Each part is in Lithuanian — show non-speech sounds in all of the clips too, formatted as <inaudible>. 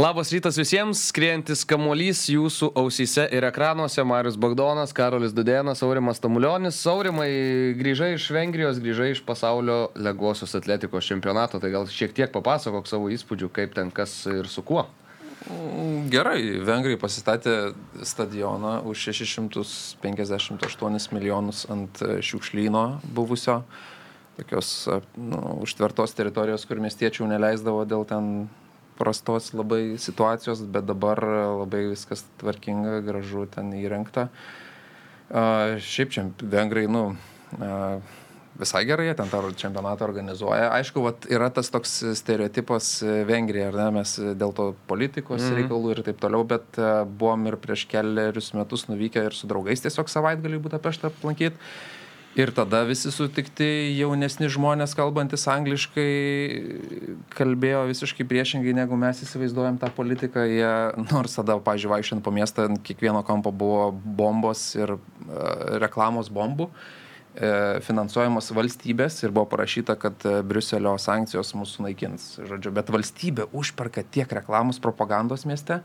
Labas rytas visiems, skriejantis kamuolys jūsų ausyse ir ekranuose. Marius Bagdonas, Karolis Dudėnas, Aurimas Tamulionis. Aurimai, grįžai iš Vengrijos, grįžai iš pasaulio legosios atletikos čempionato, tai gal šiek tiek papasakok savo įspūdžių, kaip ten kas ir su kuo. Gerai, Vengrai pasistatė stadioną už 658 milijonus ant šiukšlyno buvusio, tokios nu, užtvertos teritorijos, kur miestiečių neleisdavo dėl ten prastos labai situacijos, bet dabar labai viskas tvarkinga, gražu ten įrengta. Uh, šiaip čia vengrai, nu, uh, visai gerai, jie ten tą čempionatą organizuoja. Aišku, vat, yra tas toks stereotipas Vengrija, ar ne, mes dėl to politikos mm. reikalų ir taip toliau, bet uh, buvom ir prieš keliarius metus nuvykę ir su draugais tiesiog savaitgalį Budapeštą aplankyti. Ir tada visi sutikti jaunesni žmonės, kalbantis angliškai, kalbėjo visiškai priešingai, negu mes įsivaizduojam tą politiką. Jie, nors tada, pažiūrėjau, vaikščiant po miestą, ant kiekvieno kampo buvo bombos ir uh, reklamos bombų. E, finansuojamos valstybės ir buvo parašyta, kad e, Briuselio sankcijos mūsų naikins. Žodžiu, bet valstybė užperka tiek reklamos propagandos mieste.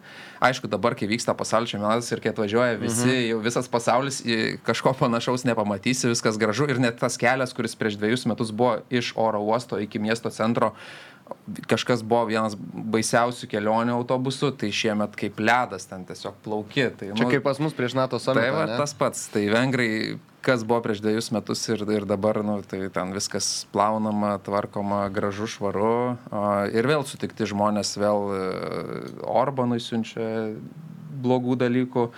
Aišku, dabar, kai vyksta pasaulio čempionatas ir kai atvažiuoja visi, mhm. jau visas pasaulis kažko panašaus nepamatysi, viskas gražu ir net tas kelias, kuris prieš dviejus metus buvo iš oro uosto iki miesto centro, kažkas buvo vienas baisiausių kelionių autobusu, tai šiemet kaip ledas ten tiesiog plauki. Tai, nu, Čia kaip pas mus prieš NATO samitą. Tai va, tas pats, tai vengrai kas buvo prieš dviejus metus ir, ir dabar, nu, tai ten viskas plaunama, tvarkoma, gražu, švaru. Ir vėl sutikti žmonės vėl e, Orbanui siunčia blogų dalykų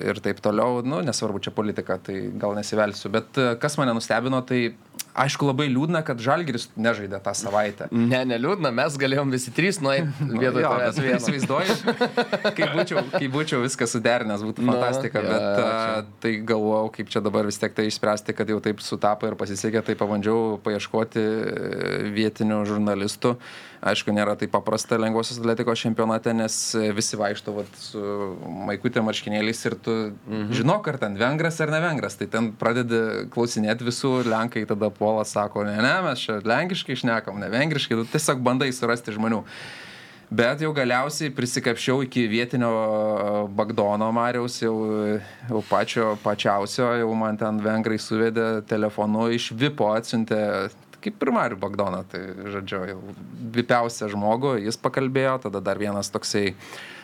ir taip toliau, nu, nesvarbu čia politika, tai gal nesivelsiu. Bet e, kas mane nustebino, tai aišku labai liūdna, kad Žalgiris nežaidė tą savaitę. Ne, neliūdna, mes galėjom visi trys nueiti <laughs> vietoj to. Aš įsivaizduoju, kai būčiau, kai būčiau viską suderinęs, būtų nu, fantastika, no, bet ja, a, tai galvojau, kaip čia dabar vis tiek tai išspręsti, kad jau taip sutapo ir pasisekė, tai pabandžiau paieškoti e, vietinių žurnalistų. Aišku, nėra taip paprasta lengvosios atletikos čempionate, nes visi vaikšto vat, su maikutė marškinėliais ir tu mhm. žinok, ar ten vengras ar ne vengras. Tai ten pradedi klausinėti visų, lenkai tada puola, sako, ne, ne, mes čia lenkiškai išnekam, ne vengriškai, tu tiesiog bandai surasti žmonių. Bet jau galiausiai prisikapšiau iki vietinio Bagdono Mariaus, jau, jau pačio pačiausio, jau man ten vengrai suvedė telefonu iš Vipo atsiuntė kaip ir Mariu Bagdoną, tai žodžiu, jau vipiausią žmogų, jis pakalbėjo, tada dar vienas toksai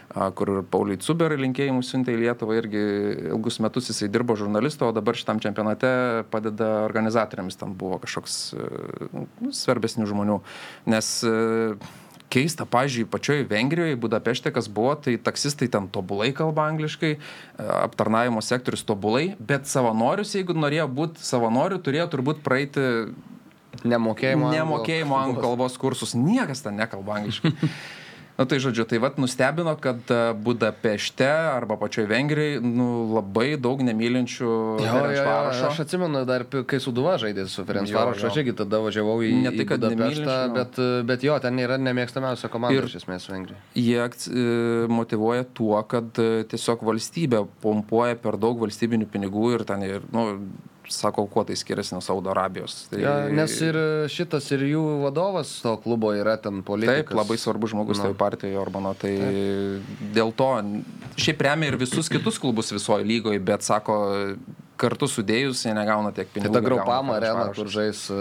kur Pauliui Cuberai linkėjimų siuntė į Lietuvą, irgi ilgus metus jisai dirbo žurnalistu, o dabar šitam čempionate padeda organizatoriams, ten buvo kažkoks nu, svarbesnių žmonių, nes keista, pažiūrėjau, pačioje Vengrijoje, Budapešte, kas buvo, tai taksistai ten tobulai kalba angliškai, aptarnavimo sektorius tobulai, bet savanorius, jeigu norėjo būti savanoriu, turėjo turbūt praeiti Nemokėjimo, nemokėjimo anglų kalbos kursus. Niekas ten nekalba angliškai. <laughs> Na tai žodžiu, tai vad nustebino, kad e, Budapešte arba pačioj Vengrijai nu, labai daug nemylinčių Ferencvarošo. Aš atsimenu dar, kai Suduva žaidė su Ferencvarošo, aš irgi tada važiavau į, ne tai, kad Budapeštą, bet, bet jo, ten yra nemėgstamiausia komanda ir iš esmės Vengrija. Jie e, motivuoja tuo, kad e, tiesiog valstybė pompuoja per daug valstybinių pinigų ir ten ir, nu, sako, kuo tai skiriasi nuo Saudo Arabijos. Tai... Ja, nes ir šitas, ir jų vadovas to klubo yra ten politikas. Taip, labai svarbus žmogus toje partijoje Orbano. Tai Taip. dėl to šiaip remia ir visus kitus klubus visoje lygoje, bet sako, kartu sudėjus jie negauna tiek pinigų. Tai ta Graupama arena, kur žais, e,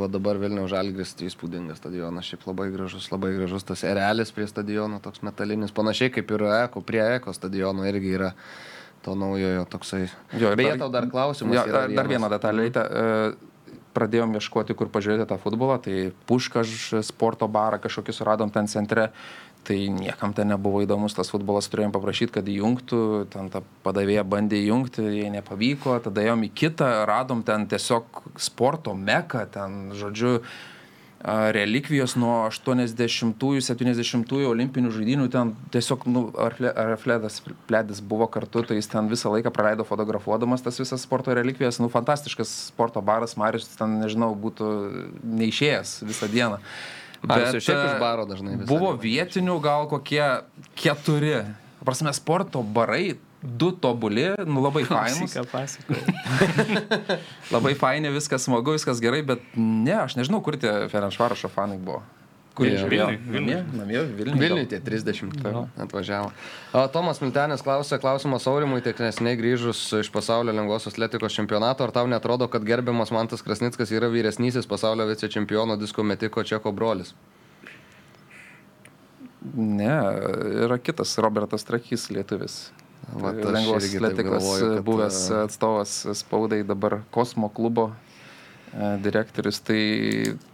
va dabar Vilniaus Žalgris, tai įspūdingas stadionas, šiaip labai gražus, labai gražus tas erelis prie stadiono, toks metalinis, panašiai kaip ir Eko, prie Eko stadiono irgi yra to naujojo toksai. Jo, Beje, tau dar klausimas. Jo, dar, dar vieną detalę. Mhm. Pradėjom ieškoti, kur pažiūrėti tą futbolą, tai puškaž sporto barą kažkokį suradom ten centre, tai niekam ten nebuvo įdomus tas futbolas, turėjom paprašyti, kad įjungtų, ten ta padavėja bandė įjungti, jai nepavyko, tada ėjom į kitą, radom ten tiesiog sporto meką, ten, žodžiu, relikvijos nuo 80-ųjų, 70-ųjų olimpinių žaidinių, ten tiesiog, nu, Arfledas Pledis buvo kartu, tai jis ten visą laiką praleido fotografuodamas tas visas sporto relikvijas, nu, fantastiškas sporto baras, Marius ten, nežinau, būtų neišėjęs visą dieną. E, iš baro dažnai Buvo vietinių gal kokie keturi. Prasme, sporto barai, du tobuli, nu labai fainus. <laughs> Labai faini, viskas smagu, viskas gerai, bet ne, aš nežinau, kur tie Ferenšvarošo fanai buvo. Kur jie Jo. žiūrėjo? Vilniuje. Vilniui tie 30 atvažiavo. O, Tomas Miltenis klausė klausimas Aurimui, tik nesiniai grįžus iš pasaulio lengvosios atletikos čempionato, ar tau netrodo, kad gerbiamas Mantas Krasnickas yra vyresnysis pasaulio vicečempiono disko metiko Čeko brolis? Ne, yra kitas Robertas Trakys, lietuvis. Vat Tai aš Lengvos atletikos galvoju, kad, buvęs e, atstovas spaudai, dabar Kosmo klubo e, direktorius. Tai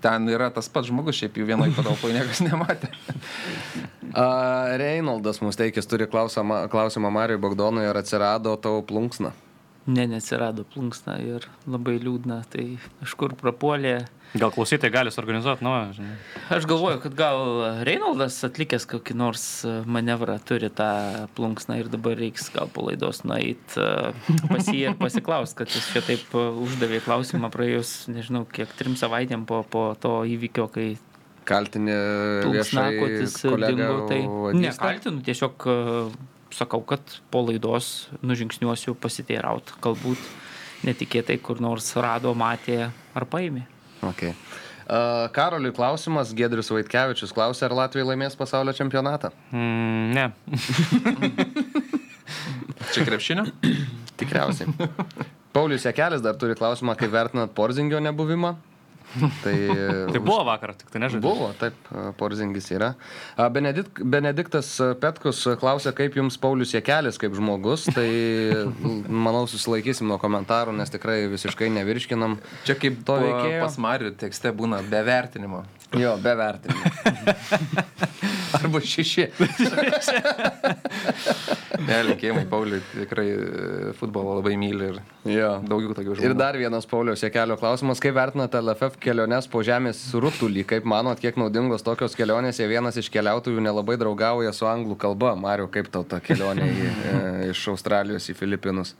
ten yra tas pats žmogus, šiaip jų vienoje patalpoje <laughs> niekas nematė. A, Reinoldas Musteikis turi klausimą, klausimą Marijui Bogdonui, ar atsirado tavo plunksna. Ne, neatsirado plunksna ir labai liūdna. Tai kažkur prapuolė. Gal klausytojai gali suorganizuoti, nu, žinai. Aš galvoju, kad gal Reinoldas atlikęs kokį nors manevrą turi tą plunksną ir dabar reiks gal po laidos nueiti pas jį ir pasiklausti, kad jis čia taip e, uždavė klausimą praėjus, nežinau, kiek trim savaitėm po, po to įvykio, kai Kaltinė kolegą dingo. Tai vagyste? nekaltinu, tiesiog e, sakau, kad po laidos nužingsniuosiu pasiteiraut, galbūt netikėtai kur nors rado, matė ar paėmė. Okay. Uh, Karoliui klausimas, Gedrius Vaitkevičius klausė, ar Latvija laimės pasaulio čempionatą. Mm, ne. <laughs> Čia krepšinio? Tikriausiai. Paulius Jekelis dar turi klausimą, kaip vertinat Porzingio nebuvimą. Tai, <laughs> Tai buvo vakar, tik tai nežinau. Buvo, taip, Porzingis yra. Benedikt, Benediktas Petkus klausė, kaip jums Paulius Jekelis kaip žmogus. Tai <laughs> manau, susilaikysim nuo komentarų, nes tikrai visiškai nevirškinam. Čia kaip To veikėjo? pas Marių tekste būna be vertinimo. Jo, be vertinimo. <laughs> Arba šeši. <laughs> Ne, linkėjimai, Pauliui tikrai e, futbolą labai myli ir Jo. daugiau tokių žmonių. Ir dar vienas Pauliaus Jekelio klausimas. Kaip vertinate LFF keliones po žemės rutulį? Kaip manot, kiek naudingos tokios kelionės, jei vienas iš keliautojų nelabai draugauja su anglų kalba? Mariu, kaip tau ta kelionė į, e, iš Australijos į Filipinus?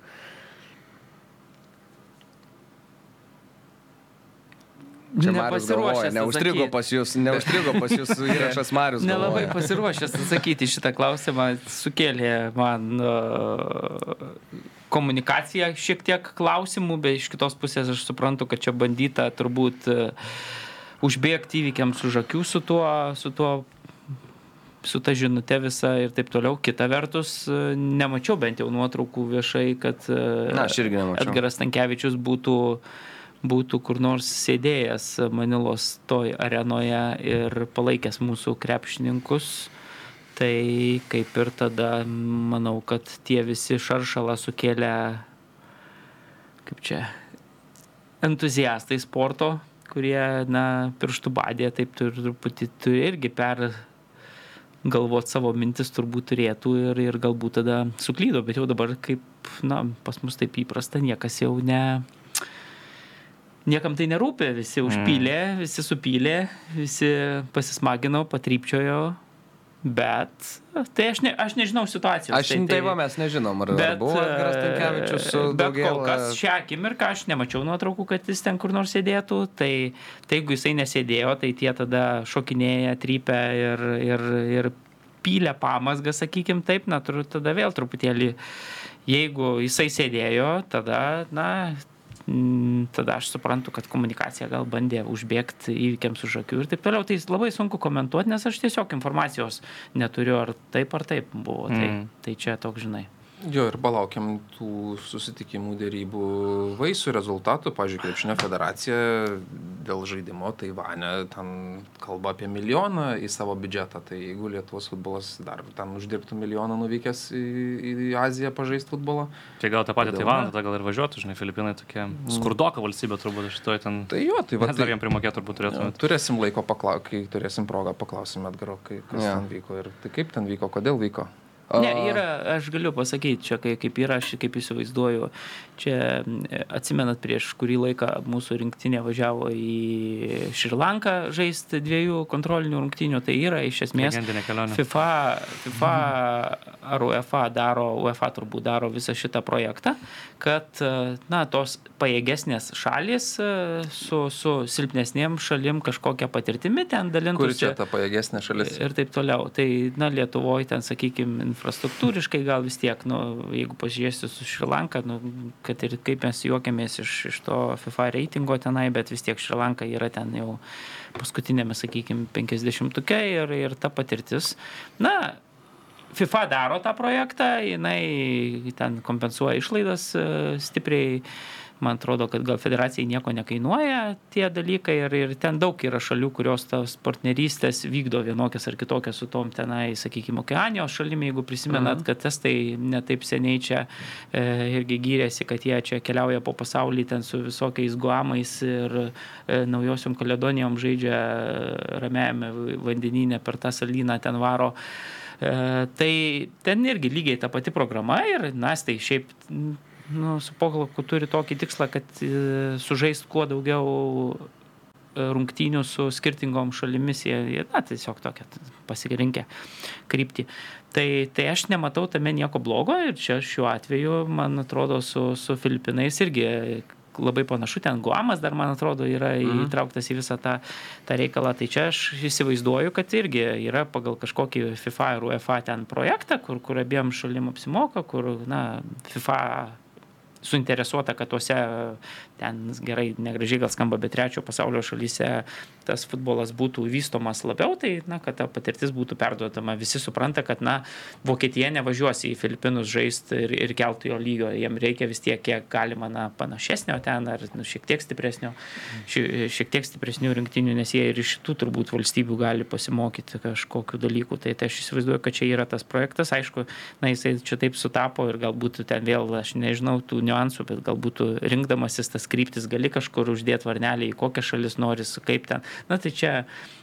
Čia Marius galvoja, Nepasiruošęs neužstrigo pas jūs, neužstrigo pas jūs <laughs> įrašas Marius. Nelabai galvoja. pasiruošęs atsakyti šitą klausimą, sukėlė man uh, komunikacija šiek tiek klausimų, bet iš kitos pusės aš suprantu, kad čia bandyta turbūt uh, užbėgti įvykiams už akių su tuo, su tuo su ta žinute visa ir taip toliau. Kita vertus, e, nemačiau bent jau nuotraukų viešai, kad e, Na. Edgaras Tankievičius būtų, būtų kur nors sėdėjęs Manilos toj arenoje ir palaikęs mūsų krepšininkus. Tai kaip ir tada manau, kad tie visi šaršalą sukėlė, kaip čia, entuziastai sporto, kurie, na, pirštų badė, taip truputį turi irgi per galvoti savo mintis turbūt turėtų ir, ir galbūt tada suklydo, bet jau dabar kaip, na, pas mus taip įprasta, niekas jau ne... Niekam tai nerūpė, visi užpylė, visi supylė, visi pasismagino, patrypčiojo, bet tai aš, ne, aš nežinau situacijos. Aš tai, va, mes nežinom, ar, ar buvo Edgaras Tankievičius su bet kol daugiau. kas šią akimirką aš nemačiau nuotraukų, kad jis ten kur nors sėdėtų, tai, tai jeigu jisai nesėdėjo, tai tie tada šokinėja, trypia ir, ir, ir pylė pamasgą, sakykim taip, na, tada vėl truputėlį, jeigu jisai sėdėjo, tada, na, mm, tada aš suprantu, kad komunikacija gal bandė užbėgti įvykiams už akių ir taip toliau. Tai labai sunku komentuoti, nes aš tiesiog informacijos neturiu, ar taip ar taip buvo. Tai, Mm. tai čia toks, žinai. Jo ir palaukiam tų susitikimų dėrybų vaisių rezultatų. Pavyzdžiui, Krepšinio federacija dėl žaidimo Taivane ten kalba apie milijoną į savo biudžetą. Tai jeigu Lietuvos futbolas dar ten uždirbtų milijoną nuvykęs į, į Aziją pažaisti futbolą, Tai gal tą patį Taivaną tada gal ir važiuotų, žinai, Filipinai tokia skurdoka valstybė turbūt šitoj ten. tai jo, tai va. Mes dar Tai, jam primokėti turbūt turėtume. turėsim laiko paklausyti, kai turėsim progą paklausim Edgaro, kai, kas Jo. ten vyko ir tai kaip ten vyko, kodėl vyko. Ne, yra, aš galiu pasakyti, čia kaip, yra, aš kaip įsivaizduoju, čia atsimenat prieš kurį laiką mūsų rinktinė važiavo į Šrilanką žaisti dviejų kontrolinių rungtinių, tai yra iš esmės. FIFA, FIFA ar UEFA daro, UEFA turbūt daro visą šitą projektą, kad, na, tos pajėgesnės šalis e, su, su silpnesniem šalim kažkokią patirtimį ten dalintųsi. Kur čia ta pajėgesnė šalis? Ir taip toliau. Tai, na, Lietuvoje ten, sakykime, infrastruktūriškai gal vis tiek, nu, jeigu pasižiūrėsiu su Šrilanka, nu, kad ir kaip mes juokiamės iš, iš to FIFA reitingo tenai, bet vis tiek Šrilanka yra ten jau paskutinėme, sakykime, 50-uke ir, ir ta patirtis. Na, FIFA daro tą projektą, jinai ten kompensuoja išlaidas e, stipriai man atrodo, kad gal federacijai nieko nekainuoja tie dalykai ir, ir ten daug yra šalių, kurios tos partnerystės vykdo vienokias ar kitokias su tom tenai, sakykime, Okeanijos šalimi, jeigu prisimenat, mhm. kad testai netaip seniai čia e, irgi gyrėsi, kad jie čia keliauja po pasaulį ten su visokiais guamais ir e, naujosiom kaledonijom žaidžia ramiajame vandenyne per tą salyną ten varo. E, tai ten irgi lygiai ta pati programa ir nas tai šiaip nu, su Pohlaku turi tokį tikslą, kad e, sužaist kuo daugiau e, rungtynių su skirtingom šalimis, jie, jie na, tiesiog tokia pasirinkę kryptį. Tai, tai aš nematau tame nieko blogo ir čia šiuo atveju, man atrodo, su, su Filipinais irgi labai panašu, ten Guamas dar, man atrodo, yra mhm. įtrauktas į visą tą, tą reikalą. Tai čia aš įsivaizduoju, kad irgi yra pagal kažkokį FIFA ir UEFA ten projektą, kur, kur abiem šalim apsimoka, kur, na, FIFA suinteresuota, kad tuose, ten gerai, negražiai gal skamba, bet trečio pasaulio šalyse tas futbolas būtų vystomas labiau, tai, na, kad ta patirtis būtų perduodama. Visi supranta, kad, na, Vokietija nevažiuos į Filipinus žaisti ir, ir keltų jo lygio, jiem reikia vis tiek, kiek galima, na, panašesnio ten, ar nu, šiek tiek stipresnio, ši, šiek tiek stipresnių rinktinių, nes jie ir iš šitų turbūt valstybių gali pasimokyti kažkokiu dalyku. Tai, tai aš įsivaizduoju, kad čia yra tas projektas, aišku, na, jisai čia taip sutapo ir galbūt ten vėl, aš nežinau tų niuansų, bet galbūt rinkdamasis tas kryptis gali kažkur uždėti varnelį, į kokią šalis nori, kaip ten. Na tai čia,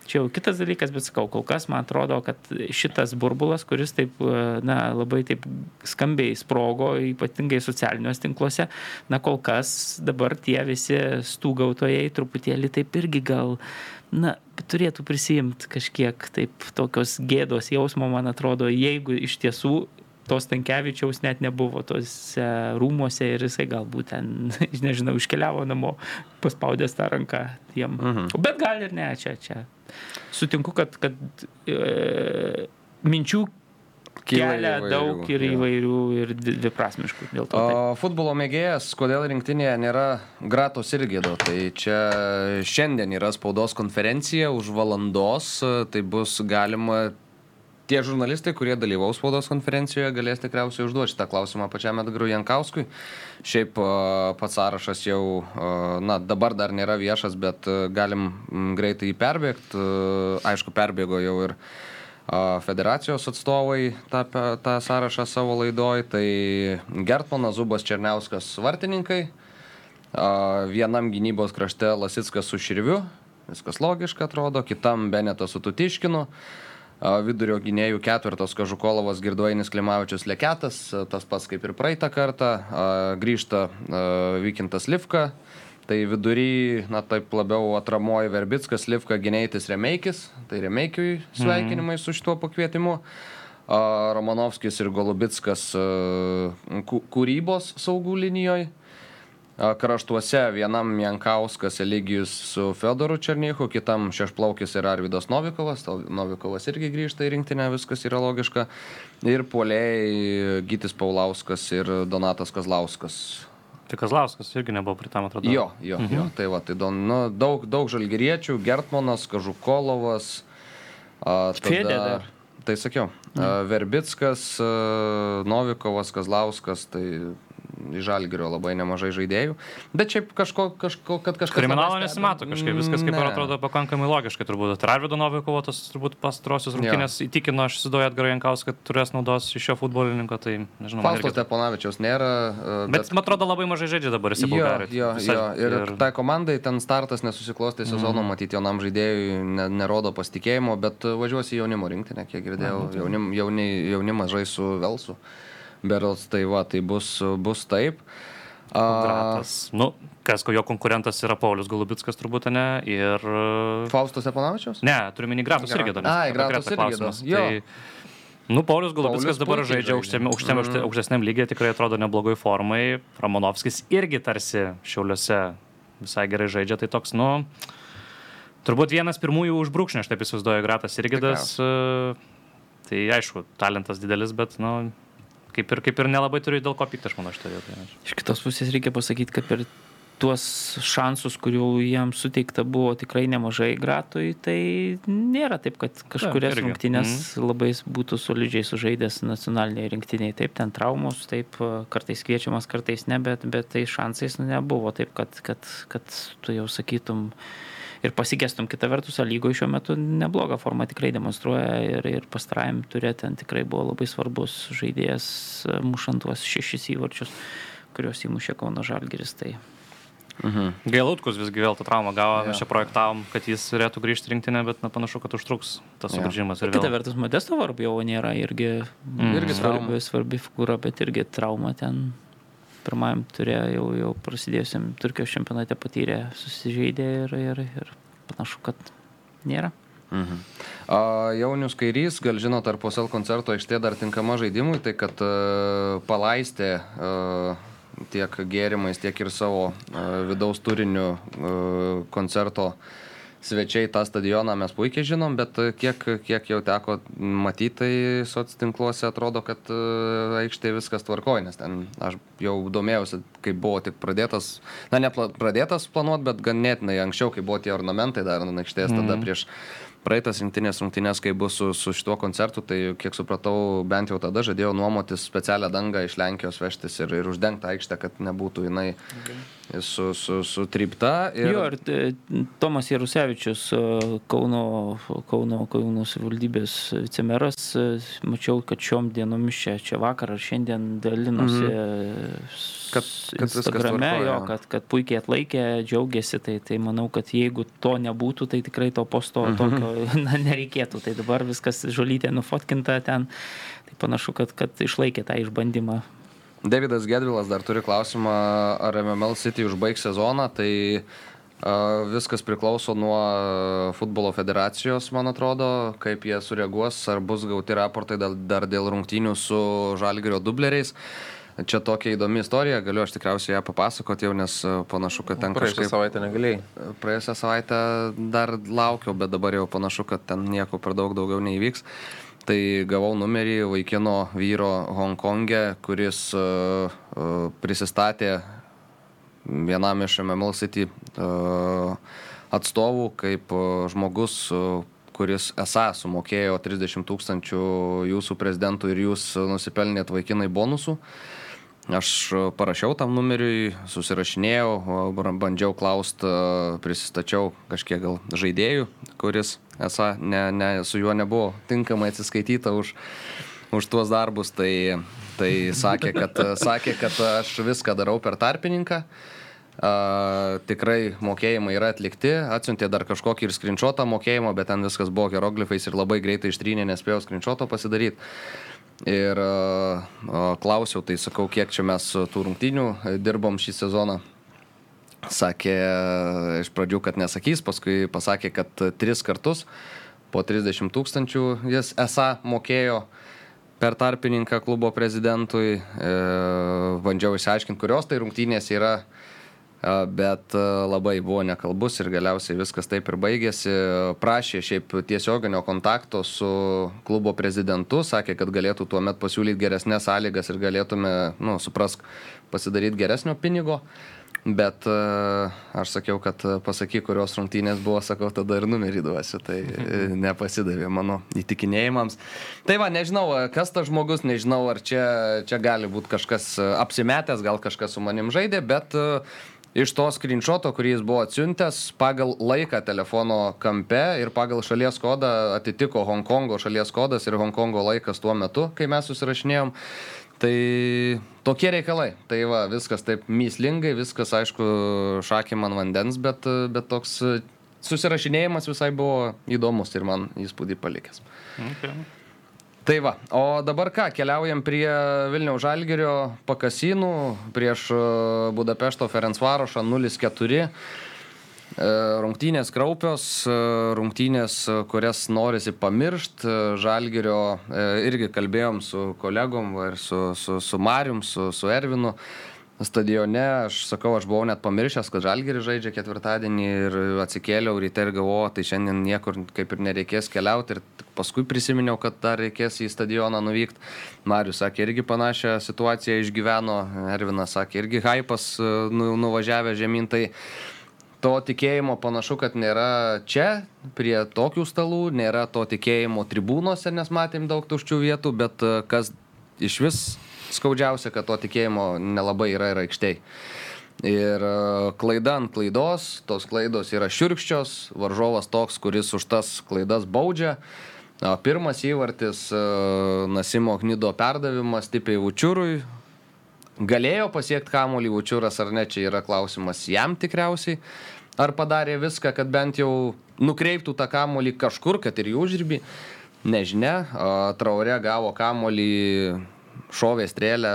čia jau kitas dalykas, bet sakau, kol kas man atrodo, kad šitas burbulas, kuris taip, na, labai taip skambiai sprogo, ypatingai socialiniuose tinkluose, na, kol kas dabar tie visi stūgautojai truputėlį taip irgi gal na, turėtų prisijimti kažkiek taip tokios gėdos jausmo, man atrodo, jeigu iš tiesų to Stankievičiaus net nebuvo tose rūmose ir jisai galbūt ten, <laughs> nežinau, iškeliavo namo, paspaudęs tą ranką jiem. Mhm. Bet gal ir ne, čia, čia. Sutinku, kad, kad e, minčių kelia įvairių, daug ir įvairių ir dviprasmiškų. Dėl to. Tai. O futbolo mėgėjas, kodėl rinktinėje nėra Gratos Irgėdo? Tai čia šiandien yra spaudos konferencija už valandos, tai bus galima tie žurnalistai, kurie dalyvaus spaudos konferencijoje, galės tikriausiai užduoti šitą klausimą pačiam Edgarui Jankauskui. Šiaip pats sąrašas jau, na, dabar dar nėra viešas, bet galim greitai jį perbėgti. Aišku, perbėgo jau ir federacijos atstovai tą, tą sąrašą savo laidoj. Tai Gertmanas, Zubas Černiauskas vartininkai, vienam gynybos krašte Lasitskas su Širviu, viskas logiška atrodo, kitam Benetas su Tutiškinu vidurio gynėjų ketvirtas Kažukolovas, Girduainis Klimavičius Leketas, tas pats kaip ir praeitą kartą, grįžta Vykintas Livka, tai vidury, na taip labiau atramoji Verbickas, Livka gynėjtis Remeikis, tai Remeikiui sveikinimai su šituo pakvietimu. Romanovskis ir Golubitskas kūrybos saugų linijoje kraštuose vienam Jankauskas Eligijus su Fedoru Černychu, kitam šešplaukis yra Arvidas Novikovas, Novikovas irgi grįžta į rinktinę, viskas yra logiška. Ir puoliai Gytis Paulauskas ir Donatas Kazlauskas. Tai Kazlauskas irgi nebuvo pritam, atrodo. Jo, jo, mhm. jo. Tai va, tai don, nu, daug, daug žalgeriečių, Gertmanas, Kažukolovas. Fėdė dar. Tai sakiau, mhm. Verbickas, Novikovas, Kazlauskas, tai iš Žalgirio labai nemažai žaidėjų. Bet šiaip kažko, kažko kad kažkas... Kriminalo nesimato kažkaip, viskas kaip ir atrodo pakankamai logiškai turbūt. Ir Arvido Novikovo tas turbūt pastarosios rungtynės įtikino, aš įsivaizduoju Edgarą Jankauską, kad turės naudos iš šio futbolininko, tai nežinau. Fausto irgi- Steponavičiaus nėra. e, Bet man atrodo labai mažai žaidžia dabar jisai Jo, Bulgarijoje. jo, jo. Ir, ir tai komandai ten startas nesusiklostė sezono, mm. matyti jaunam žaidėjui ne, nerodo pasitikėjimo, bet važiuosi jaunimo rinktinę, kiek girdėjau. Jaunim, jauni, jaunimas žais su Velsu. Berots, tai va, tai bus, bus taip. A, Gratas. Nu, kas, ko jo konkurentas yra Paulius Golubitskas turbūt, ne? Ir... e, Faustos Steponavičiaus? Ne, turiu minį Gratus irgi dar. Ai, Gratus irgi klausimas. dar. Tai, nu, Paulius Golubitskas dabar žaidžia aukštesniam, aukštesniam, Mhm. aukštesniam lygiai, tikrai atrodo neblogoj formai. Ramonovskis irgi tarsi šiauliuose visai gerai žaidžia, tai toks, nu, turbūt vienas pirmųjų užbrūkšnė, aš taip įsivaizduoju, Gratas Irgidas. e, Tai aišku, talentas didelis, bet, nu, kaip ir, kaip ir nelabai turiu dėl ko pykti, aš manau, šitoje vietoje. Iš kitos pusės reikia pasakyti, kad per tuos šansus, kurių jiems suteikta buvo tikrai nemažai gratui, tai nėra taip, kad kažkurias irgi. rungtynės labai būtų solidžiai sužaidęs nacionaliniai rinktiniai. Taip, ten traumos, taip, kartais kviečiamas, kartais ne, bet, bet tai šansais nu, nebuvo taip, kad, kad, kad tu jau sakytum ir pasigestum. Kita vertus, lygoje šiuo metu neblogą formą tikrai demonstruoja ir, ir pastarajam turė ten tikrai buvo labai svarbus žaidėjas, e, mušant tuos šešis įvarčius, kuriuos įmušė Kauno Žalgiris. Tai Mhm. Gailutkus visgi vėl tą traumą gavo, Jo. mes čia projektavom, kad jis turėtų grįžti rinktinę, bet na, panašu, kad užtruks tas sugrįžimas. ir kita vertus, Modesto Varbjovo nėra irgi, Mm. Irgi svarbi, svarbi figūra, bet irgi trauma ten pirmajam turėjo jau, jau prasidėjusiam Turkijos čempionate patyrė, susižeidė ir, ir, ir panašu, kad nėra. Mhm. A, Jaunius Kairys, gal žinot, ar posel koncerto aikštė dar tinkama žaidimui, tai kad uh, palaistė uh, tiek gėrimais, tiek ir savo uh, vidaus turiniu uh, koncerto svečiai tą stadioną mes puikiai žinom, bet e, kiek, kiek jau teko matyti, tai soc tinkluose atrodo, kad uh, aikštė viskas tvarkoja, nes ten aš jau domėjausi, kai buvo tik pradėtas, na ne pla- pradėtas planuoti, bet ganėtinai anksčiau, kai buvo tie ornamentai dar ant aikštės, mm -hmm. tada prieš praeitas rinktinės rungtynės, kai bus su, su šituo koncertu, tai kiek supratau, bent jau tada žadėjo nuomotis specialią dangą iš Lenkijos vežtis ir, ir uždengti aikštę, kad nebūtų jinai su, su, sutrypta. Ir... Jo, ir e, Tomas Jarusevičius, e, Kauno, Kauno, Kauno savivaldybės vicemeras, e, mačiau, kad šiom dienomis čia, čia vakar ar šiandien dalinosi mhm. Kad- kad Instagrame, jo. kad, kad puikiai atlaikė, džiaugiasi, tai, tai manau, kad jeigu to nebūtų, tai tikrai to posto Mhm. tokio <laughs> na, nereikėtų. Tai dabar viskas žolytė nufotkinta ten, tai panašu, kad, kad išlaikė tą išbandymą. Davidas Gedvilas dar turi klausimą, ar MML City užbaigs sezoną, tai viskas priklauso nuo futbolo federacijos, man atrodo, kaip jie sureaguos, ar bus gauti raportai dar, dar dėl rungtynių su Žalgirio dubleriais. Čia tokia įdomi istorija, galiu aš tikriausiai ją papasakoti jau, nes panašu, kad ten Praėjusią kažkaip... savaitę negalėjai. Praėjusią savaitę dar laukiau, bet dabar jau panašu, kad ten nieko per daug daugiau neįvyks. Tai gavau numerį vaikino vyro Hongkonge, kuris uh, uh, prisistatė vienam iš MML City uh, atstovų kaip uh, žmogus, uh, kuris esą sumokėjo 30 tūkstančių jūsų prezidentų ir jūs uh, nusipelnėt vaikinai bonusų. Aš uh, parašiau tam numeriui, susirašinėjau, bandžiau klausti, prisistačiau kažkiek gal žaidėjų, kuris esą ne, ne, su juo nebuvo tinkamai atsiskaityta už, už tuos darbus, tai, tai sakė, kad, sakė, kad aš viską darau per tarpininką. Uh, tikrai mokėjimai yra atlikti, atsiuntė dar kažkokį ir skrinčiotą mokėjimą, bet ten viskas buvo hieroglifais ir labai greitai ištrynė, nespėjau skrinčioto pasidaryti. Ir uh, klausiau, tai sakau, kiek čia mes tų rungtynių e, dirbom šį sezoną. Sakė e, iš pradžių, kad nesakys, paskui pasakė, kad tris kartus po 30 tūkstančių jis esą mokėjo per tarpininką klubo prezidentui. E, bandžiau išsiaiškinti, kurios tai rungtynės yra, e, bet labai buvo nekalbus ir galiausiai viskas taip ir baigėsi. Prašė šiaip tiesioginio kontakto su klubo prezidentu, sakė, kad galėtų tuo metu pasiūlyti geresnės sąlygas ir galėtume, nu, suprask, pasidaryti geresnio pinigo. Bet aš sakiau, kad pasakyk, kurios rungtynės buvo, sakau, tada ir numerį duosiu. Tai e, <laughs> nepasidavė mano įtikinėjimams. Tai va, nežinau, kas tas žmogus, nežinau, ar čia, čia gali būti kažkas apsimetęs, gal kažkas su manim žaidė, bet iš to screenshoto, kurį jis buvo atsiuntęs, pagal laiką telefono kampe ir pagal šalies kodą atitiko Hongkongo šalies kodas ir Hongkongo laikas tuo metu, kai mes susirašinėjom. Tai tokie reikalai. Tai va, viskas taip myslingai, viskas aišku šakė man vandens, bet, bet toks susirašinėjimas visai buvo įdomus ir man įspūdį palikęs. Okay. Tai va, o dabar ką, keliaujam prie Vilniaus Žalgerio pakasinų prieš Budapešto Ferencvarošą 0-4. E, rungtynės kraupios, e, rungtynės, kurias norisi pamiršti. E, Žalgerio irgi kalbėjom su kolegom ir su, su, su Marium, su, su Ervinu stadione, aš sakau, aš buvau net pamiršęs, kad Žalgerį žaidžia ketvirtadienį ir atsikėliau ryte ir galvojau, tai šiandien niekur kaip ir nereikės keliauti ir paskui prisiminiau, kad dar reikės į stadioną nuvykti. Marius sakė, irgi panašią situaciją išgyveno, Ervinas sakė, irgi hypas nu, nuvažiavę žemyn, tai to tikėjimo panašu, kad nėra čia, prie tokių stalų, nėra to tikėjimo tribūnose, nes matėm daug tuščių vietų, bet e, kas iš vis skaudžiausia, kad to tikėjimo nelabai yra ir aikštėje. Ir e, klaida ant klaidos, tos klaidos yra širkščios, varžovas toks, kuris už tas klaidas baudžia. Pirmas įvartis e, Nasimo Knydo perdavimas tipiai Učiūrui, galėjo pasiekti kamuolį Učiūras ar ne, čia yra klausimas jam tikriausiai. Ar padarė viską, kad bent jau nukreiptų tą kamuolį kažkur, kad ir jų žirbi. Nežinia, Traure gavo kamuolį, šovė strėlę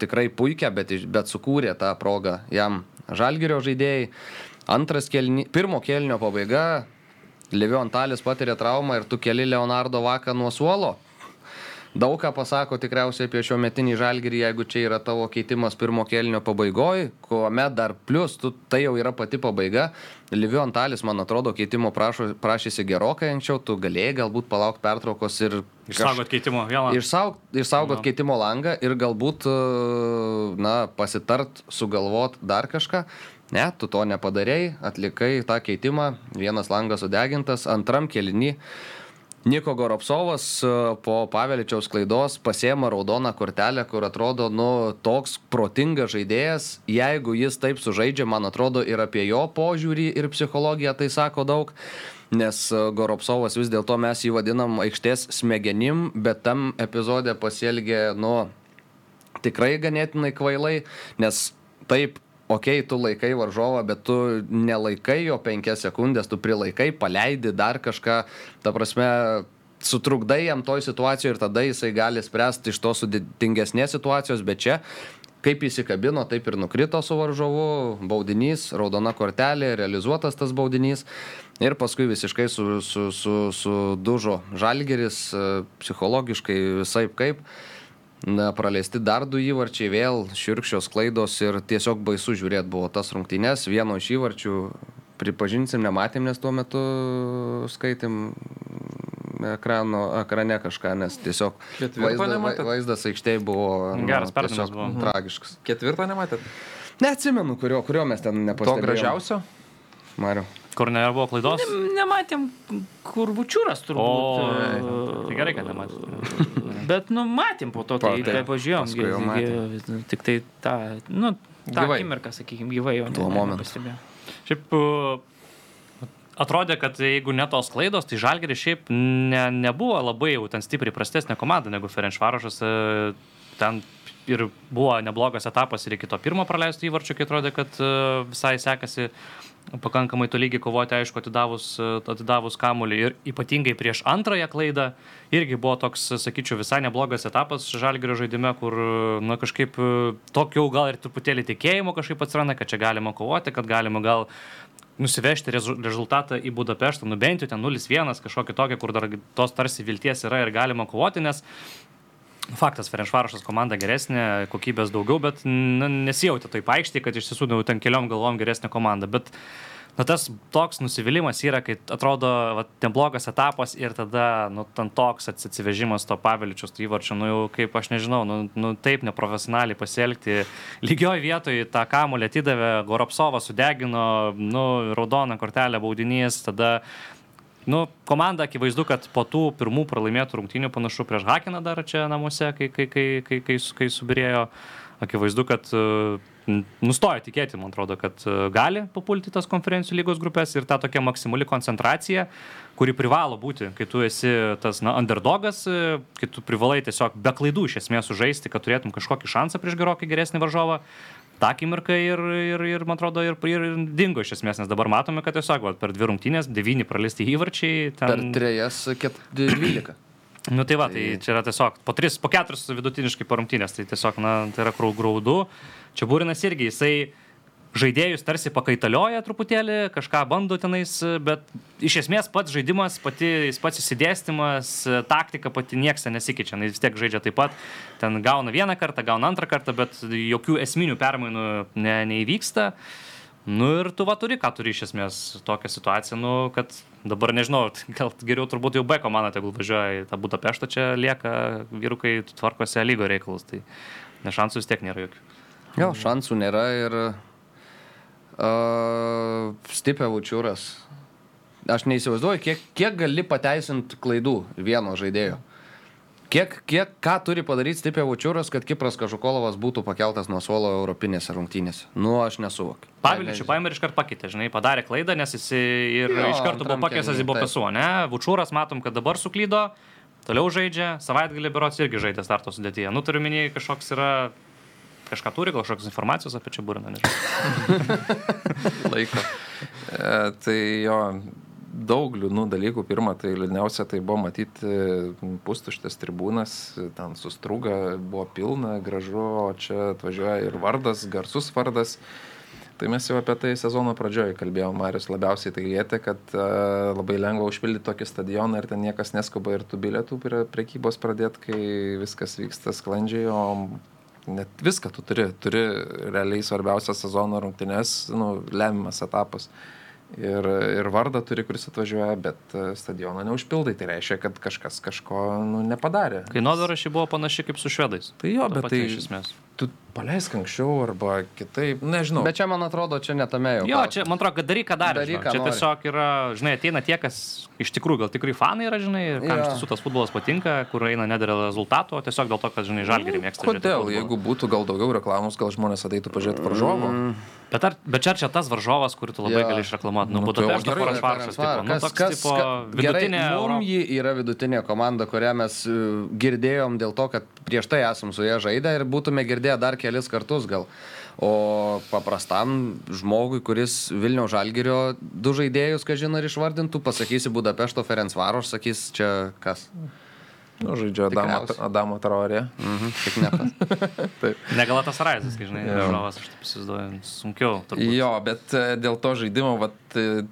tikrai puikia, bet, bet sukūrė tą progą jam žalgerio žaidėjai. Antras kelni, pirmo kelnio pabaiga, Levion Talis patiria traumą ir tu keli Leonardo Vaką nuo suolo daug ką pasako tikriausiai apie šio metinį žalgirį, jeigu čia yra tavo keitimas pirmo kelnio pabaigoje, kuomet dar plus, tu, tai jau yra pati pabaiga. Livio Antalis, man atrodo, keitimo prašo, prašysi gerokai anksčiau, tu galėjai galbūt palaukti pertraukos ir... Išsaugot keitimo vieną. Išsaug, išsaugot no. keitimo langą ir galbūt, na, pasitart, sugalvot dar kažką. Ne, tu to nepadarėjai, atlikai tą keitimą, vienas langas sudegintas, antram kelinį Niko Goropsovas e, po Paveličiaus klaidos pasiema raudoną kortelę, kur atrodo, nu, toks protingas žaidėjas, jeigu jis taip sužaidžia, man atrodo, ir apie jo požiūrį ir psichologiją tai sako daug, nes e, Goropsovas vis dėlto mes jį vadinam aikštės smegenim, bet tam epizode pasielgė, nu, tikrai ganėtinai kvailai, nes taip okei, okay, tu laikai varžovą, bet tu nelaikai jo penkias sekundės, tu prilaikai, paleidi dar kažką, ta prasme, sutrukdai jam toj situacijoje ir tada jisai gali spręsti iš to sudėtingesnės situacijos, bet čia kaip įsikabino, taip ir nukrito su varžovu, baudinys, raudona kortelė, realizuotas tas baudinys. Ir paskui visiškai su, su, su, su dužo žalgeris, psichologiškai visai kaip. Na, praleisti dar du įvarčiai, vėl širkščios klaidos ir tiesiog baisu žiūrėti buvo tas rungtynes. Vieno iš įvarčių, pripažinsim, nematėm, nes tuo metu skaitėm ekrano, ekrane kažką, nes tiesiog vaizda, vaizdas aikštėje buvo nu, geras, tiesiog buvo. Mhm. tragiškas. Ketvirtą nematėt? Neatsimenu, kurio, kurio mes ten nepastebėjome. To gražiausio? Mariu. Kur nebuvo klaidos? Ne, nematėm, kur bučiūras turbūt. O, tai gerai, kad <laughs> nematėm. Bet, nu, matėm po to, tai kaip pažiūrėjom. Tik tai tą, nu, tą gyvai. akimirką, sakykime, gyvai jo tuo momentu. Šiaip atrodė, kad jeigu ne tos klaidos, tai Žalgeris šiaip ne, nebuvo labai jau ten stipriai prastesnė komanda negu Ferenčvarošas. Ten ir buvo neblogas etapas ir iki to pirmo praleisto įvarčio, kai atrodė, kad visai sekasi pakankamai tolygiai kovoti, aišku, atidavus, atidavus kamuolį. Ir ypatingai prieš antrąją klaidą irgi buvo toks, sakyčiau, visai neblogas etapas žalgerio žaidime, kur, na, kažkaip tokio gal ir truputėlį tikėjimo kažkaip atsiranda, kad čia galima kovoti, kad galima gal nusivežti rezultatą į Budapeštą, nu bent jau ten 0-1, kažkokį tokį, kur dar tos tarsi vilties yra ir galima kovoti, nes Faktas, Ferenšvarošas komanda geresnė, kokybės daugiau, bet na, nesijautė taip aikštėje, kad iš tiesų nu, ten keliom galvom geresnė komanda. Bet nu, tas toks nusivylimas yra, kai atrodo, va, ten blogas etapas ir tada, nu, ten toks atsivežimas to paviličius, tai įvarčio, nu, jau kaip aš nežinau, nu, nu taip neprofesionaliai pasielgti. Lygioj vietoj tą kamulį atidavė, Goropsovas sudegino, nu, raudoną kortelę baudinys, tada nu, komanda akivaizdu, kad po tų pirmų pralaimėtų rungtynių panašu prieš Hakiną dar čia namuose, kai, kai, kai, kai, kai, kai subirėjo, akivaizdu, kad uh, nustojo tikėti, man atrodo, kad e, gali papulti tas konferencijų lygos grupės ir ta tokia maksimali koncentracija, kuri privalo būti, kai tu esi tas, na, underdogas, e, kai tu privalai tiesiog be klaidų iš esmės sužaisti, kad turėtum kažkokį šansą prieš gerokai geresnį varžovą. Ta akimirka ir, ir, ir, man atrodo, ir, ir dingo iš esmės, nes dabar matome, kad tiesiog va, per dvi rungtynės, devyni pralisti įvarčiai. Ten... Per trejas, dvylika. Nu tai va, tai, tai čia yra tiesiog po 3, po 4 vidutiniškai parungtynės, tai tiesiog, na, tai yra graudu. Čia Būrinas irgi, jisai žaidėjus tarsi pakaitalioja truputėlį, kažką bando tenais, bet iš esmės pats žaidimas, pati, pats įsidėstymas, taktika pati nieks nesikeičia, jis vis tiek žaidžia taip pat, ten gauna vieną kartą, gauna antrą kartą, bet jokių esminių permainų ne, neįvyksta. Nu ir tu va turi, ką turi iš esmės tokią situaciją, nu, kad dabar nežinau, <laughs> gal geriau turbūt jau B komanda tegul važiuoja į tą Budapeštą, čia lieka vyrukai tvarkosi lygo reikalus, tai nešansų vis tiek nėra jokių. Jo, šansų nėra ir uh, stipia Vučiūras. Aš neįsivaizduoju, kiek, kiek gali pateisinti klaidų vieno žaidėjo. Kiek, kiek, ką turi padaryti Stipė Vučiūras, kad Kipras Kažukolovas būtų pakeltas nuo suolo europinėse rungtynėse? Nu, aš nesuvokiu. Paviličių paėmė ir iškart pakeitė, žinai, padarė klaidą, nes jis ir jo, iš karto buvo pakėsęs į Bopesu, ne? Vučiūras matom, kad dabar suklydo, toliau žaidžia, savaitgalį biuros irgi žaidė starto sudėtyje. Nu, turiu minėjai, kažkoks yra kažką turi, gal kažkokios informacijos apie čia burną, nežinau. <laughs> Laiko. E, tai jo, daug liūdnų dalykų. Pirma, tai liūdniausia tai buvo matyti pustuštės tribūnas, ten sustrūga, buvo pilna, gražu, o čia atvažiuoja ir vardas, garsus vardas. Tai mes jau apie tai sezono pradžioje kalbėjome, Marius labiausiai tai lietė, kad uh, labai lengva užpildyti tokį stadioną ir ten niekas neskuba ir tų bilietų prie prekybos pradėti, kai viskas vyksta sklandžiai, o net viską tu turi, turi realiai svarbiausias sezono rungtynės, nu, lemiamas etapas. Ir, ir vardą turi, kuris atvažiuoja, bet e, stadioną neužpildai. Tai reiškia, kad kažkas kažko nu, nepadarė. Kainodara ši buvo panaši kaip su švedais. Tai jo, bet tai iš esmės tu paleisk anksčiau arba kitaip, nežinau. Bet čia, man atrodo, čia netame jau. Jo, čia, man atrodo, kad daryk, ką darai. Daryk, ką čia nori. tiesiog yra, žinai, ateina tie, kas iš tikrųjų gal tikrai fanai yra, žinai, ir kam iš tiesų tas futbolas patinka, kur eina ne dėl rezultato, o tiesiog dėl to, kad, žinai, žalgerį mėgsta. Kodėl, jeigu būtų gal daugiau reklamos, gal žmonės ateitų pažiūrėti varžovų? Mm. Bet, ar, bet čia, čia tas varžovas, kurį tu labai ja. gali išreklamuoti. Nu, nu būtų tai gerai, Farsas, tipo, nu, toks, kas, tipo, vidutinė. Gerai, ji yra vidutinė komanda, kurią mes e, girdėjom dėl to, kad prieš tai esam su ją žaidę ir būtume girdėję dar kelis kartus gal. O paprastam žmogui, kuris Vilniaus Žalgirio du žaidėjus, ką žinai, išvardintų, pasakysi Budapešto Ferencvaros, sakys čia kas. Nu, žaidžia Adamo, Adamo Traorė. Mhm, tik ne tas. <laughs> Negal tas Raizas, kai žinai, žiūrovas, aš taip įsivaizduoju, sunkiau. Turbūt. Jo, bet e, dėl to žaidimo, vat,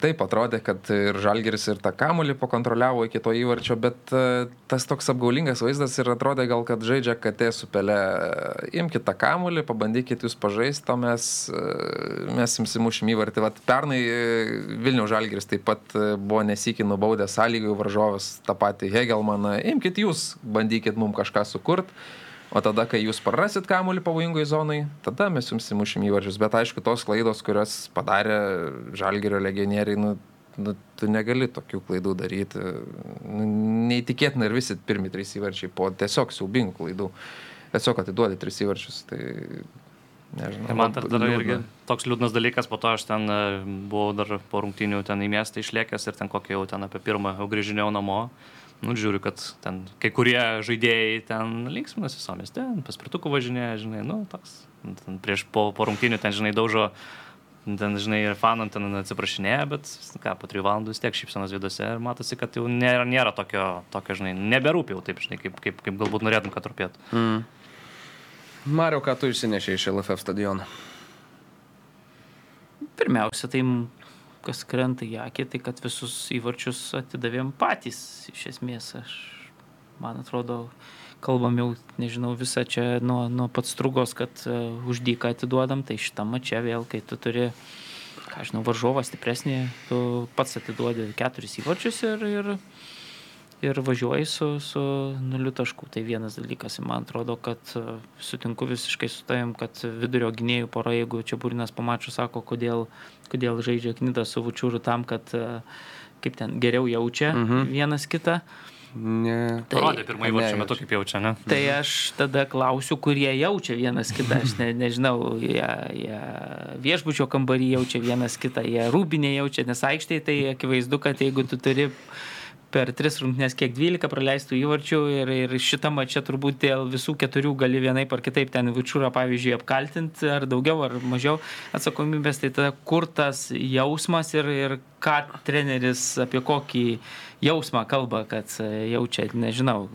taip atrodė, kad ir Žalgeris ir tą kamulį pakontroliavo iki to įvarčio, bet e, tas toks apgaulingas vaizdas ir atrodė gal, kad žaidžia katė su pele. Imkite tą kamulį, pabandykite jūs pažaisti, o mes, mes imsimušim įvartį. Vat, pernai Vilniaus Žalgeris taip pat buvo nesikį nubaudę sąlygų varžovas, tą patį Hegelmaną. Imkite jūs jūs bandykit mums kažką sukurti. O tada, kai jūs prarasit kamuolį pavojingoj zonai, tada mes jums įmušim įvarčius. Bet aišku, tos klaidos, kurios padarė žalgerio legionieriai, nu, nu, tu negali tokių klaidų daryti. Nu, neįtikėtina ir visi pirmi trys įvarčiai po tiesiog siaubingų klaidų. Tiesiog atiduodi tris įvarčius. Tai Nežinau, ir man tada dar irgi toks liūdnas dalykas, po to aš ten e, buvau dar po rungtinių ten į miestą išlėkęs ir ten kokį jau ten apie pirmą jau grįžinėjau namo nu, žiūriu, kad ten kai kurie žaidėjai ten linksminasi viso mieste, paspirtukų važinėja, žinai, nu, toks, ten prieš po, po rungtinių ten, žinai, daužo, ten, žinai, ir fanam ten atsiprašinėja, bet, ką, po trijų valandų vis tiek šypsenas vidose ir matosi, kad jau nėra, nėra tokio, tokio, žinai, neberūpi jau taip, žinai, kaip, kaip, kaip galbūt norėtum, kad rūpėtų. Mm. Mario, ką tu išsinešė iš LFF stadioną? Pirmiausia, tai kas krenta į akį, tai kad visus įvarčius atidavėm patys. Iš esmės, aš, man atrodo, kalbam jau, nežinau, visą čia nuo, nuo pats strugos, kad uh, už dyką atiduodam, tai šitą mačią vėl, kai tu turi ką žinau, varžovas stipresnė, tu pats atiduodi keturis įvarčius ir, ir, ir važiuoji su, su nuliu taškų. Tai vienas dalykas. Ir man atrodo, kad e, sutinku visiškai su tavim, kad vidurio gynėjų pora, jeigu čia Būrinas pamačiu, sako, kodėl, kodėl žaidžia Knydas su Vučiūru tam, kad e, kaip ten geriau jaučia mhm. vienas kitą. Ne. Tai, Parodė pirmąjį varčių metu, kaip jaučia, ne? Tai aš tada klausiu, kurie jaučia vienas kitą. Aš ne, nežinau, jie, jie viešbučio kambarį jaučia vienas kitą, jie rūbinė jaučia, nes aikštėje tai akivaizdu, kad jeigu tu turi per tris rungtynes kiek 12 praleistų įvarčių ir, ir šitą mačią turbūt dėl visų keturių gali vienaip ar kitaip ten Vičiūrą, pavyzdžiui, apkaltinti ar daugiau ar mažiau atsakomybės, tai tada kur tas jausmas ir, ir ką treneris apie kokį jausmą kalba, kad jaučia, nežinau,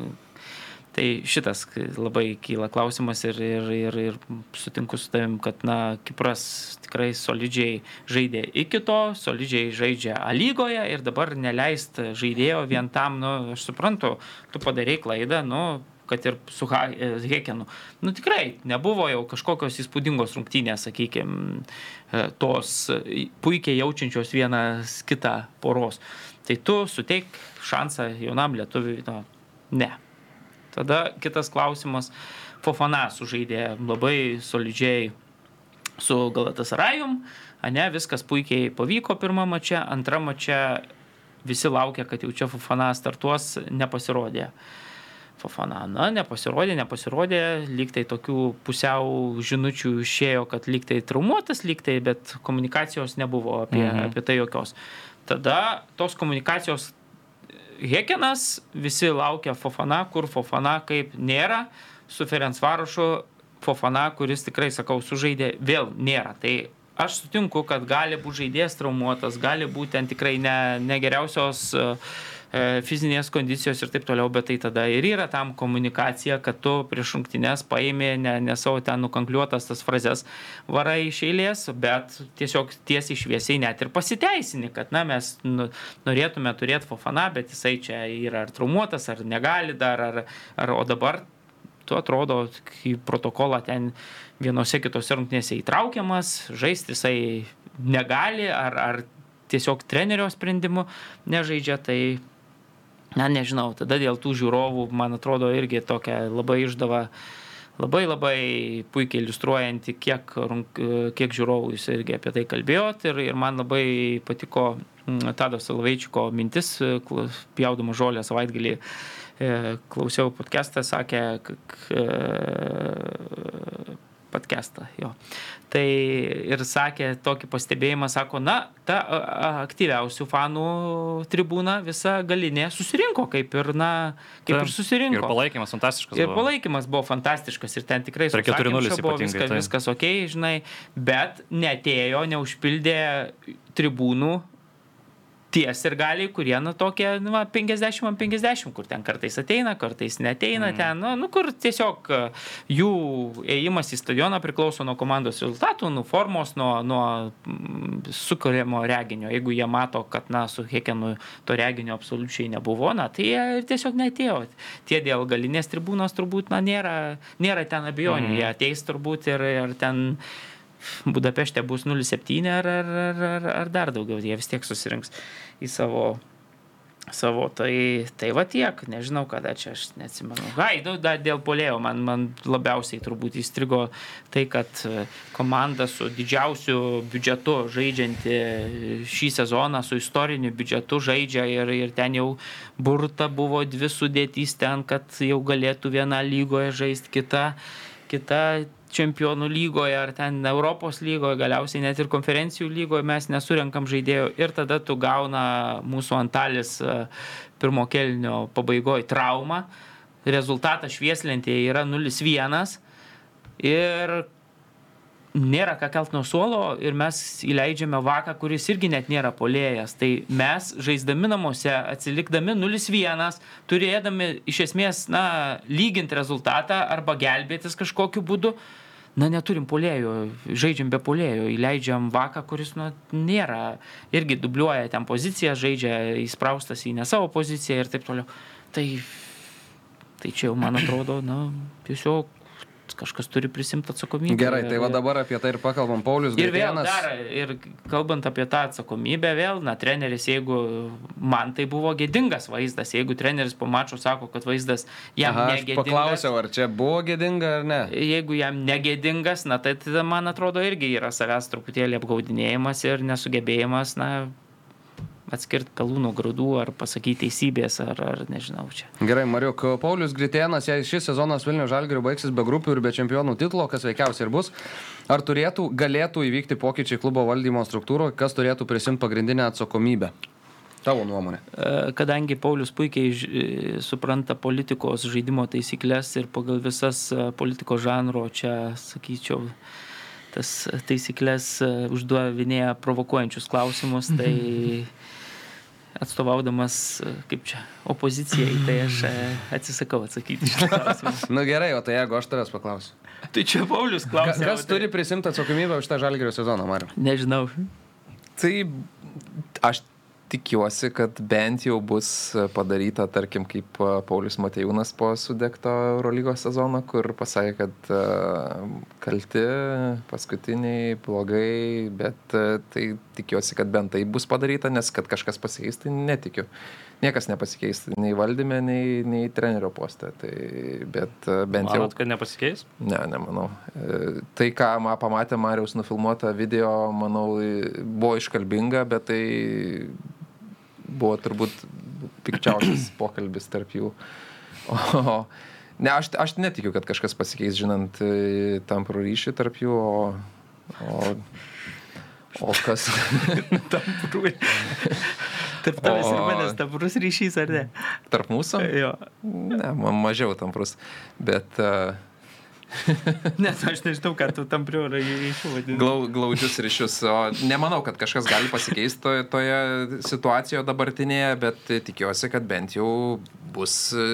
Tai šitas labai kyla klausimas ir, ir, ir, ir sutinku su tavim, kad na, Kipras tikrai solidžiai žaidė iki to, solidžiai žaidžia A lygoje ir dabar neleist žaidėjo vien tam, nu, aš suprantu, tu padarėjai klaidą, nu, kad ir su Hekenu. Nu tikrai, nebuvo jau kažkokios įspūdingos rungtynės, sakykime, tos puikiai jaučiančios vienas kitą poros. Tai tu suteik šansą jaunam lietuviui, no, ne. Tada kitas klausimas, Fofana sužaidė labai solidžiai su Galatasarajum, ne, viskas puikiai pavyko pirmą mačią, antrą mačią visi laukia, kad jau čia Fofana startuos, nepasirodė. Fofana, na, nepasirodė, nepasirodė, lygtai tokių pusiau žinučių išėjo, kad lygtai traumuotas, lygtai, bet komunikacijos nebuvo apie, mhm. apie tai jokios. Tada tos komunikacijos Hekenas, visi laukia Fofana, kur Fofana kaip nėra, su Ferencvarošu Fofana, kuris tikrai, sakau, sužaidė, vėl nėra. Tai aš sutinku, kad gali būti žaidėjas traumuotas, gali būti ten tikrai ne, negeriausios uh, E, fizinės kondicijos ir taip toliau, bet tai tada ir yra tam komunikacija, kad tu prieš rungtynės paėmė ne, ne savo ten nukankliuotas tas frazes varai iš eilės, bet tiesiog tiesiai šviesiai net ir pasiteisini, kad na, mes nu, norėtume turėti Fofana, bet jisai čia yra ar traumuotas, ar negali dar, ar, ar o dabar tu atrodo, į protokolą ten vienose kitose rungtynėse įtraukiamas, žaisti jisai negali, ar, ar tiesiog trenerio sprendimu nežaidžia, tai na nežinau, tada dėl tų žiūrovų, man atrodo, irgi tokia labai išdava, labai labai puikiai iliustruojanti, kiek, kiek žiūrovų jūs irgi apie tai kalbėjot ir, ir man labai patiko mm, Tado Salveičiko mintis, pjaudama žolę savaitgalį e, klausiau podcastą, sakė, podcastą jo. Tai ir sakė tokį pastebėjimą, sako, na, ta aktyviausių fanų tribūna visa galinė susirinko, kaip ir, na, kaip ta, ir susirinko. Ir palaikymas fantastiškas. Ir buvo. palaikymas buvo fantastiškas ir ten tikrai 4-0 buvo viskas, tai. viskas ok, žinai, bet netėjo, neužpildė tribūnų ties ir galiai, kurie, nu, tokie, nu, 50 ant 50, kur ten kartais ateina, kartais neteina mm. ten, nu, nu, kur tiesiog e, jų ėjimas į stadioną priklauso nuo komandos rezultatų, nuo formos, nuo, nuo mm, sukūrimo reginio. Jeigu jie mato, kad, na, su Hekenu to reginio absoliučiai nebuvo, na, tai jie ir tiesiog netėjo. Tie dėl galinės tribūnos turbūt, na, nėra, nėra ten abejonių, mm. jie ateis turbūt ir, ir ten Budapešte bus 0,7 ar, ar, ar, ar dar daugiau, jie vis tiek susirinks į savo savo, tai, tai va tiek, nežinau kada čia, aš neatsimenu. Gai, nu, dar dėl polėjo, man, man labiausiai turbūt įstrigo tai, kad e, komanda su didžiausiu biudžetu žaidžianti šį sezoną, su istoriniu biudžetu žaidžia ir, ir ten jau burta buvo dvi sudėtys ten, kad jau galėtų viena lygoje žaisti, kita, kita čempionų lygoje ar ten Europos lygoje, galiausiai net ir konferencijų lygoje mes nesurenkam žaidėjų ir tada tu gauna mūsų Antalis e, pirmo kelnio pabaigoje traumą, rezultatas švieslentėje yra 0-1 ir nėra ką kelt nuo suolo ir mes įleidžiame vaką, kuris irgi net nėra polėjas. Tai mes žaisdami namuose, atsilikdami 0-1, turėdami iš esmės, na, lyginti rezultatą arba gelbėtis kažkokiu būdu, na, neturim polėjų, žaidžiam be polėjų, įleidžiam vaką, kuris, na, nėra, irgi dubliuoja ten poziciją, žaidžia įspraustas į ne savo poziciją ir taip toliau. Tai, tai čia jau, man atrodo, na, tiesiog kažkas turi prisimti atsakomybę. Gerai, tai va dabar apie tai ir pakalbam. Paulius Ir vėl Gritėnas. dar, ir kalbant apie tą atsakomybę, vėl, na, treneris, jeigu man tai buvo gėdingas vaizdas, jeigu treneris po mačo sako, kad vaizdas jam Aha, negėdingas. paklausiau, ar čia buvo gėdinga ar ne. Jeigu jam negėdingas, na, tai tada, man atrodo, irgi yra savęs truputėlį apgaudinėjimas ir nesugebėjimas, na, atskirti pelų nuo grūdų ar pasakyti teisybės, ar, ar nežinau čia. Gerai, Mariuk, Paulius Gritėnas, jei šis sezonas Vilnių Žalgirių baigsis be grupių ir be čempionų titulo, kas veikiausiai ir bus, ar turėtų, galėtų įvykti pokyčiai klubo valdymo struktūroje, kas turėtų prisimti pagrindinę atsakomybę? Tavo nuomonė. E, Kadangi Paulius puikiai e, supranta politikos žaidimo taisyklės ir pagal visas e, politikos žanro čia, sakyčiau, tas taisyklės užduovinėja provokuojančius klausimus, tai <laughs> atstovaudamas, kaip čia, opozicijai, tai aš atsisakau atsakyti šitą klausimą. <laughs> Na gerai, o tai jeigu aš tavęs paklausiu. Tai čia Paulius klausia. Kas turi prisimti atsakomybę už tą Žalgirio sezoną, Mariu? Nežinau. Tai aš tikiuosi, kad bent jau bus padaryta, tarkim, kaip a, Paulius Matejūnas po sudegto Eurolygos sezono, kur pasakė, kad a, kalti, paskutiniai, blogai, bet tai tikiuosi, kad bent tai bus padaryta, nes kad kažkas pasikeis, tai netikiu. Niekas nepasikeis, nei valdyme, nei, nei trenerio poste. Tai, bet bent jau... Manot, kad nepasikeis? Ne, nemanau. E, Tai, ką ma, pamatė Marijos nufilmuotą video, manau, buvo iškalbinga, bet tai buvo turbūt pikčiausias <clears throat> pokalbis tarp jų. O, ne, aš, aš netikiu, kad kažkas pasikeis, žinant e, tamprų ryšį tarp jų, o, o, o kas... <laughs> Tarp tavęs ir manęs taprus ryšys, ar ne? tarp mūsų? Jo. Ne, ma- mažiau tamprus. Bet uh, <laughs> Nes aš nežinau, ką tu tam priorą ryšių vadini. Glau, glaudžius ryšius. O nemanau, kad kažkas gali pasikeisti toje, toje situacijoje dabartinėje, bet tikiuosi, kad bent jau bus e,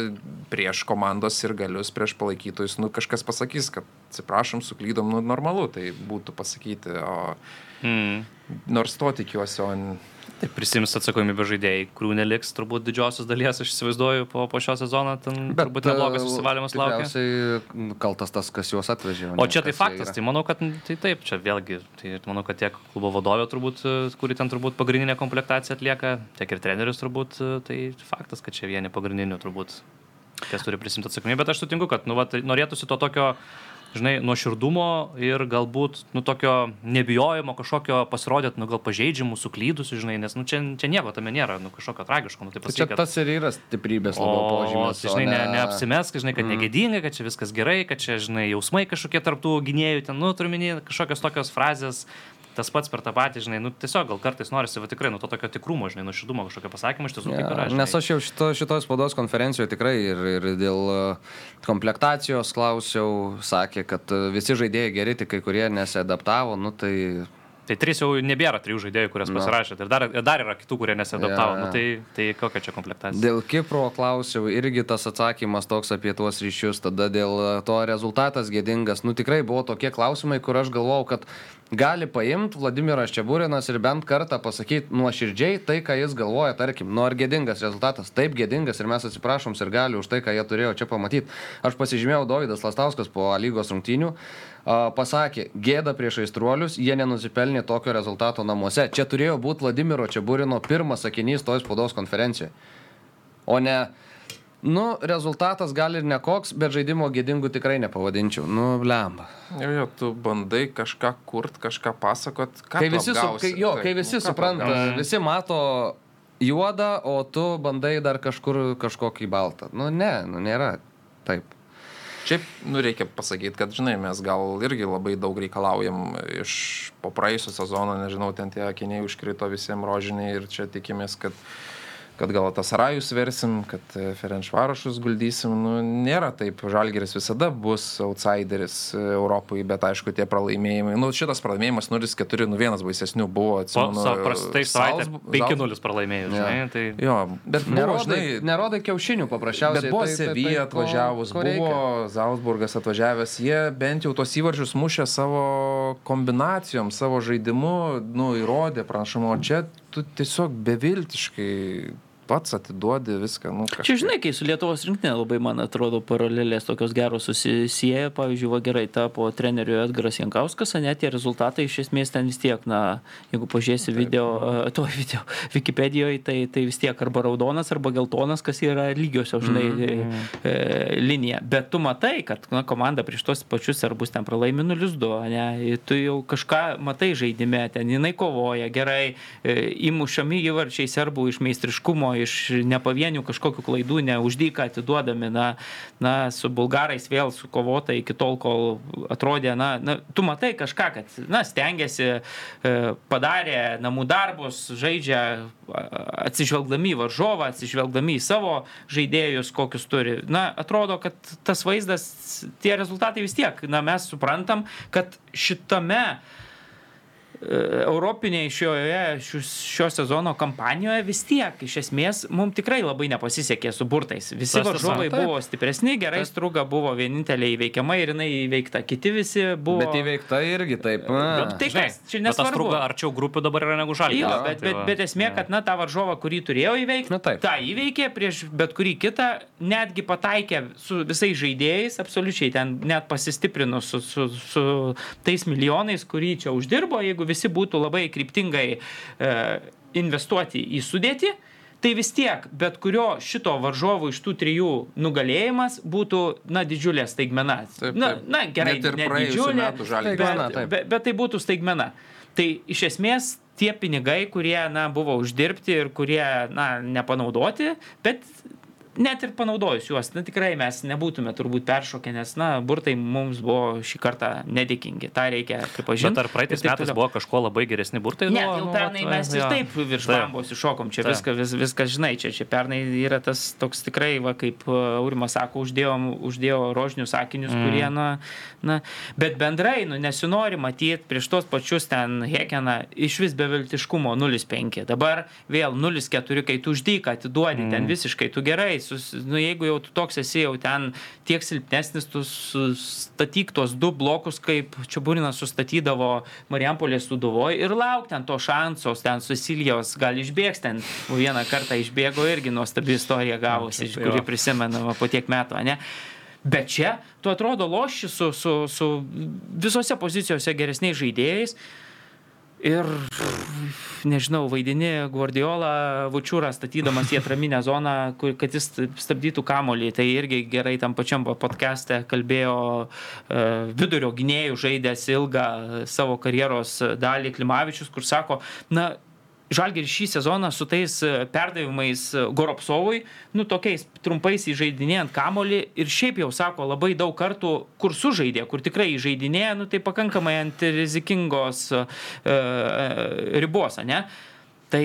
prieš komandos ir galius, prieš palaikytojus, nu kažkas pasakys, kad atsiprašom, suklydom, nu normalu, tai būtų pasakyti. O Mm. Nors to tikiuosi, o... n- Tai prisims atsakomybę žaidėjai, kurių neliks turbūt didžiosios dalies, aš įsivaizduoju, po, po šio sezono ten Bet, turbūt neblogas e, susivalymas laukia. Tikriausiai kaltas tas, kas juos atvežė. O čia tai faktas, yra. tai manau, kad tai taip, čia vėlgi, tai manau, kad tiek klubo vadovė turbūt, e, kuri ten turbūt pagrindinę komplektaciją atlieka, tiek ir treneris turbūt, e, tai faktas, kad čia vieni pagrindinių turbūt, kas turi prisimti atsakomybę, bet aš sutinku, kad, nu, va, norėtųsi to tokio, žinai, nuoširdumo ir galbūt, nu, tokio nebijojimo kažkokio pasirodyti, nu, gal pažeidžiamų, suklydusių, žinai, nes, nu, čia, čia nieko tame nėra, nu, kažkokio tragiško, nu, tai Tai čia tas ir yra stiprybės O, labiau požymis. tai, žinai, o ne, neapsimesk, žinai, kad mm. negėdinga, kad čia viskas gerai, kad čia, žinai, jausmai kažkokie tarptų gynėjų, ten, nu, turiu minėti, kažkokios tokios frazės, tas pats per tą patį, žinai, nu, tiesiog gal kartais norisi, va tikrai, nu, to tokio tikrumo, žinai, nuoširdumo kažkokio pasakymo, iš tiesų yra. žinai. Nes aš jau šito, šitoj spaudos konferencijoje tikrai ir, ir dėl e, komplektacijos klausiau, sakė, kad e, visi žaidėjai geri, tik kai kurie nesiadaptavo, nu tai Tai trys jau nebėra trijų žaidėjų, kurias pasirašėte. Ir dar, dar yra kitų, kurie nesiadaptavo. Jo, jo. Nu, tai, tai kokia čia komplektacija? Dėl Kipro klausiau, irgi tas atsakymas toks apie tuos ryšius, tada dėl to rezultatas gėdingas. Nu tikrai buvo tokie klausimai, kur aš galvojau, kad gali paimti Vladimiras Čiaburinas ir bent kartą pasakyti nuoširdžiai tai, ką jis galvoja, tarkim, nu ar gėdingas rezultatas, taip gėdingas ir mes atsiprašom ir gali už tai, ką jie turėjo čia pamatyti. Aš pasižymėjau Davidas Lastauskas po lygos rungtynių. Pasakė, gėda prieš aistruolius, jie nenusipelnė tokio rezultato namuose. Čia turėjo būti Vladimiro Čiaburino pirmas sakinys toj spaudos konferencijoje. O ne, nu, rezultatas gali ir nekoks, bet žaidimo gėdingų tikrai nepavadinčiau. Nu, lemba. Jo, jo, tu bandai kažką kurt, kažką pasakot. Kai visi, su, kai, jo, Taip, kai nu, visi tu supranta, visi mato juodą, o tu bandai dar kažkur kažkokį baltą. Nu, ne, nu, nėra. Taip. Šiaip, nu, reikia pasakyti, kad, žinai, mes gal irgi labai daug reikalaujam iš po praėjusio sezono, nežinau, ten tie akiniai užkrito visiems rožiniai ir čia tikimės, kad kad gal tas rajus versim, kad Ferenšvarošus guldysim. Nu, nėra taip. Žalgeris visada bus outsideris Europai, bet aišku, tie pralaimėjimai. Nu, šitas pralaimėjimas 0-4, nu vienas baisesnių buvo. Atsimenu, sa- prastai savaitę Salzb- 5-0 pralaimėjus, Jo. žinai. Tai... Jo, bet buvo, Nerodai, žinai, nerodai kiaušinių paprasčiausiai. Bet buvo tai- tai- tai Sevija ko- atvažiavus, ko reikia? buvo Zalzburgas atvažiavęs, jie bent jau tos įvarčius mušė savo kombinacijom, savo žaidimu, nu, įrodė pranašumo, čia tu tiesiog beviltiškai pats atiduodi viską. Nu, kažkaip. Čia žinai, kai su Lietuvos rinktinė labai, man atrodo, paralelės tokios geros susisieja. Pavyzdžiui, va gerai tapo treneriu Edgaras Jankauskas, ne tie rezultatai iš esmės ten vis tiek, na, jeigu pažiūrėsi video, uh, to video <laughs> Wikipedijoje, tai, tai vis tiek arba raudonas, arba geltonas, kas yra lygiosios, žinai, mm -hmm. e, linija. Bet tu matai, kad na, komanda prieš tos pačius serbus ten pralaimi 0-2, ne, tu jau kažką matai žaidime, ten jinai kovoja gerai, e, įmušami įvarčiai serbų iš meistriškumo iš nepavienių kažkokių klaidų, ne uždyką atiduodami, na, na, su bulgarais vėl sukovota iki tol, kol atrodė, na, na tu matai kažką, kad, na, stengiasi, e, padarė namų darbus, žaidžia atsižvelgdami į varžovą, atsižvelgdami į savo žaidėjus, kokius turi. Na, atrodo, kad tas vaizdas, tie rezultatai vis tiek, na, mes suprantam, kad šitame uh, europinėje šioje šio sezono kampanijoje vis tiek iš esmės mums tikrai labai nepasisekė su burtais. Visi varžovai buvo stipresni, gerai struga buvo vienintelė įveikiama ir jinai įveikta. Kiti visi buvo. Bet įveikta irgi taip. Na. Tai kas, čia nesvarbu. Struga arčiau grupių dabar yra negu žalgiris. Jo, bet, bet, bet esmė, kad na tą varžovą, kurį turėjo įveikti, tą įveikė prieš bet kurį kitą, netgi pataikė su visais žaidėjais, absoliučiai ten net pasistiprino su, su, su tais milijonais, kurį čia uždirbo, jeigu visi būtų labai kryptingai e, investuoti į sudėtį, tai vis tiek bet kurio šito varžovo iš tų trijų nugalėjimas būtų, na, didžiulė staigmena. Taip, taip. Na, na, gerai, Net ir ne didžiulė, metų bet, Staigmena, taip. bet, bet tai būtų staigmena. Tai iš esmės tie pinigai, kurie, na, buvo uždirbti ir kurie, na, nepanaudoti, bet net ir panaudojus juos, na tikrai mes nebūtume turbūt peršokę, nes, na, burtai mums buvo šį kartą nedėkingi, tą reikia pripažinti. Bet ar praeitais metais toliau. buvo kažko labai geresni burtai? Ne, Nu, jau nu, pernai vat, mes ir jo. taip virš bambos iššokom, čia viskas, vis, viskas žinai, čia, čia pernai yra tas toks tikrai, va, kaip uh, Aurimas sako, uždėjom, uždėjo rožinius sakinius, mm. kurie, na, na, bet bendrai, nu, nesinori matyti prieš tos pačius ten Hekeną iš vis beviltiškumo 0,5. Dabar vėl 0,4, kai tu uždyką atiduodi, mm. ten visiškai tu gerai, sus, nu, jeigu jau tu toks esi jau ten tiek silpnesnis, tu sustatyk tuos du blokus, kaip Čiaburinas sustatydavo Marijampolės suduvoje ir lauk ten to šansos, ten Susilijos gal išbėgs, ten vieną kartą išbėgo irgi nuostabi istorija gavosi, tai kuri jo. prisimenama po tiek metų, ne? Bet čia tu atrodo loši su, su, su visose pozicijose geresniais žaidėjais. Ir, nežinau, vaidini Guardiolą, Vučiūrą statydamas į atraminę zoną, kur, kad jis stabdytų kamolį. Tai irgi gerai tam pačiam podcast'e kalbėjo e, vidurio gynėjų žaidęs ilgą savo karjeros dalį Klimavičius, kur sako, na, Žalgeris šį sezoną su tais e, perdavimais e, Goropsovui, nu tokiais trumpais įžeidinėjant kamolį ir šiaip jau sako labai daug kartų, kur sužaidė, kur tikrai įžeidinėja, nu tai pakankamai ant rizikingos e, e, ribos, ne? Tai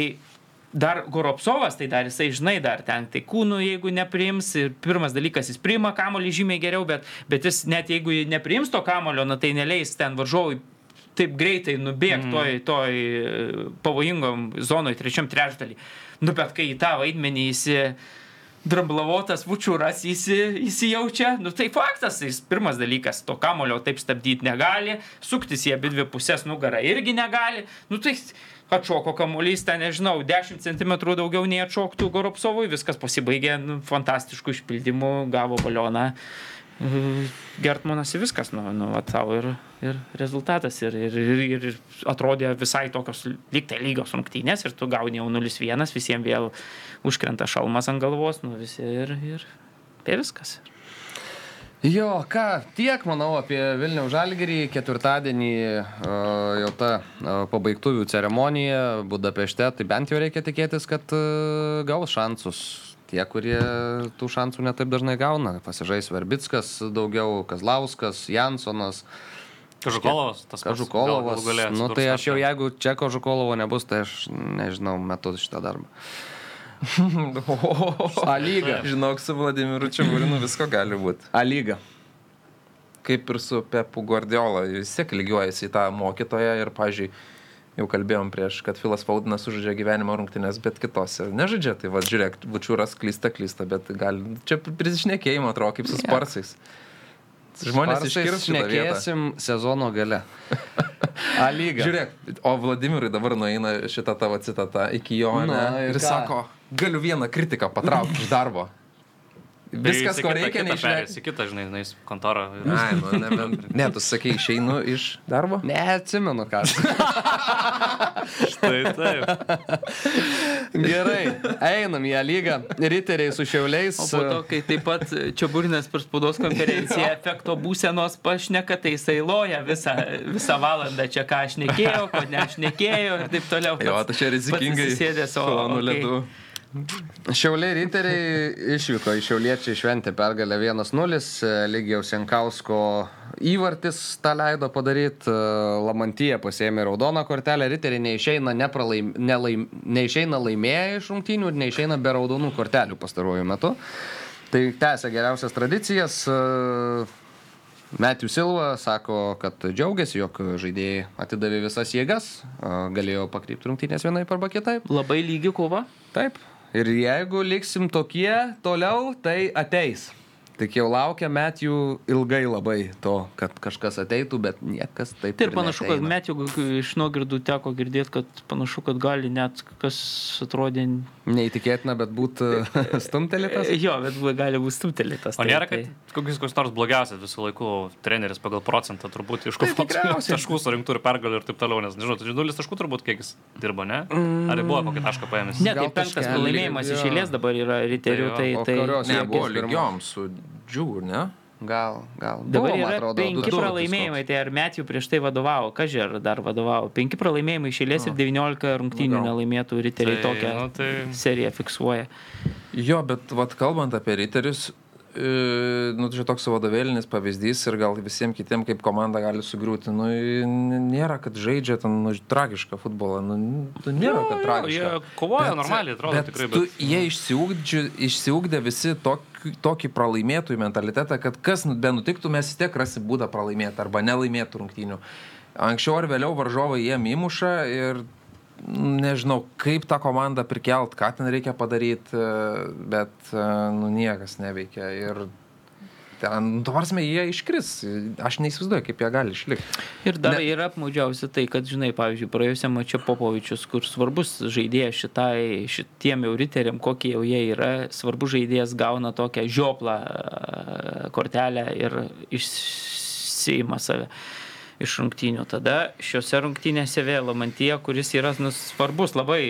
dar Goropsovas, tai dar jisai, žinai, dar ten tai kūnų, jeigu nepriims, ir pirmas dalykas, jis priima kamolį žymiai geriau, bet, bet jis net jeigu nepriims to kamolio, na tai neleis ten varžovui taip greitai nubėgti mm. toj, toj e, pavojingom zonoj, trečiam trečdalį. Nu, bet kai į tą vaidmenį įsi dramblovotas vučiūras įsi, įsijaučia, nu tai faktas, jis pirmas dalykas, to kamulio taip stabdyti negali, suktis į abi dvi pusės nugarą irgi negali, nu tai atšoko kamuolys, ten nežinau, 10 cm daugiau nei atšoktų Goropsovui, viskas pasibaigė nu, fantastiškų išpildymų, gavo balioną. Gertmanas ir viskas, nu, nu tau ir, ir rezultatas. Ir, ir, ir, ir atrodė visai tokios lyg tai lygios rungtynės ir tu gauni jau 0-1, visiems vėl užkrenta šalmas ant galvos, nu visi ir, ir apie viskas. Jo, ką, tiek manau apie Vilnių Žalgirį. Ketvirtadienį uh, jau ta uh, pabaigtuvių ceremonija Budapešte, tai bent jau reikia tikėtis, kad uh, gaus šansus. Tie, kurie tų šansų netaip dažnai gauna. Pasižais Verbickas daugiau, Kazlauskas, Jansonas. Kažukolovas, tas pats. Kažukolovas. Gale Nu, tai aš jau jeigu čia Kažukolovo nebus, tai aš nežinau, metu šitą darbą. <laughs> A lyga. Žinok, su Vladimiru Čiabulinu visko gali būti. A lyga. Kaip ir su Pepu Guardiola, vis tiek lygiuojasi į tą mokytoją ir, pažiūrėjau, jau kalbėjom prieš, kad Filas Faudinas sužaidžia gyvenimo rungtynės, bet kitose nežaidžia. Tai va, žiūrėk, Vučiūras klysta, klysta, bet gal čia prisišnekėjimo atrodo kaip su sparsais. Žmonės vietą. šnekėsim sezono gale. A lyga. Žiūrėk, o Vladimirui dabar nueina šitą tavo citatą iki jo, Nu, ne? ir Ir sako, galiu vieną kritiką patraukti iš darbo. Viskas, ko reikia, neišleis. Į kitą, žinai, nueis kontorą. Ai, nu, ne, <laughs> ne, tu sakai, išeinu iš darbo? Neatsimenu, ką. <laughs> Tai taip. Gerai, einam į A lygą. Riteriai su šiauliais. O po to, kai taip pat čia burinės per spaudos konferenciją efekto būsenos pašneka, tai jisai loja visą, visą valandą čia, ką aš nekėjau, ko ne aš nekėjau ir taip toliau. Jo, Pats- tai čia rizikingai. pats atsisėdęs, o- Plonų okei. ledų. Šiauliai riteriai išvyko, iš šiauliečiai šventė pergalę 1-0, Lygiaus Jankausko įvartis tą leido padaryti, Lamantyje pasėmė raudoną kortelę, riteriai neišeina, nepralaim, nelaim, neišeina laimėję iš rungtynių ir neišeina be raudonų kortelių pastaruoju metu. Tai tęsia geriausias tradicijas. Matthew Silva sako, kad džiaugiasi, jog žaidėjai atidavė visas jėgas, galėjo pakrypti rungtynės vienaip arba kitaip. Labai lygi kova. Taip. Ir jeigu liksim tokie toliau, tai ateis. Tik jau laukia met jų ilgai labai to, kad kažkas ateitų, bet niekas taip Tai ir panašu, kad neateina. met jau iš nuogirdų teko girdėti, kad panašu, kad gali net kas atrodė. Neįtikėtina, bet būtų <laughs> <laughs> stumtelėtas. Jo, bet gali būti stumtelėtas. O tai- nėra, tai- kad kokius koks nors blogiausias visų laikų treneris pagal procentą turbūt iš kokių <laughs> taškų surinktų ir pergalių ir taip toliau, nes nežinau, tai nulis taškų turbūt kiek jis dirbo, ne? Ar buvo kokį tašką paėmęs? Ne, tai penktas taškelį, pralaimėjimas iš eilės dabar yra riterių, Tai tai, jo, o tai kurios- Ne, Jie buvo bus pirma. lygiom su džiū, ne? Gal, gal. dabar Buvo, atrodo, du penki turtus pralaimėjimai, tai ar met jų prieš tai vadovavo, kažer dar vadovavo. Penki pralaimėjimai iš eilės ir 19 rungtynių Nu, gal. nelaimėtų riteriai Tai, tokią nu, tai- seriją fiksuoja. Jo, bet vat, kalbant apie riterius, nu, čia toks vadovėlinis pavyzdys ir gal visiems kitiems kaip komanda gali sugriūti. Nu, nėra, kad žaidžia ten nu, tragišką futbolą. Nu, nu, nėra, Jo, kad jo, tragišką. jie kovoja normaliai, atrodo, bet tikrai, Tu, bet- Jie išsiugdži, išsiugdė visi tokį, tokį pralaimėtojų mentalitetą, kad kas nu- be nutiktų, mes vis tiek rasim būdą pralaimėti arba nelaimėti rungtynių. Anksčiau ar vėliau varžovai jiem įmuša ir nežinau, kaip tą komandą prikelt, ką ten reikia padaryti, bet nu, niekas neveikia. Ir ten, tavarsime, jie iškris. Aš neįsivaizduoju, kaip jie gali išlikti. Ir dar Ne- yra apmaudžiausia tai, kad, žinai, pavyzdžiui, praėjusiam mačiu Popovičius, kur svarbus žaidėjas šitai, šitiem jau riteriam, kokie jau jie yra, svarbus žaidėjas gauna tokią žioplą e, kortelę ir išsiima save iš rungtynių. Tada šiuose rungtynėse vėl Lamantyje, kuris yra nu, svarbus labai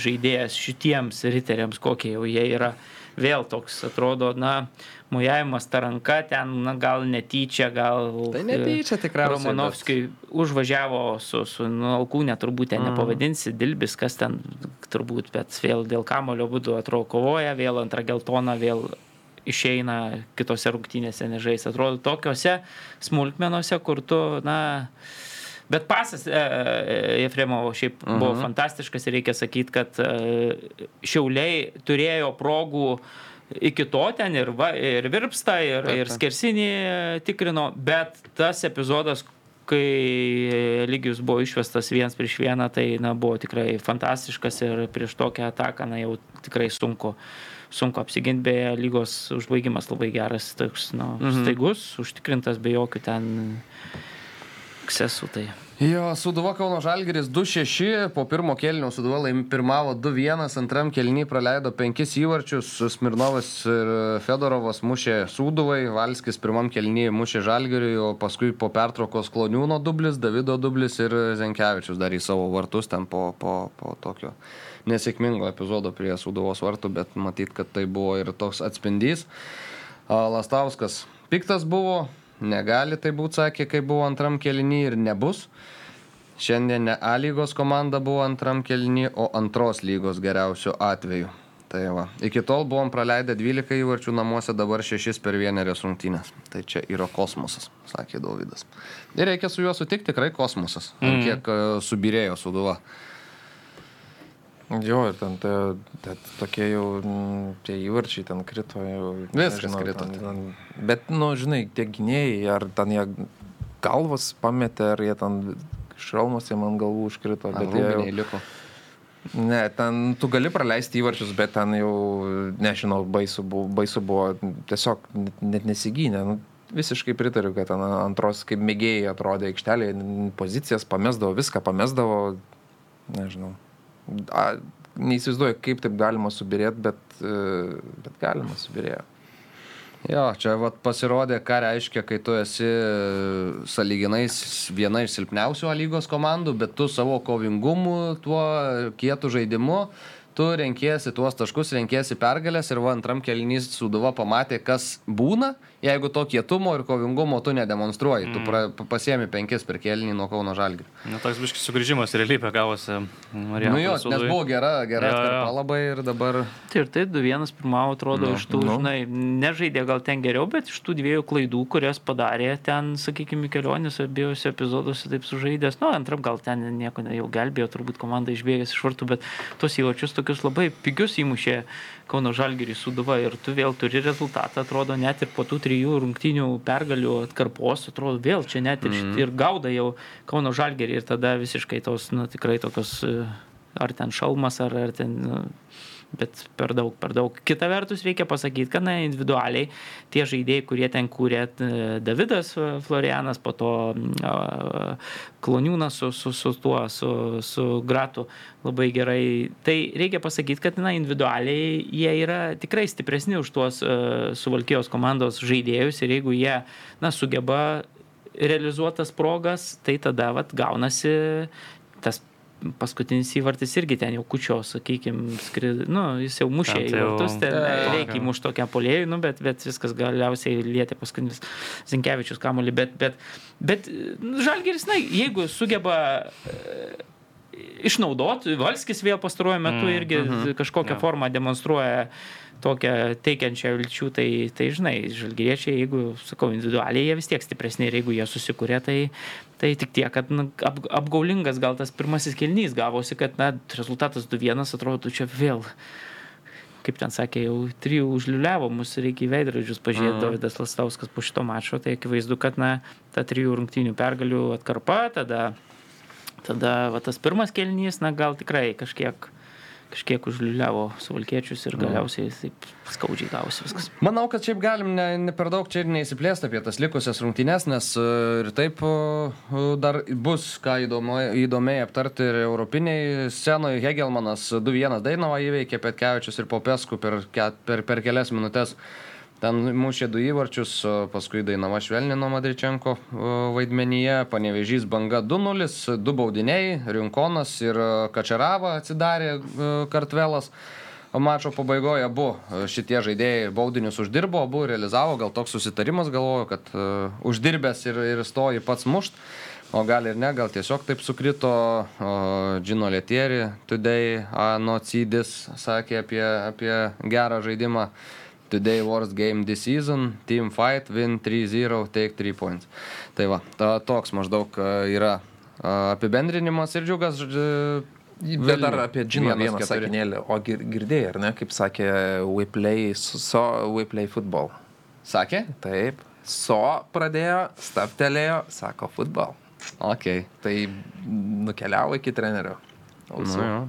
žaidėjas šitiems riteriams, kokie jau jie yra. Vėl toks atrodo, na, mojavimas ta ranka ten, na, gal netyčia, gal... Tai netyčia tikriausiai, bet- Romanovskiui užvažiavo su, su nu, alkūnė, turbūt ten nepavadinsi, Dilbis, kas ten turbūt, bet vėl dėl kamulio būdų atrodo kovoja, vėl antrą geltoną, vėl išeina kitose rungtynėse nežais. Atrodo, tokiuose smulkmenuose, kur tu, na, Bet pasas e, Jefremovo šiaip uh -huh. buvo fantastiškas ir reikia sakyti, kad e, Šiauliai turėjo progų iki to ten ir, va, ir virpsta, ir, ir skersinį tikrino, bet tas epizodas, kai lygius buvo išvestas vienas prieš vieną, tai na, buvo tikrai fantastiškas ir prieš tokią ataką na, jau tikrai sunku. Sunku apsiginti, beje, lygos užbaigimas labai geras, toks, nu, mhm. staigus, užtikrintas be jokių ten ekscesų. Tai. Jo, Suduva Kauno Žalgeris 2-6, po pirmo kelnio Suduva laim pirmavo 2-1, antram kelnį praleido 5 įvarčius, Smirnovas ir Fedorovas mušė Suduvai, Valskis pirmam kelnį mušė Žalgeriui, o paskui po pertraukos Kloniūno dublis, Davido dublis ir Zenkevičius dar į savo vartus ten po, po, po tokio nesėkmingo epizodo prie Suduvos vartų, bet matyt, kad tai buvo ir toks atspindys. Lastauskas piktas buvo, negali tai būti, sakė, kai buvo antram kelinį ir nebus. Šiandien ne A lygos komanda buvo antram kelinį, o antros lygos geriausių atveju. Tai va. Iki tol buvom praleidę 12 įvarčių namuose, dabar 6 per vienerias rungtynės. Tai čia yra kosmosas, sakė Davidas. Ir reikia su juo sutikti, tikrai kosmosas. Mm. Kiek uh, subirėjo suduva. Jo, ir ten te, te, tokie jau mm, tie įvarčiai ten krito. Jau, Viskas krito. Ten, ten, bet, nu, žinai, tie gynėjai, ar ten jie galvas pametė, ar jie ten šalmas jiem ant galvų užkrito. Bet jie jau, liko. ne, ten tu gali praleisti įvarčius, bet ten jau, nežinau, baisu buvo, baisu buvo tiesiog net, nesigynė. Nu, visiškai pritariu, kad ten antros, kaip mėgėjai atrodė aikštelėje, pozicijas pamesdavo, viską pamesdavo, nežinau. A, neįsivaizduoju, kaip taip galima subirėti, bet, e, bet galima subirėti. Jo, čia vat pasirodė, ką reiškia, kai tu esi e, saliginai viena iš silpniausių lygos komandų, bet tu savo kovingumu, tuo kietų žaidimu, tu renkiesi tuos taškus, renkiesi pergalės ir va antram kelnys Suduva pamatė, kas būna, jeigu to kietumo ir kovingumo tu nedemonstruoji. Mm. Tu pra, pa- pasiemi penkis per kelnį nuo Kauno Žalgirio. Nu, toks biškis sugrįžimas į realybę gavosi. Nu jo, nes buvo gera, gera jo. atkarpa labai ir dabar... Tai ir taip, 2-1 pirmavo, atrodo, Nu, iš tų, nu. žinai, nežaidė gal ten geriau, bet iš tų dviejų klaidų, kurias padarė ten, sakykime, kelionės abiejose epizoduose taip sužaidęs, nu, antram gal ten nieko ne- jau gelbėjo, turbūt komanda išbėgęs iš vartų, bet tos įvačius tokius labai pigius įmušė Kauno Žalgirį suduva ir tu vėl turi rezultatą, atrodo, net ir po tų trijų rungtinių pergalių atkarpos, atrodo, vėl čia net ir, mm. ir gauda jau Kauno Žalgirį ir tada visiškai tos, na, tikrai tokios, e, ar ten šalmas, ar, ar ten... Nu, bet per daug, per daug. Kita vertus reikia pasakyti, kad na, individualiai tie žaidėjai, kurie ten kūrė, e, Davidas e, Florianas, po to Kloniūnas su, su, su tuo, su, su Gratu labai gerai. Tai reikia pasakyti, kad na, individualiai jie yra tikrai stipresni už tuos uh, suvalkijos komandos žaidėjus ir jeigu jie na, sugeba realizuotas progas, tai tada vat, gaunasi tas paskutinis įvartis irgi ten jau kučio, sakykime, skrid... nu, jis jau mušė Ten į tai jau- vartus, ten Jo. reikia įmušti tokią polėjų, nu, bet, bet viskas galiausiai lietė paskutinis Zinkevičius kamuolį, bet, bet, bet nu, Žalgeris, na, jeigu sugeba e, išnaudoti, Valskis vėl pastaruoju metu Mm, irgi mhm. kažkokią Jo. formą demonstruoja tokią teikiančią vilčių, tai, tai žinai, žalgyriečiai, jeigu, sakau, individualiai jie vis tiek stipresni ir jeigu jie susikūrė, tai, tai tik tiek, kad na, ap, apgaulingas gal tas pirmasis kelnys gavosi, kad na, rezultatas 2-1 atrodo čia vėl. Kaip ten sakė, jau trijų užliuliavo, mus reikia į veidrodžius pažiūrėti, mm. Davidas Lastauskas po šito mačo, tai akivaizdu, kad na, ta trijų rungtynių pergalių atkarpa, tada, tada va, tas pirmas kelnys, na gal tikrai kažkiek kažkiek užliuliavo suvalkiečius ir galiausiai taip skaudžiai gavosi viskas. Manau, kad šiaip galim ne, ne per daug čia ir neįsiplėsti apie tas likusias rungtynes, nes e, ir taip dar bus ką įdomu, įdomiai aptarti ir europiniai scenoje. Hegelmanas 2-1 Dainavą įveikė Petkevičius ir Popesku per, per, per kelias minutės. Ten mušė du įvarčius, paskui Dainava švelnino Madričenko vaidmenyje, panevežys banga 2-0, du baudiniai, Rinkonas ir e, Kačerava atsidarė e, kartvelas. Mačo pabaigoje abu e, šitie žaidėjai baudinius uždirbo, abu realizavo, gal toks susitarimas, galvoju, kad uh, uždirbęs ir, ir stoji pats mušt, o gal ir ne, gal tiesiog taip sukrito uh, Džino Letieri, Today Anocidis sakė apie, apie gerą žaidimą. Today worst game this season, team fight, win 3-0, take 3 points. Tai va, ta, toks maždaug e, yra e, apibendrinimas ir džiugas. e, Bet dar apie Džiną vieną sakinėlį. O gir- girdėjai, ar ne, kaip sakė We Play, so We Play Football. Sakė? Taip. So pradėjo, staptelėjo, sako futbol. Ok. Tai nukeliavo iki trenerio. Nu, jo.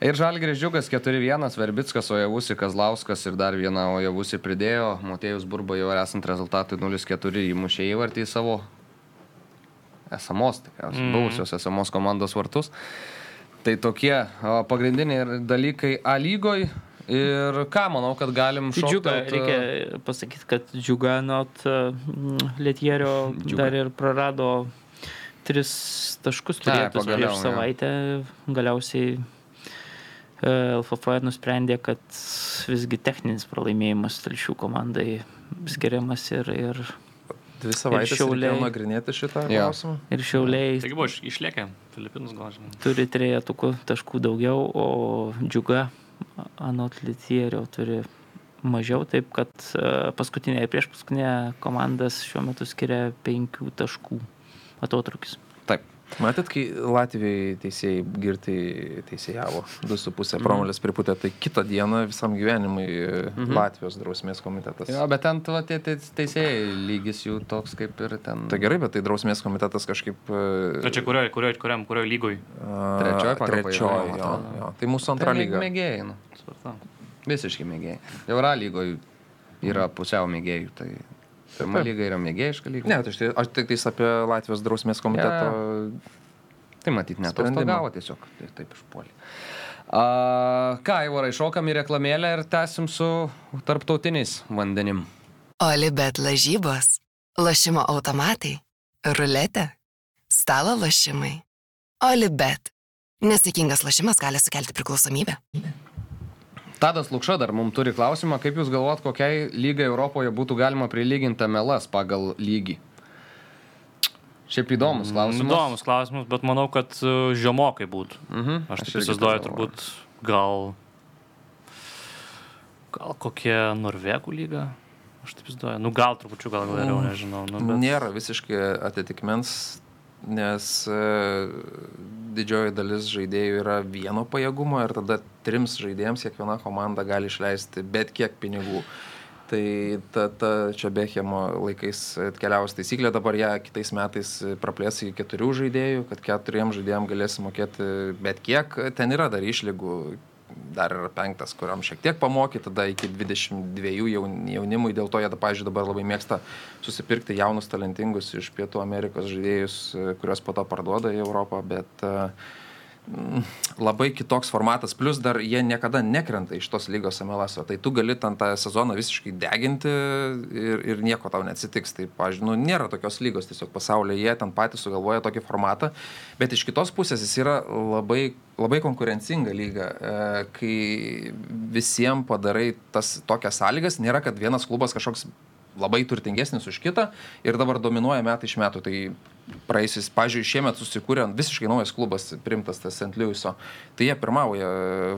Ir Žalgiris Džiugas 4-1, Verbickas, Ojavusi, Kazlauskas ir dar vieną Ojavusi pridėjo. Motėjus Burba jau esant rezultatui 0-4 įmušė įvartį į savo esamos, tikriausiai, mm. buvusios esamos komandos vartus. Tai tokie pagrindiniai dalykai A lygoj. Ir ką, manau, kad galim džiuga, šoktelt, reikia pasakyti, kad džiuga nuot Lietierio Džiuga. dar ir prarado tris taškus turėtus prieš savaitę. Galiausiai LFF nusprendė, kad visgi techninis pralaimėjimas telšių komandai skiriamas ir, ir, Dvi savaitės Šiauliai. nagrinėti šitą Jo. klausimą. ir šiauliai Taigi buvo iš- išlėkę Filipinus gal žinai. turi trejetukų taškų daugiau, o džiuga anot Litierio turi mažiau, taip kad e, paskutinė ir prieš paskutinė komandas šiuo metu skiria penkių taškų atotrukis. Matėt, kai Latvijai teisėjai girtai teisėjavo 2,5 promilės priputė, tai kitą dieną visam gyvenimui mhm. Latvijos drausmės komitetas. Jo, bet ten va, tie te- teisėjai lygis jų toks kaip ir ten. Tai gerai, bet tai drausmės komitetas kažkaip... Tai čia kurioje, kurioje, kuriam, kurioje lygoj? Trečioj pagal Trečioj, pajėgumą, jo, jo. Tai mūsų antra Tai lyga. Mėgėjai, nu. Svarta. Visiškai mėgėjai. Euro lygoje yra pusiau mėgėjų. Tai Pirma lyga yra mėgėjiška lyga. Ne, tai aš, aš tik tais apie Latvijos drausmės komiteto. Tai matyt, net atostogavo tiesiog. Tai taip išpuolė. A, ką, Ivorai, šokam į reklamėlę ir tęsim su tarptautiniais vandenim. Olibet lažybos, lošimo automatai, ruletė, stalo lošimai. Olibet. Nesėkmingas lošimas gali sukelti priklausomybę. Tadas Lukša dar mums turi klausimą, kaip Jūs galvojat, kokiai lygai Europoje būtų galima prilyginti MLS pagal lygį? Šiaip įdomus klausimas. Įdomus klausimas, bet manau, kad e, žemokai būtų. Mhm. Aš taip įsivaizduoju, turbūt gal. Gal kokia Norvegų lyga? Aš taip įsivaizduoju. Nu, gal trupučiu, gal geriau, nežinau. Nu, bet... Nėra visiškai atitikmens, nes e, didžioji dalis žaidėjų yra vieno pajėgumo ir tada trims žaidėjams kiekviena komanda gali išleisti bet kiek pinigų. Tai ta, ta čia Bechemo laikais atkeliavus taisyklė, dabar ją kitais metais praplės iki keturių žaidėjų, kad keturiem žaidėjim galėsi mokėti bet kiek. Ten yra dar išlygų, dar yra penktas, kuriam šiek tiek pamokė, tada iki 22 jaun- jaunimui, dėl to jie, pavyzdžiui, dabar labai mėgsta susipirkti jaunus talentingus iš Pietų Amerikos žaidėjus, e, kuriuos po to parduoda į Europą, bet mm, labai kitoks formatas, plus dar jie niekada nekrenta iš tos lygos MLS, -o. tai tu gali ten tą sezoną visiškai deginti ir, ir nieko tau neatsitiks. Tai, pažiūrėjau, nu, nėra tokios lygos tiesiog pasaulyje, jie ten patys sugalvoja tokį formatą, bet iš kitos pusės jis yra labai, labai konkurencinga lyga, e, kai visiems padarai tas tokias sąlygas, nėra, kad vienas klubas kažkoks labai turtingesnis už kitą ir dabar dominuoja metai iš metų. Tai praeisiais, pažiūrėjau, šiemet susikūrė visiškai naujas klubas, primtas tas St. Louis'o. Tai jie pirmauja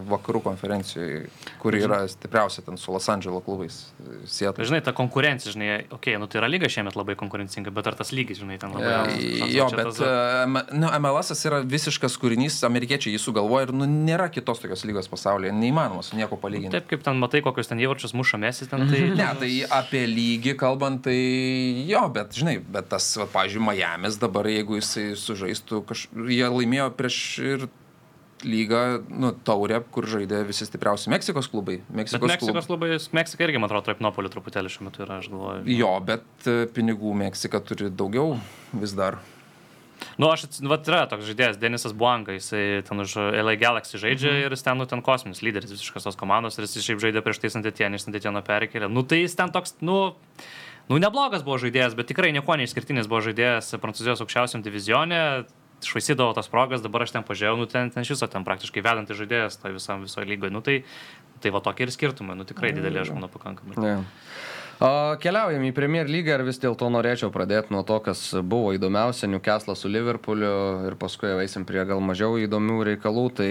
vakarų konferencijoje, kur yra stipriausia ten su Los Andželo klubais. Seattle. Žinai, ta konkurencija, žinai, okei, okay, nu tai yra lyga šiemet labai konkurencinga, bet ar tas lygis, žinai, ten labai? Toks, Jo, bet tas- e, nu, MLS yra visiškas kūrinys, amerikiečiai jį sugalvoja ir nu, nėra kitos tokios lygos pasaulyje, neįmanoma su nieko palyginti. Taip kaip ten matai, kokius ten įvarčius muša mesis, ten tai... <laughs> Ne, tai apie lygį kalbant, tai jo, bet žinai, bet tas, pavyzdžiui, Miami's dabar, jeigu jisai sužaistų, kaž... jie laimėjo prieš ir lygą, nu, taurę, kur žaidė visi stipriausi Meksikos klubai. Bet Meksikos, Meksikos labai, Meksika irgi, man atrodo, tarp Nopolių truputėlį šiuo metu yra, aš galvoju. Jo, bet e, pinigų Meksika turi daugiau vis dar. Nu, aš, vat yra toks žaidėjas, Denisas Buanga, jisai ten už LA Galaxy žaidžia Mhm. ir jis ten, nu, ten kosminis lyderis visiškas tos komandos ir jis šiaip žaidė prieš tai Santetienį, iš Santetieno perkelė. Nu, tai jis ten toks, nu, nu, neblogas buvo žaidėjas, bet tikrai nieko neišskirtinis buvo žaidėjas Prancūzijos aukščiausiam divizionė. Švaisydavo tas progas, dabar aš ten pažiūrėjau, nu ten, ten šis, ten praktiškai vedantis žaidėjas to visam visoje lygoje. Nu tai, tai va tokie ir skirtumai, nu tikrai dideli, aš manau, pakankamai. Ne. O, keliaujam į Premier lygą ir vis dėlto norėčiau pradėti nuo to, kas buvo įdomiausia, Newcastle su Liverpooliu ir paskui eisim prie gal mažiau įdomių reikalų. Tai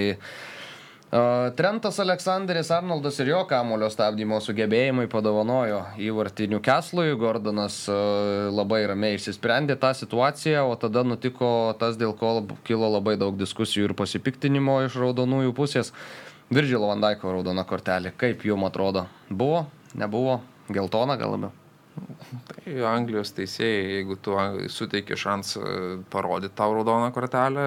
Trentas Aleksandris Arnoldas ir jo kamulio stabdymo sugebėjimai padovanojo įvartį Newcastle'ui, Gordonas labai ramiai išsisprendė tą situaciją, o tada nutiko tas, dėl ko kilo labai daug diskusijų ir pasipiktinimo iš raudonųjų pusės. Virdžilo Vandaiko raudona kortelė, kaip jums atrodo? Buvo, nebuvo, geltona gal labiau? Tai Anglijos teisėjai, jeigu tu suteiki šansą parodyti tau raudoną kortelę,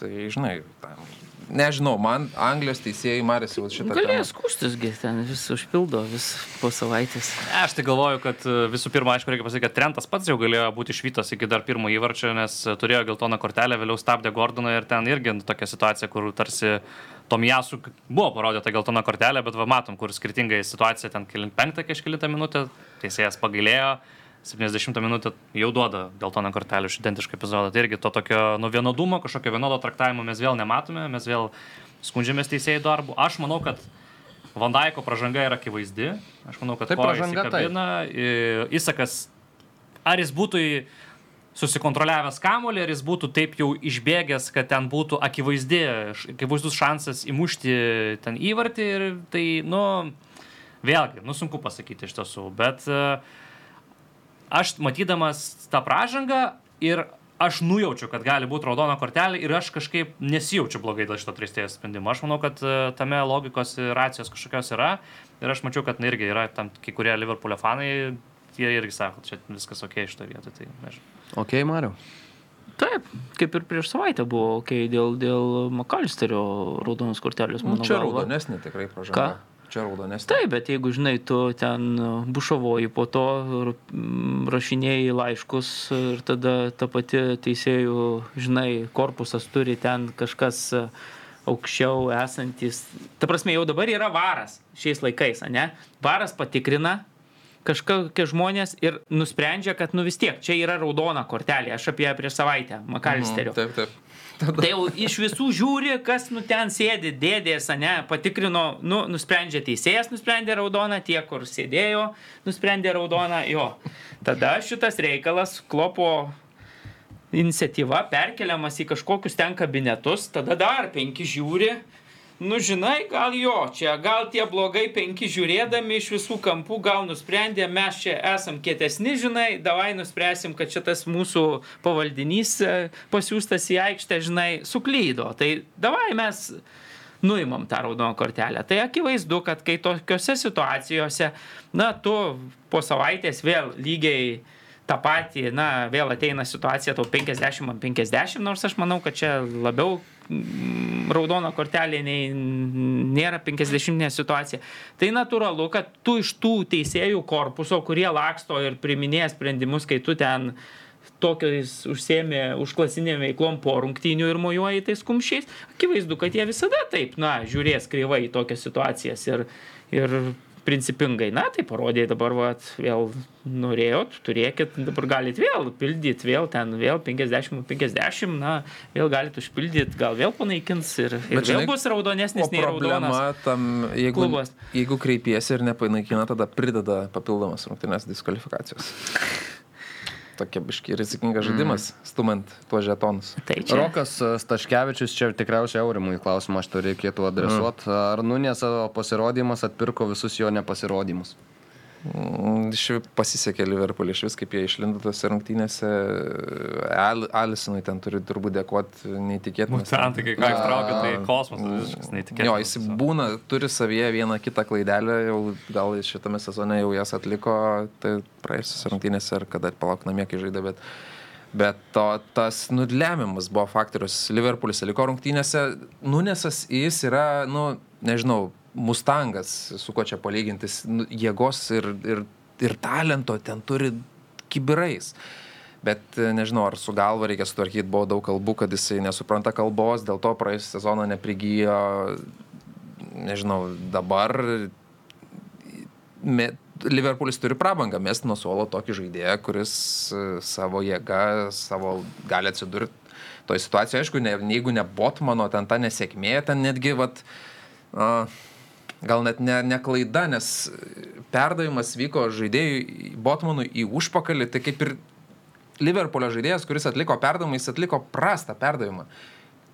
tai žinai, tam, nežinau, man Anglijos teisėjai marėsi jau šitą Galės skūstisgi, ten vis užpildo, vis po savaitės. Aš tai galvoju, kad e, visų pirma, aišku, reikia pasakyti, kad Trentas pats jau galėjo būti išvytas iki dar pirmo įvarčio, nes e, turėjo geltoną kortelę, vėliau stabdė Gordoną ir ten irgi tokia situacija, kur tarsi Tomijasu buvo parodyta geltona kortelė, bet va matom, kur skirtingai situacija ten kilint penktą kažkilintą minutę, teisėjas pagailėjo. 70 minutę jau duoda geltoną kortelę iš identišką epizodą. Tai irgi to tokio nu, vienodumo, kažkokio vienodo traktavimo mes vėl nematome, mes vėl skundžiamės teisėjų darbu. Aš manau, kad Vandaiko pažanga yra akivaizdi. Aš manau, kad Tai pražanga, taip. įsikabina. I- Įsakas, ar jis būtų į- susikontroliavęs kamolį, ar jis būtų taip jau išbėgęs, kad ten būtų akivaizdi, akivaizdus šansas įmušti ten įvartį. Ir tai, nu, vėlgi, nu sunku pasakyti iš tiesų. Bet e, aš matydamas tą pražangą ir aš nujaučiu, kad gali būti raudona kortelė ir aš kažkaip nesijaučiu blogai dėl šito tristėjos sprendimo. Aš manau, kad e, tame logikos ir racijos kažkokios yra. Ir aš mačiau, kad na, irgi yra tam kai kurie Liverpoolio fanai, jie irgi sako, čia viskas ok šito vietoje. Tai, nežinau. Ok, Mariu. Taip, kaip ir prieš savaitę buvo, kai dėl, dėl Makalisterio raudonos kortelės, Nu, čia raudonesnė tikrai Ką? Čia raudonesnė. Taip, bet jeigu, žinai, tu ten bušavoji po to, mm, rašinėjai laiškus ir tada ta pati teisėjų, žinai, korpusas turi ten kažkas e, aukščiau esantis. Ta prasme, jau dabar yra varas šiais laikais, ne? Varas patikrina kažkokie žmonės ir nusprendžia, kad nu vis tiek, čia yra raudona kortelė, aš apie ją prieš savaitę, Makalisterio. Mhm, taip, taip. Tai jau iš visų žiūri, kas nu ten sėdi, dėdės, ne, patikrino, nu, nusprendžia teisėjas, nusprendė raudoną, tie, kur sėdėjo, nusprendė raudoną, jo. Tada šitas reikalas klopo iniciatyva perkeliamas į kažkokius ten kabinetus, tada dar penki žiūri, nu žinai, gal jo, čia, gal tie blogai penki žiūrėdami iš visų kampų, gal nusprendė, mes čia esam kietesni, žinai, davai nuspręsim, kad šitas mūsų pavaldinys e, pasiūstas į aikštę, žinai, suklydo. Tai davai mes nuimam tą raudoną kortelę. Tai akivaizdu, kad kai tokiuose situacijose, na, tu po savaitės vėl lygiai tą patį, na, vėl ateina situacija tau 50 ant 50, nors aš manau, kad čia labiau raudona kortelė nei nėra 50 situacija. Tai natūralu, kad tu iš tų teisėjų korpuso, kurie laksto ir priminėja sprendimus, kai tu ten tokiais užsėmė užklasinėm veiklom po rungtynių ir mojuoja tais kumščiais, akivaizdu, kad jie visada taip, na, žiūrės kreivai į tokias situacijas ir, ir principingai, na, tai parodė dabar, va, vėl norėjot, turėkit, dabar galit vėl pildyti, vėl ten, vėl 50-50, na, vėl galit užpildyti, gal vėl panaikins ir, ir Bet, žinai, vėl bus raudonesnis nei raudonas. Tam, jeigu, klubas. jeigu kreipiesi ir nepanaikina, tada prideda papildomas rungtynės diskvalifikacijos tokia biški rizikingas žaidimas, mm. stumant tuos žetonus. Tai čia. Rokas e, Staškevičius, čia tikriausiai aurimui klausimą aš to reikėtų adresuoti. Mm. Ar Nunės savo pasirodymas atpirko visus jo nepasirodymus? Mm, iš pasisekė Liverpool iš vis, kaip jie išlindo tose rungtynėse. Al, Alisonui ten turi turbūt dėkoti neįtikėtinai. Ten tai kai ką ištraukia, tai kosmosas visiškas neįtikėtinas. Jo, jis būna, turi savyje vieną kitą klaidelę, jau gal šitame sezone jau jas atliko, tai praėjusios rungtynėse ar kada palauk namie, kai žaidė, bet... Bet to, tas nulemiamas buvo faktorius. Liverpoolis liko rungtynėse. Nunesas jis yra, nu, nežinau, Mustangas, su kuo čia palygintis, nu, jėgos ir, ir, ir talento ten turi kibirais. Bet e, nežinau, ar su galva reikia sutvarkyti, buvo daug kalbų, kad jisai nesupranta kalbos, dėl to praėjusią sezoną neprigijo, nežinau, dabar me, Liverpoolis turi prabangą mest nuo suolo tokį žaidėją, kuris e, savo jėgą, savo gali atsidurti toje situacijoje. Aišku, ne, jeigu ne Botmano, ten ta nesėkmė, ten netgi, vat, uh, gal net ne, ne klaida, nes perdavimas vyko žaidėjui Botmanui į užpakalį, tai kaip ir Liverpoolio žaidėjas, kuris atliko perdavimą, jis atliko prastą perdavimą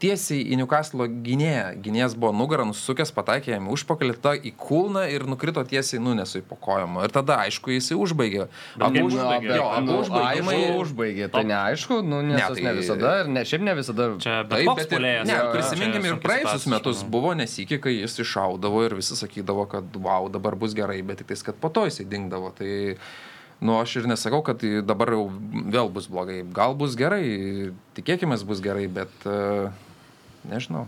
tiesiai į Newcastle gynėją. Gynėjas buvo nugarą nusukęs, pataikė jam užpakalį, ta į kulną ir nukrito tiesiai nunesui po kojama. Ir tada, aišku, jis užbaigė. Abu užbaigė. Jo, abu užbaigimai. Aišku, užbaigė. Tai neaišku, nu, nes ne, tai, ne visada, ir ne, šiaip ne visada. Čia bet, taip, bet ir, ne, prisiminkime ir praėjusius metus buvo nesikį, kai jis iššaudavo ir visi sakydavo, kad wow, dabar bus gerai, bet tik tais, kad po to jisai dingdavo. Tai, Nu, aš ir nesakau, kad dabar jau vėl bus blogai. Gal bus gerai, tikėkime, bus gerai, bet uh, nežinau.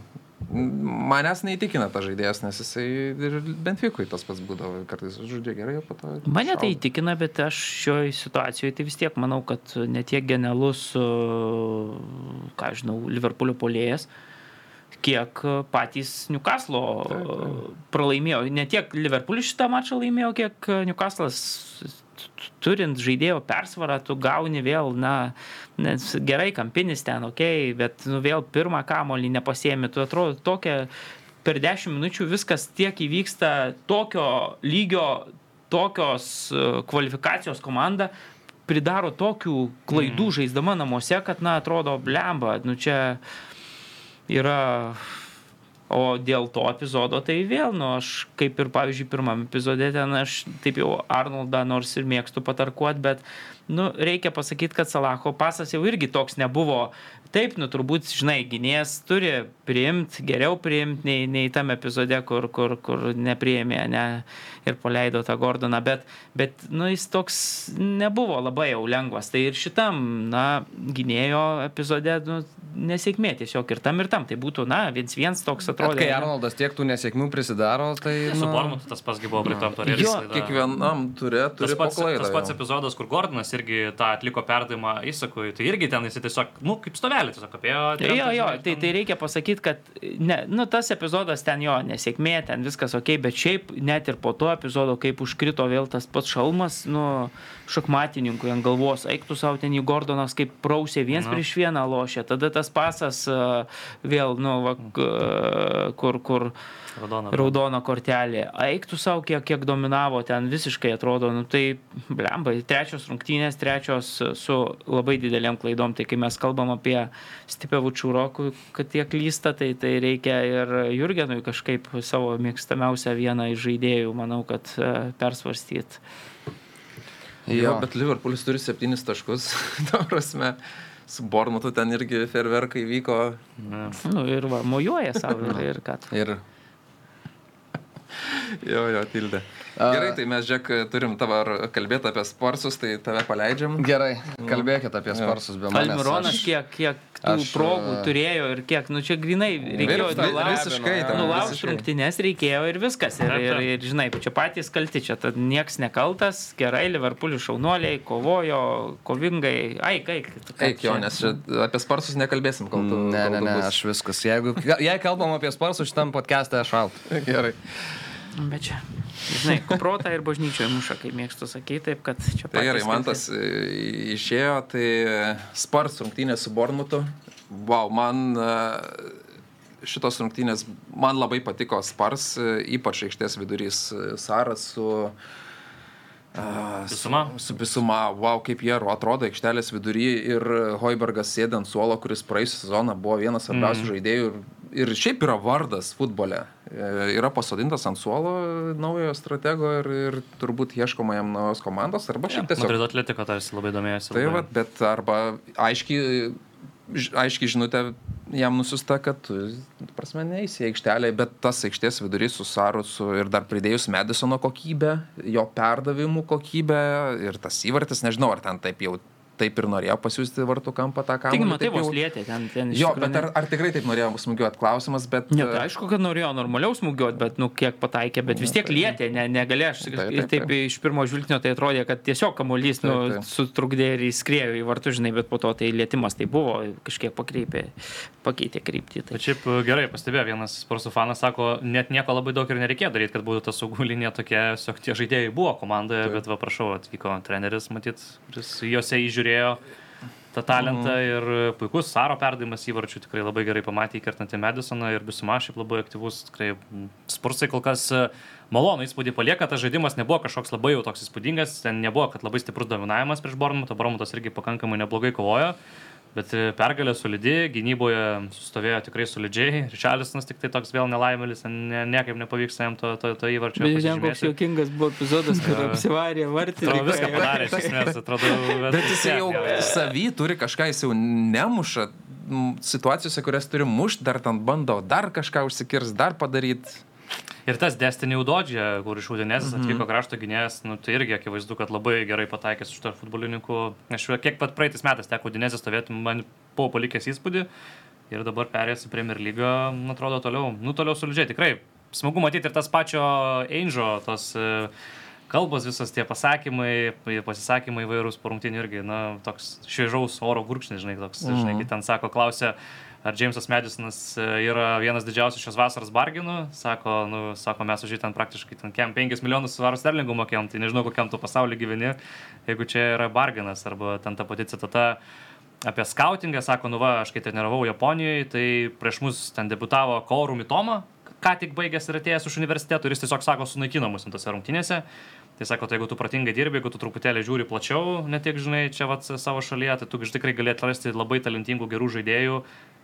Manęs neįtikina ta žaidėjas, nes jisai ir Benfikui tas pats būdavo, kartais žaidžia gerai, o po to... Mane tai įtikina, bet aš šioje situacijoje tai vis tiek manau, kad netiek genialus, ką žinau, Liverpoolio polėjas, kiek patys Newcastle pralaimėjo. Ne tiek Liverpoolis šitą mačą laimėjo, kiek Newcastle'as turint žaidėjo persvarą, tu gauni vėl, na, gerai, kampinis ten, ok, bet nu, vėl pirmą kamolį nepasiemi, tu atrodo tokia, per 10 minučių viskas tiek įvyksta tokio lygio, tokios e, kvalifikacijos komanda pridaro tokių klaidų mm. žaisdama namuose, kad, na, atrodo, blemba, nu čia yra O dėl to epizodo tai vėl, nu, aš kaip ir, pavyzdžiui, pirmam epizode ten aš taip jau Arnoldą nors ir mėgstu patarkuot, bet, nu, reikia pasakyti, kad Salaho pasas jau irgi toks nebuvo. Taip, nu, turbūt, žinai, gynėjas turi priimti, geriau priimti nei, nei tam epizode, kur, kur, kur nepriėmė, ne, ir paleido tą Gordoną, bet, bet, nu, jis toks nebuvo labai jau lengvas. Tai ir šitam, na, gynėjo epizode, nu, nesėkmė tiesiog ir tam ir tam. Tai būtų, na, viens viens toks atrodo. kai Arnoldas tiek tų nesėkmių prisidaro, tai... Su nu, Bormutu tas pats buvo pritam turėti. Jo, Kiekvienam turi, Tas pats, paklaidą. tas pats epizodas, kur Gordonas irgi tą atliko perdavimą Įsakui, tai irgi ten jis tiesiog, nu, kaip stovelė, tiesiog apie jo. Jo, tai, tai reikia pasakyti, kad ne, nu, tas epizodas ten jo nesėkmė, ten viskas ok, bet šiaip net ir po to epizodo, kaip užkrito vėl tas pats šalmas, nu, šachmatininkui ant galvos, eiktų savo ten į Gordonas, kaip prausė viens Na. prieš vieną lošė, tada tas pasas vėl, nu, va, k- kur, kur Raudona. raudona kortelė, eiktų savo, kiek, kiek dominavo, ten visiškai atrodo, nu, tai blemba, trečios rungtynės, trečios su labai dideliam klaidom, tai kai mes kalbam apie Stipevučių rokų, kad jie klysta, tai, tai reikia ir Jurgenui kažkaip savo mėgstamiausią vieną iš žaidėjų, manau, kad e, persvarstyti. Jo, bet Liverpoolis turi septynis taškus. <laughs> Ta prasme, su Bormutu ten irgi ferverkai vyko. Nu, ir va, mojuoja savo ir, ir ką. Ir Jo, jo, tildė. A- Gerai, tai mes, Džek, turim tavo ar kalbėti apie sportus, tai tave paleidžiam. gerai, kalbėkite apie sparsus be manęs. Almironas Aš- kiek, kiek tų aš, progų e, turėjo ir kiek, nu čia grinai reikėjo nulaužti. rungtynės reikėjo ir viskas. Ir, ir, ir žinai, čia patys kalti, čia tad nieks nekaltas, gerai, Liverpoolių šaunuoliai kovojo, kovingai, ai, kai. Eik, jo, nes apie spartus nekalbėsim, kol tu. Ne, ne, ne, aš viskas. Jeigu, jei kalbam apie sparsus šitam podcast'e, aš šalt. Gerai. Bet čia, žinai, kuprotą ir bažnyčioje muša, kaip mėgstu sakyti, taip kad čia Tai gerai, man tas e, išėjo, tai Spars rungtynės su Bormutu. Wow, man e, šitos rungtynės, man labai patiko Spars, e, ypač aikštės vidurys e, Saras su... a, su- Bisuma? Su Bisuma, wow, kaip jie atrodo aikštelės vidury ir Hoibergas sėdė ant suolo, kuris praėjusią sezoną buvo vienas svarbiausių mm. žaidėjų ir, ir šiaip yra vardas futbole. E, Yra pasodintas ant suolo naujojo stratego ir, ir turbūt ieškoma jam naujos komandos arba šiaip tiesiog Madrido atletiko tarsi labai domėjosi. Tai va, bet arba aiškiai, aiškiai žinutė jam nusiusta, kad tu, prasme, neįsi į aikštelę, bet tas aikštės vidurys su Sarusu ir dar pridėjus Medisono kokybę, jo perdavimų kokybę ir tas įvartis, nežinau, ar ten taip jau taip ir norėjo pasiūsti vartų kampą tą kamuolį. Tik matai, taip vos jau- lietė ten. ten Jo, tikrųjų bet ar, ar tikrai taip norėjo smūgiuoti klausimas, bet... Ne, e, tai aišku, kad norėjo normaliau smūgiuoti, bet, nu, kiek pataikė, bet vis tiek lietė, ne, negalėjo. Aš Taip, taip, taip, taip, taip. iš pirmo žvilgsnio tai atrodė, kad tiesiog kamuolys, nu, Taip, taip. sutrukdė ir įskrėjo į vartus, žinai, bet po to tai lietimas tai buvo, kažkiek pakreipė, pakeitė kryptį. Tai. Bet šiaip e, gerai pastebėjo, vienas sporto fanas sako, net nieko labai daug ir nereikėjo daryti, kad būtų ta saugų linija tokia, tiesiog tie žaidėjai buvo komandoje, bet va prašau, atvyko treneris, matyt, kuris juose įžiūrėjo tą talentą ir puikus Saro perdavimas įvarčių tikrai labai gerai pamatė įkertantį Medisoną ir Bisuma šiaip labai aktyvus, tikrai spursai kol kas e, malonų įspūdį palieka, tas žaidimas nebuvo kažkoks labai jau toks įspūdingas, ten nebuvo, kad labai stiprus dominavimas prieš Bormutą, Bormutas irgi pakankamai neblogai kovojo. Bet e, pergalė solidi, gynyboje sustovėjo tikrai solidžiai. Richarlisonas tik tai toks vėl nelaimėlis, ne, niekaip nepavyksta jam to, to, to įvarčio. Bet žinai, koks juokingas buvo epizodas, kur apsivarė vartį. Atrodo, viską padarė, iš esmės, atrodo. <laughs> Bet jis jau savy turi kažką, jis jau nemuša situacijose, kurias turi mušti, dar ten bando dar kažką užsikirs, dar padaryti. Ir tas Destiny Udodžė, kur iš Udinėsės Mhm. atvyko krašto gynėjas, nu, tai irgi akivaizdu, kad labai gerai pataikęs iš tarp futbolininkų. Aš kiek pat praeitais metais teko Udinėsės stovėti, man buvo palikęs įspūdį. Ir dabar perėjęs į Premier lygą, nu, atrodo toliau, nu, toliau solidžiai. Tikrai smagu matyti ir tas pačio Angel, tos e, kalbos, visas tie pasakymai, pasisakymai vairūs porungtinių irgi, na, toks šviežaus oro gurkšnis, žinai, toks, Mhm. žinai, kai ten sako, klausia, ar Jamesas Madisonas e, yra vienas didžiausių šios vasaros barginų. Sako, nu, sako mes už jį ten praktiškai ten kem 5 milijonus svarų sterlingų mokėjom, tai nežinau, kokiam tu pasaulyje gyveni, jeigu čia yra barginas, arba ten ta pati citata. Apie skautingą, sako, nu va, aš kai treniravau Japonijoje, tai prieš mus ten debutavo Koru Mitoma, ką tik baigęs ir atėjęs iš universiteto ir jis tiesiog sako, sunaikino mus tose rungtynėse. Tai sako, tai jeigu tu pratingai dirbi, jeigu tu truputėlį žiūri plačiau, ne tik žinai čia vat, savo šalyje, tai tu tikrai gali atrasti labai talentingų, gerų žaidėjų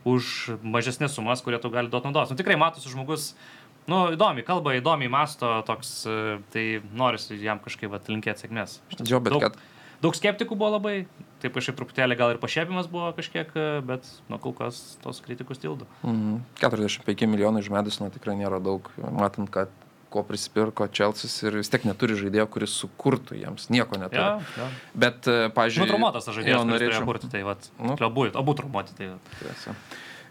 už mažesnės sumas, kurie tu gali duoti naudos. Nu, tikrai matosi žmogus, nu, įdomi, kalba įdomiai, masto toks, e, tai norisi jam kažkaip atlinkėti sėkmės. Jo, bet daug, kad- daug skeptikų buvo labai, taip kažkaip truputėlį gal ir pašėpimas buvo kažkiek, e, bet, nu, kol kas tos kritikus tildo. Mhm. 45 milijonai iš Medisono tikrai nėra daug, matant, kad ko prisipirko Čelsis ir vis tiek neturi žaidėjo, kuris sukurtų jiems, nieko neturi. Ja, ja. Bet, e, pažiūrėjau, Nu, traumuotas tas žaidėjas, turėjo kurti, tai vat, Nu. abu, abu traumuoti. Tai. Tiesa.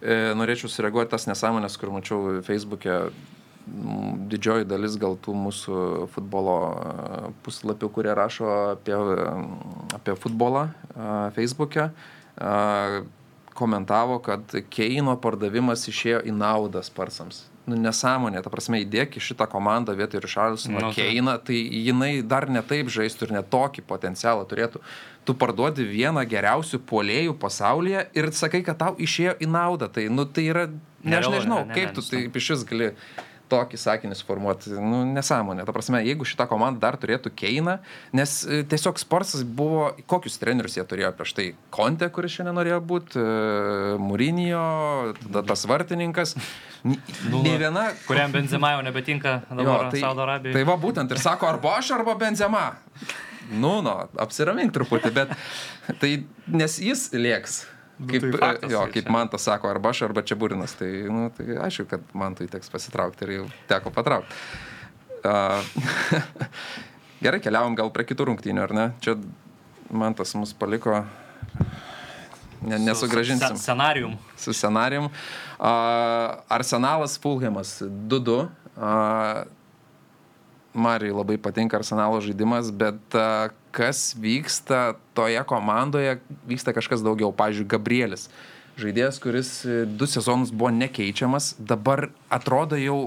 E, Norėčiau sureaguoti tas nesąmonės, kur mačiau Facebook'e. Didžioji dalis gal tų mūsų futbolo e, puslapių, kurie rašo apie, apie futbolą e, Facebook'e, komentavo, kad Keino pardavimas išėjo į naudą sparsams. Nu, nesąmonė, ta prasme, įdėk į šitą komandą vietoj Richarlisono Nu, no, tai- jinai dar netaip žaistų ir netokį potencialą turėtų. Tu parduodi vieną geriausių puolėjų pasaulyje ir sakai, kad tau išėjo į naudą. Tai, nu, tai yra, ne, aš nežinau, ne, ne, kaip ne, tu taip iš vis gali tokį sakinį suformuoti. Nu, nesąmonė. Ta prasme, jeigu šita komanda dar turėtų Keiną, nes e, tiesiog Sportsas buvo, kokius trenerius jie turėjo prieš tai. Konte, kuris šiandien norėjo būti, Mūrinio, tada tas vartininkas. Nu, Nė viena Kuriam Benzema jau nebetinka dabar tai, Saudo Arabijoje. tai va būtent ir sako, arba aš, arba Benzema. Nu, nu, apsiramink truputį, bet tai, nes jis lieks. Kaip, tai faktas, jo, tai kaip man tas sako, arba aš, arba čia būrinas. Tai, nu, tai aišku, kad man tai teks pasitraukti ir jau teko patraukti. Uh, <laughs> gerai, keliavom gal prie kitų rungtynių, ar ne? Čia man tas mus paliko. Ne, nesugražinsim Su scenarijum. su scenarijum. Uh, Arsenalas Fulhamas 2-2. Uh, Marijai labai patinka Arsenalo žaidimas, bet kas vyksta toje komandoje, vyksta kažkas daugiau. Pavyzdžiui, Gabrielis. Žaidėjas, kuris e, du sezonus buvo nekeičiamas, dabar atrodo jau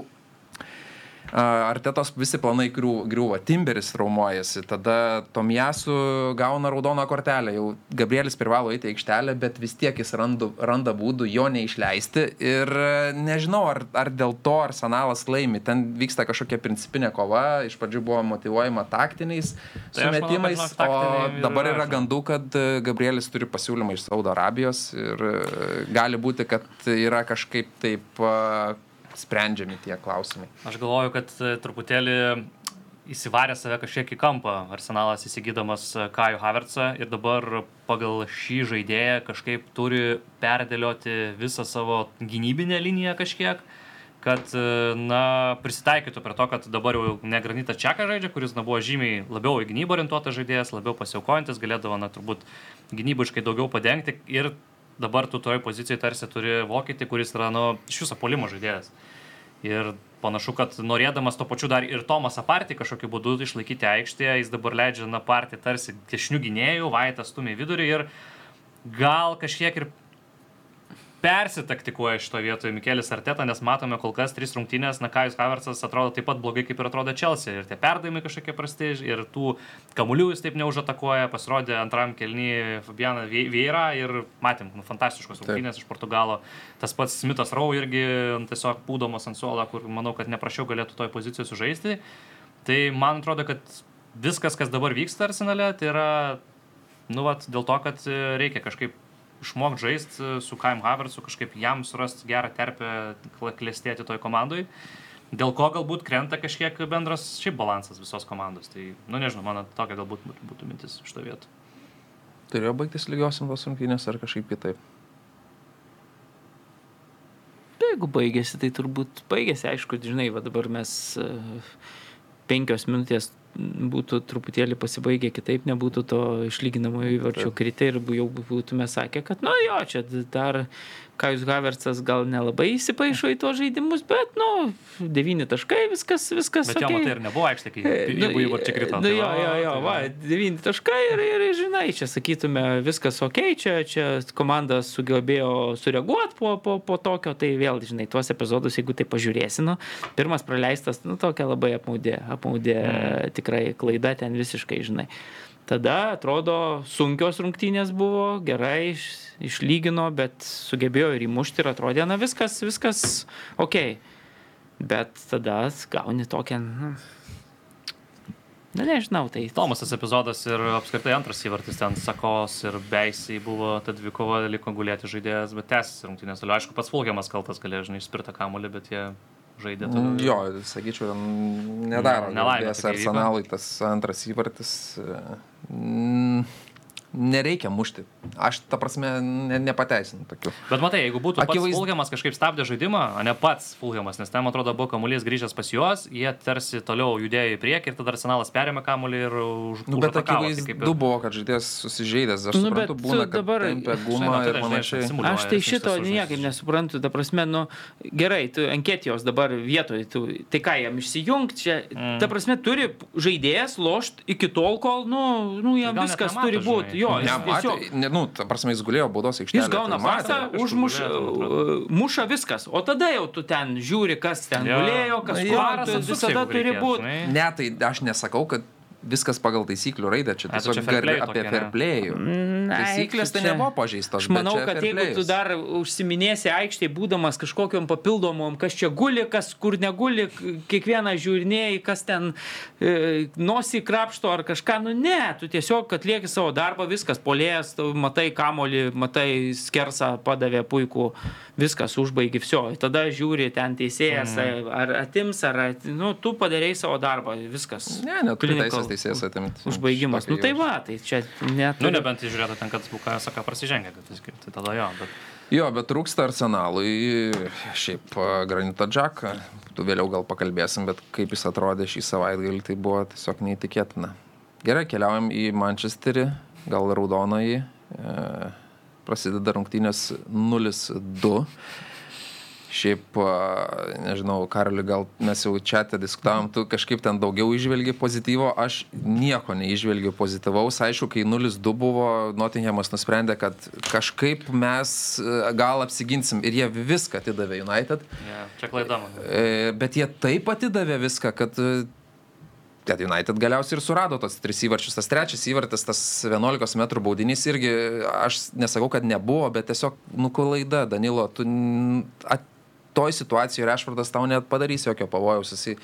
Ar tetos visi planai griū- griūva, Timberis traumuojasi, tada Tomijasu gauna raudoną kortelę, jau Gabrielis privalo eiti į aikštelę, bet vis tiek jis randu, randa būdų jo neišleisti. Ir e, nežinau, ar, ar dėl to Arsenalas laimi, ten vyksta kažkokia principinė kova, iš pradžių buvo motivuojama taktiniais Tai manau, sumetimais, žinok, taktiniai o dabar yra gandų, kad e, Gabrielis turi pasiūlymą iš Saudo Arabijos. Ir e, gali būti, kad yra kažkaip taip sprendžiami tie klausimai. Aš galvoju, kad e, truputėlį įsivarė save kažkiek į kampą Arsenalas įsigydamas e, Kajų Havertzą ir dabar pagal šį žaidėją kažkaip turi perdėlioti visą savo gynybinę liniją kažkiek kad, e, na, prisitaikytų prie to, kad dabar jau ne Granitas Čekas žaidžia, kuris, na, buvo žymiai labiau į gynybą orientuotas žaidėjas, labiau pasiaukojantis, galėdavo, na, turbūt gynybiškai daugiau padengti ir dabar tu toje pozicijoje tarsi turi vokietį, kuris yra, nu, iš viso polimo žaidėjas. Ir panašu, kad norėdamas to pačiu dar ir Tomasą Partį kažkokiu būdu išlaikyti aikštėje, jis dabar leidžia na Partį tarsi dešinių gynėjų, Vaitas stumia vidurį ir gal kažkiek ir persitaktikuoja šitoje vietoje Mikelis Arteta, nes matome kol kas tris rungtynės, na Kajus Havertzas atrodo taip pat blogai, kaip ir atrodo Chelsea. Ir tie perdavimai kažkokie prasti, ir tų kamuolių jis taip neužatakuoja, pasirodė antram kelnyje Fabianą Vieira ir matėm, nu, fantastiškos rungtynės iš Portugalo. Tas pats Smithas Rau irgi tiesiog pūdomas ant suolo, kur manau, kad neprašiau galėtų toj pozicijoje sužaisti. Tai man atrodo, kad viskas, kas dabar vyksta arsenale, tai yra, nu, vat, dėl to, kad e, reikia kažkaip išmokti žaisti su Kaim Havertzu, kažkaip jam surasti gerą terpę klestėti toj komandai. Dėl ko galbūt krenta kažkiek bendras šiaip balansas visos komandos. Tai, nu nežinau, mano tokia galbūt būtų- būtų mintis iš to vietų. Turėjo baigtis lygiosiam tos rungtynės ar kažkaip kitaip? Tai Jeigu baigėsi, tai turbūt baigėsi, aišku, žinai, va dabar mes e, penkios minutės būtų truputėlį pasibaigę kitaip, nebūtų to išlyginamo įvarčio kritę ir jau būtume sakę, kad, nu jo, čia dar Kajus Havertzas gal nelabai įsipaišo į tuos žaidimus, bet, nu, devyni taškai, viskas, viskas. Bet jo okei. matai ir nebuvo aikštė, kai Nu, jeigu įvarčiai krito. Nu, tai jo, va, jo, jo, tai va, devyni taškai ir, ir, ir, žinai, čia sakytume, viskas ok, čia, čia komanda sugebėjo sureaguoti po, po, po tokio, tai vėl, žinai, tuos epizodus, jeigu tai pažiūrėsi, nu, pirmas praleistas, nu, tokia labai apmaudė, apmaudė mm. Tikrai klaida ten visiškai, žinai. Tada atrodo sunkios rungtynės buvo, gerai iš, išlygino, bet sugebėjo ir įmušti ir atrodė, na viskas, viskas ok. Bet tada gauni tokią, nu, na nežinau, tai Tomasas epizodas ir apskritai antras įvartis ten Sakos ir Beisiai buvo, ta dvikova liko gulėti žaidėjas, bet tęsiasi rungtynės. Aišku, pats Fulgiamas kaltas galėjo, žinai, spirtą kamulį, bet jie žaidė. Mm, Jo, sakyčiau, nedaro. Nelaimė garbės tokia įvyko. Arsenalui tas antras įvartis. mm, nereikia mušti. Aš, ta prasme, ne, nepateisinu tokių. Bet matai, jeigu būtų Akivaiz- Fulhamas kažkaip stabdė žaidimą, o ne pats Fulhamas, nes ten, man atrodo, buvo kamuolys grįžęs pas juos, jie tarsi toliau judėjo į priekį ir tada arsenalas perėmė kamuolį ir už... Nu, bet užatakavo, tai akivaizdu kaip ir- buvo, kad žaidėjas susižeidęs. Aš Nu, suprantu, būna, kad dabar- Žinai, gumą matai, ir panašiai. Aš tai šito niekaip nesuprantu, ta prasme, nu, gerai, tu anketijos dabar vietoj, tu, tai ką jam išsijungti čia, mm. ta prasme, turi žaidėjas lošt iki tol, kol, nu, nu jam net viskas turi žinai. būti, jo, jis Nematė, tiesiog. ne, nu, ta prasme, jis gulėjo baudos aikštelėje. Jis gauna tai matė. pasą, užmuša, man muša viskas, o tada jau tu ten žiūri, kas ten Jo. gulėjo, kas atsuks, visada turi būti. Ne, tai aš nesakau, kad viskas pagal taisyklių raidę, čia A, tiesiog čia fair play apie fair ne? play. Ai, Taisyklės tai čia- nebuvo pažeistos. Aš manau, bet čia kad jeigu tu dar užsiminėsi aikštėje, būdamas kažkokiam papildomom, kas čia guli, kas kur neguli, kiekvieną žiūrinėjai, kas ten e, nosį krapšto ar kažką, nu ne, tu tiesiog atlieki savo darbą, viskas, polėjas, tu matai kamolį, matai skersą padavė puikų, viskas užbaigi viso. Tada žiūri ten teisėjas, mm. ar atims, ar, at, nu, tu padarėjai savo darbą, viskas. Ne, neturi Clinical teisės teisėjas atimti. Užbaigimas. Nu tai va, tai čia net. Nu, nebent žiūrėtų ten, kad Bukajas sako prasižengia, kad visgi, tai tada jo, bet... Jo, bet trūksta arsenalui. Šiaip a, Granito Džaką, tu vėliau gal pakalbėsim, bet kaip jis atrodė šį savaitgalį, tai buvo tiesiog neįtikėtina. Gerai, keliaujam į Manchesterį, gal raudonąjį. E, prasideda rungtynės 0-2. Šiaip, nežinau, Karoli, gal mes jau čia te diskutavom, tu kažkaip ten daugiau išvelgi pozityvo, aš nieko neižvelgiu pozityvaus. Aišku, kai 0-2 buvo, Nottinghamas nusprendė, kad kažkaip mes e, gal apsiginsim ir jie viską atidavė United. Ja, čia klaida man. E, Bet jie taip atidavė viską, kad e, Kad United galiausiai ir surado tos tris įvarčius. Tas trečias įvartis, tas 11 m baudinys irgi, aš nesakau, kad nebuvo, bet tiesiog nukulaida, Danilo, tu at, toj situacijoje Rešvardas tau net padarys jokio pavojaus. Jis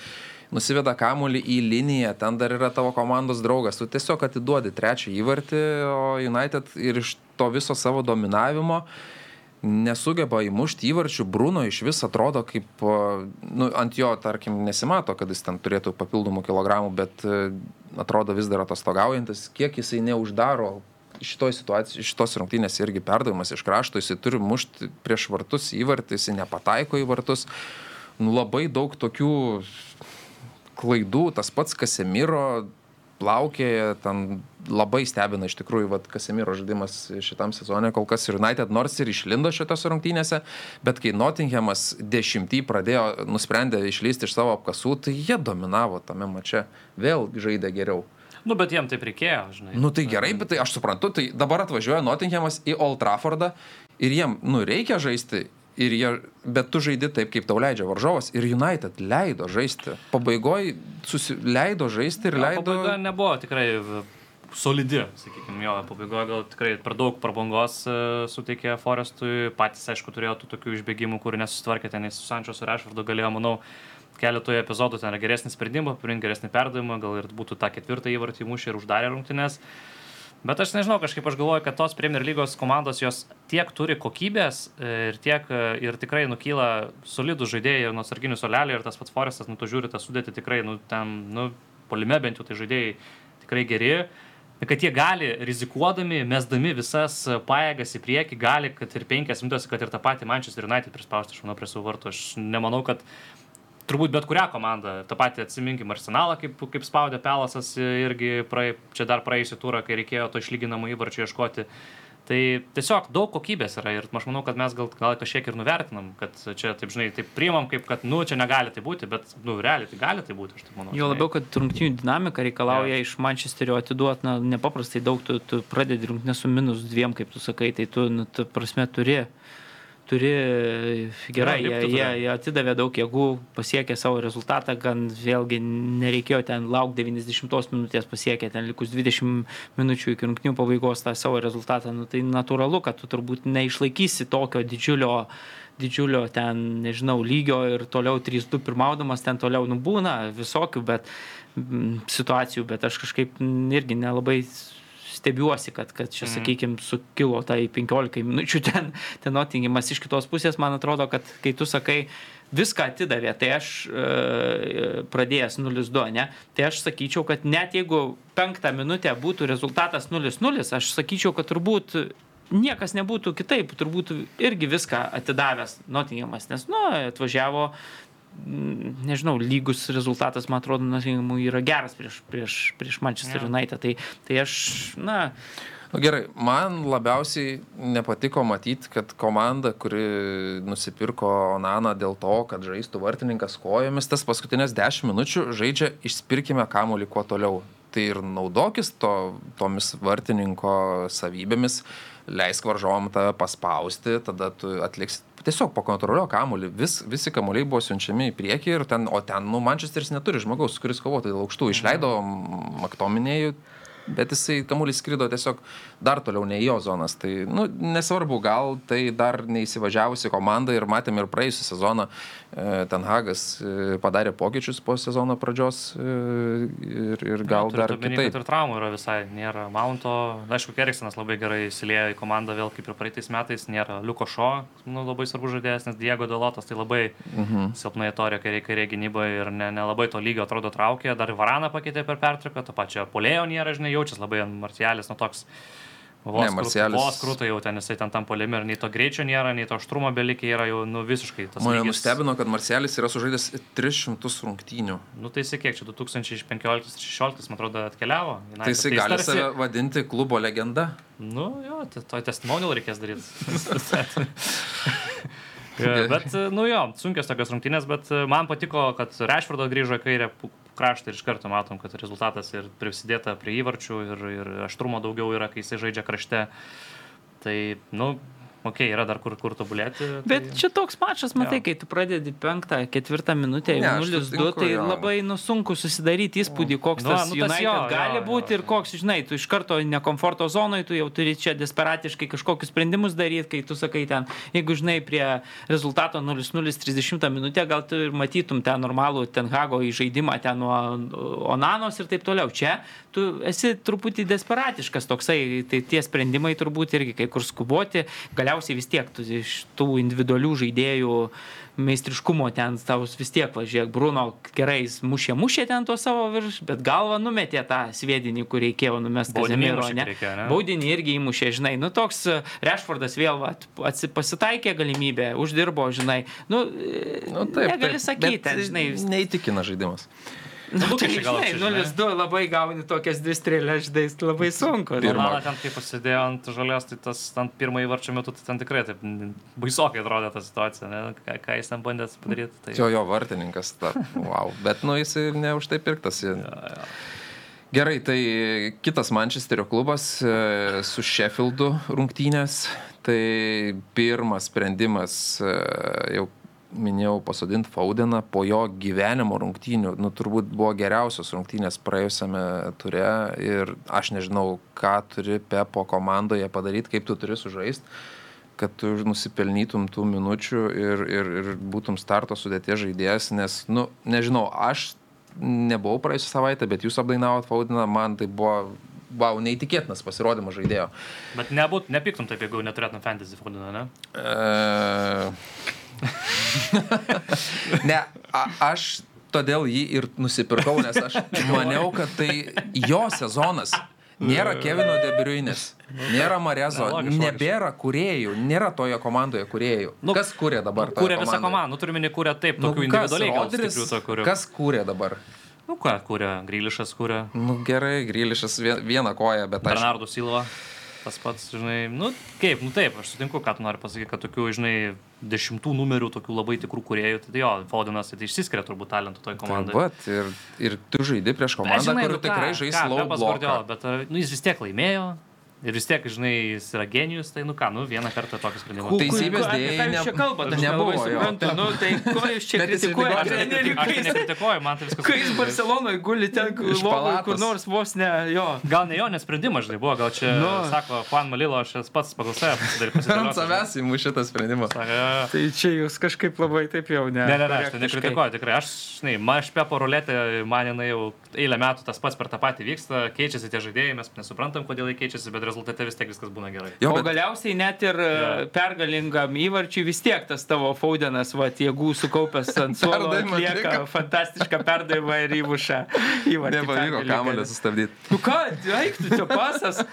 nusiveda kamuolį į liniją, ten dar yra tavo komandos draugas. Tu tiesiog atiduodi trečią įvartį, o United ir iš to viso savo dominavimo nesugeba įmušti įvarčių, Bruno iš vis atrodo kaip, nu, ant jo, tarkim, nesimato, kad jis ten turėtų papildomų kilogramų, bet a, atrodo vis dar atostogaujantis, kiek jisai neuždaro šitoj situacijai, šitos rungtynės irgi perdavimas iš krašto, jisai turi mušti prieš vartus įvartį, jisai nepataiko į vartus. Nu, labai daug tokių klaidų, tas pats Kasemiro plaukė, ten labai stebina iš tikrųjų, vad Kasemiro žaidimas šitam sezone, kol kas ir United nors ir išlindo šitose rungtynėse, bet kai Nottinghamas dešimtį pradėjo, nusprendė išlysti iš savo apkasų, tai jie dominavo tame mače, vėl žaidė geriau. Nu, bet jiem taip reikėjo, žinai. Nu tai gerai, bet tai aš suprantu, tai dabar atvažiuoja Nottinghamas į Old Traffordą ir jiem, nu, reikia žaisti. Ir jie, bet tu žaidi taip, kaip tau leidžia varžovas. Ir United leido žaisti. Pabaigoje leido žaisti ir Jo, leido... Pabaiga nebuvo tikrai solidi, sakykime, jo, pabaigoje gal tikrai per daug prabangos e, suteikė Forestui, patys, aišku, turėjo tų tokių išbėgimų, kur nesusitvarkė ten, nei su Sančio, su Rešvardu galėjo, manau, keletoje epizodų ten yra geresnį sprendimą, priimti geresnį perdavimą, gal ir būtų tą ketvirtą įvartį mušę ir uždarė rungtynės. Bet aš nežinau, kažkaip aš galvoju, kad tos Premier lygos komandos jos tiek turi kokybės e, ir tiek e, ir tikrai nukyla solidų žaidėjai ir nuo sarginių solelių ir tas pats Forestas, nu tu žiūri tą sudėtį tikrai, nu ten, nu, polime bent jau tai žaidėjai tikrai geri. Kad jie gali, rizikuodami, mesdami visas pajėgas į priekį, gali, kad ir penkias minutės, kad ir tą patį Manchester United prispausti, aš manau, prie savo vartų. Aš nemanau, kad turbūt bet kurią komandą, tą patį atsiminkim Arsenalą, kaip, kaip spaudė Pelasas irgi praei, čia dar praėjusią turą, kai reikėjo to išlyginamo įvarčio ieškoti. Tai tiesiog daug kokybės yra ir aš manau, kad mes gal, gal kažkiek ir nuvertinam, kad čia, taip žinai, taip priimam, kaip kad, nu, čia negali tai būti, bet, nu, realiai tai gali tai būti, aš taip manau. Jo labiau, kad rungtynių dinamika reikalauja iš Mančesterio atiduoti na, nepaprastai daug, tu, tu pradedi rungtynę su minus dviem, kaip tu sakai, tai tu, nu, tu prasme, turi, turi gerai, Jo, jie, jie, jie atidavė daug jėgų, pasiekė savo rezultatą, gan vėlgi nereikėjo ten laukti 90 minutės, pasiekė ten likus 20 minučių iki rungtynių pabaigos tą savo rezultatą, nu, tai natūralu, kad tu turbūt neišlaikysi tokio didžiulio didžiulio ten, nežinau, lygio ir toliau 3-2 pirmaudamas ten toliau nubūna visokių bet, mm, situacijų, bet aš kažkaip irgi nelabai stebiuosi, kad, kad čia, Mhm. sakykime, sukilo tai 15 minučių ten, <laughs> ten notingimas iš kitos pusės, man atrodo, kad kai tu sakai, viską atidavė, tai aš e, pradėjęs 0-2, ne, tai aš sakyčiau, kad net jeigu penktą minutę būtų rezultatas 0-0, aš sakyčiau, kad turbūt niekas nebūtų kitaip, turbūt irgi viską atidavęs Nottinghamas, nes, nu, atvažiavo, nežinau, lygus rezultatas, man atrodo, Nottinghamui yra geras prieš, prieš, prieš Manchester Jo. United. Tai, tai aš, na, Nu, gerai, man labiausiai nepatiko matyti, kad komanda, kuri nusipirko Onaną dėl to, kad žaistų vartininkas kojomis, tas paskutinės 10 minučių žaidžia išspirkime kamuolį kuo toliau. Tai ir naudokis to, tomis vartininko savybėmis, leisk varžovam tave paspausti, tada tu atliksi. Tiesiog pakontroliuoja kamuolį, Vis, visi kamuoliai buvo siunčiami į priekį ir ten, o ten, nu, Manchesteris neturi žmogaus, kuris kovotų dėl aukštų, išleido Maktominėjų, bet jisai kamuolys skrido tiesiog dar toliau ne jo zonas. Tai, nu, nesvarbu, gal tai dar neįsivažiavusi komanda ir matėm ir praėjusią sezoną e, Ten Hagas e, padarė pokyčius po sezono pradžios e, ir, ir gal Turint dar kitaip. kad Ir traumų yra visai, nėra Mounto, aišku, Keriksonas labai gerai įsiliejo į komandą vėl kaip ir praeitais metais, nėra Liuko Šo, nu, labai svarbus žaidėjas, nes Diego Dalotas tai labai Mhm. silpnai torė kairė, kairė gynyboje ir ne- nelabai ne to lygio atrodo traukė, dar Varaną pakeitė per pertrauką, to pačio Polėjo nėra, žinai, jaučiasi labai Marcialis, nu toks Vos, Ne, Marcialis- vos krūtai jau ten jisai ten tam polime ir nei to greičio nėra, nei to aštrumo belikė yra jau nu, visiškai tas Mane lygis. nustebino, kad Marcelis yra sužaidęs 300 rungtynių. Nu tai jisai kiek čia 2015-2016, man atrodo, atkeliavo. United. Tai jisai jis gali tarsi- save vadinti klubo legenda. Nu jo, tai to testimonial reikės daryti. <laughs> <laughs> Bet, nu jo, sunkios tokios rungtynės, bet man patiko, kad Rešfordas grįžo į kairę kraštą ir iš karto matom, kad rezultatas ir prisidėta prie įvarčių ir, ir aštrumo daugiau yra, kai jisai žaidžia krašte. Tai, nu, okei, okay, yra dar kur, kur tobulėti. Bet tai... čia toks mačas, matai, Jo. kai tu pradedi penktą, ketvirtą minutę, Ne, aš 0-2, sutinku, tai jo. labai nu, sunku susidaryti įspūdį, koks Nu, tas nu, tas jo, gali jo, būti jo. ir koks, žinai, tu iš karto nekomforto zonoje, tu jau turi čia desperatiškai kažkokius sprendimus daryti, kai tu sakai ten, jeigu žinai prie rezultato 0-0-30 minutę, gal tu ir matytum tą normalų ten Hago įžaidimą ten nuo Onanos ir taip toliau. Čia tu esi truputį desperatiškas toksai, tai tie sprendimai turbūt irgi kai kur skuboti, galiausiai vis tiek tu iš tų individualių žaidėjų meistriškumo ten tau vis tiek, važiuok, Bruno gerai mušė, mušė ten to savo virš, bet galva numetė tą sviedinį, kur reikėjo numesti įmušė, ne? ne? Baudinį irgi įmušė, žinai, nu toks e, Rešfordas vėl pasitaikė galimybę, uždirbo, žinai, nu, Nu, taip, negali taip, sakyti, bet žinai, vis- Neįtikina žaidimas. Nu, tai, žinai, čia, žinai. 0-2 labai gauni tokias dvi strėlės, žinai, labai sunku. Pirma. Pirmą ten, kai pasidėjo ant žalios, tai tas ant pirmąjį varčio metu, tai ten tikrai taip baisokai atrodė ta situacija, ne? ką, ką jis ten bandė padaryti. Tai... Jo, jo, vartininkas. Ta, wow. Bet, nu, jis ir ne už tai pirktas. Gerai, tai kitas Mančesterio klubas e, su Sheffieldu rungtynės. Tai pirmas sprendimas, e, jau minėjau, pasodinti Faudeną po jo gyvenimo rungtynių. Nu, turbūt buvo geriausios rungtynės praėjusiame ture ir aš nežinau, ką turi Pepo komandoje padaryti, kaip tu turi sužaisti kad tu nusipelnytum tų minučių ir, ir, ir būtum starto sudėties žaidėjas, nes, nu, nežinau, aš nebuvau praėjusią savaitę, bet jūs apdainavot Faudiną, man tai buvo, wow, neįtikėtinas pasirodymas žaidėjo. Bet nebūt, nepiktum taip, jeigu neturėtum fantasy foldino, ne? E... <laughs> ne, a, aš todėl jį ir nusipirkau, nes aš <laughs> maniau, kad tai jo sezonas. Nėra Kevino Debriuinės, nėra Marezo, nebėra kuriejų, nėra toje komandoje kuriejų. Nu, Kas kūrė dabar? Kūrė visą komandą, nu turime nekūrė taip, Nu, tokių kas, individualiai Rodris, tokių. Kas kūrė dabar? Nu ką, kūrė, Grylišas kūrė, Nu gerai, Grylišas vie- vieną koją, bet aš... Bernardo Silva. Tas pats, žinai, nu kaip, nu taip, aš sutinku, tu nori pasakyti, kad tokių, žinai, dešimtų numerių, tokių labai tikrų kuriejų, tai jo, Faudinas tai išsiskiria turbūt talentų toj Tai komandai. vat, ir, ir tu žaidi prieš komandą, kuri tikrai žais low Gardiola, bloką. bet a, nu, jis vis tiek laimėjo. Ir vis tiek, žinai, jis yra genijus, tai nu ką, nu vieną kartą tokį sprendimą. Ku- Teisybės dėjai ką jūs ne- čia kalbate, aš nebuvo suprantu. Nu, tai ko jūs čia <laughs> kritikuojate? Aš trenerį, nekri- aš nekritikuoju, man tai viskas Kai jis Barcelonoje guli ten, lovoj, kur nors vos ne jo. Gal ne jo nesprendimas, žinai, buvo, gal čia, Nu. sako, Juan Malilo, aš esu pats pagal save <laughs> Ant savęs įmu šitą sprendimą. Tai čia jūs kažkaip labai taip jau ne. Ne, ne, ne, aš tai nekritikuoju, tikrai. Aš, žinai, man aš pepo ruletė, man jinai jau eilę metų tas pats per tą patį vyksta, keičiasi tie žaidėjai, mes nesuprantam, kodėl jie keičiasi, bet rezultatas rezultate vis tiek viskas būna gerai. Jo, o bet... galiausiai net ir ja. E, pergalingam įvarčiui vis tiek tas tavo Faudenas, va, jėgų sukaupęs ant suolo, atlieka fantastišką perdavimą ir įmuša <laughs> įvartį. Nepavyko kamuolį sustabdyti. Nu ką, eiktų čia pasas.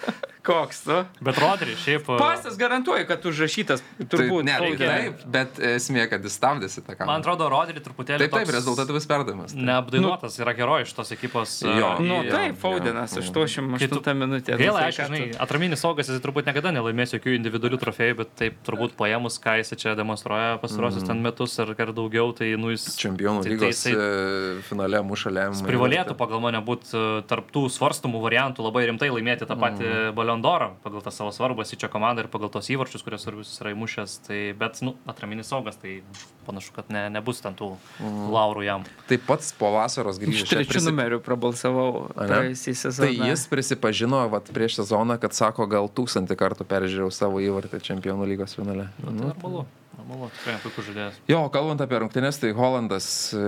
Koks, tu? Bet Rodri, šiaip. E, pasas garantuoja, kad užrašytas turbūt. Tai, ne, tai, taip, bet esmė, kad jis stabdėsi tą kamuolį. Man atrodo, Rodri truputėlį. Taip, taip, rezultatyvus perdavimas. Neapdainuotas nu, yra herojus šitos ekipos. Jo, nu, taip, Faudenas, 88 minutė. Gaila, aišku, žinai, atraminis saugas jis turbūt niekada nelaimės jokių individualių trofėjų, bet taip turbūt paėmus, ką jis čia demonstruoja pastarosius mm. ten metus ar ar daugiau, tai nu jis... Čempionų tai, lygos tai, jisai, finale muša lemiamą. Privalėtų pagal mane būti e, tarptų svarstumų variantų labai rimtai laimėti tą patį mm. Baliondorą pagal tą savo svarbą čia komandą ir pagal tos įvarčius, kuriuos svarbius yra įmušęs. Tai, bet, nu, atraminis saugas, tai panašu, kad ne, nebus ten tų mm. laurų jam. Taip pat po vasaros grįžęs. Aš trečių prisip... numerių prabalsavau praėjusį sezoną. Tai jis prisipažino vat, prieš sezoną, kad sako, gal tūkstantį kartų peržiūrėjau savo įvartį čempionų lygos finale. Nu, tai normalu. Normalu, tikrai puikus žaidėjas. Jo, kalbant apie rungtynės, tai Holandas e,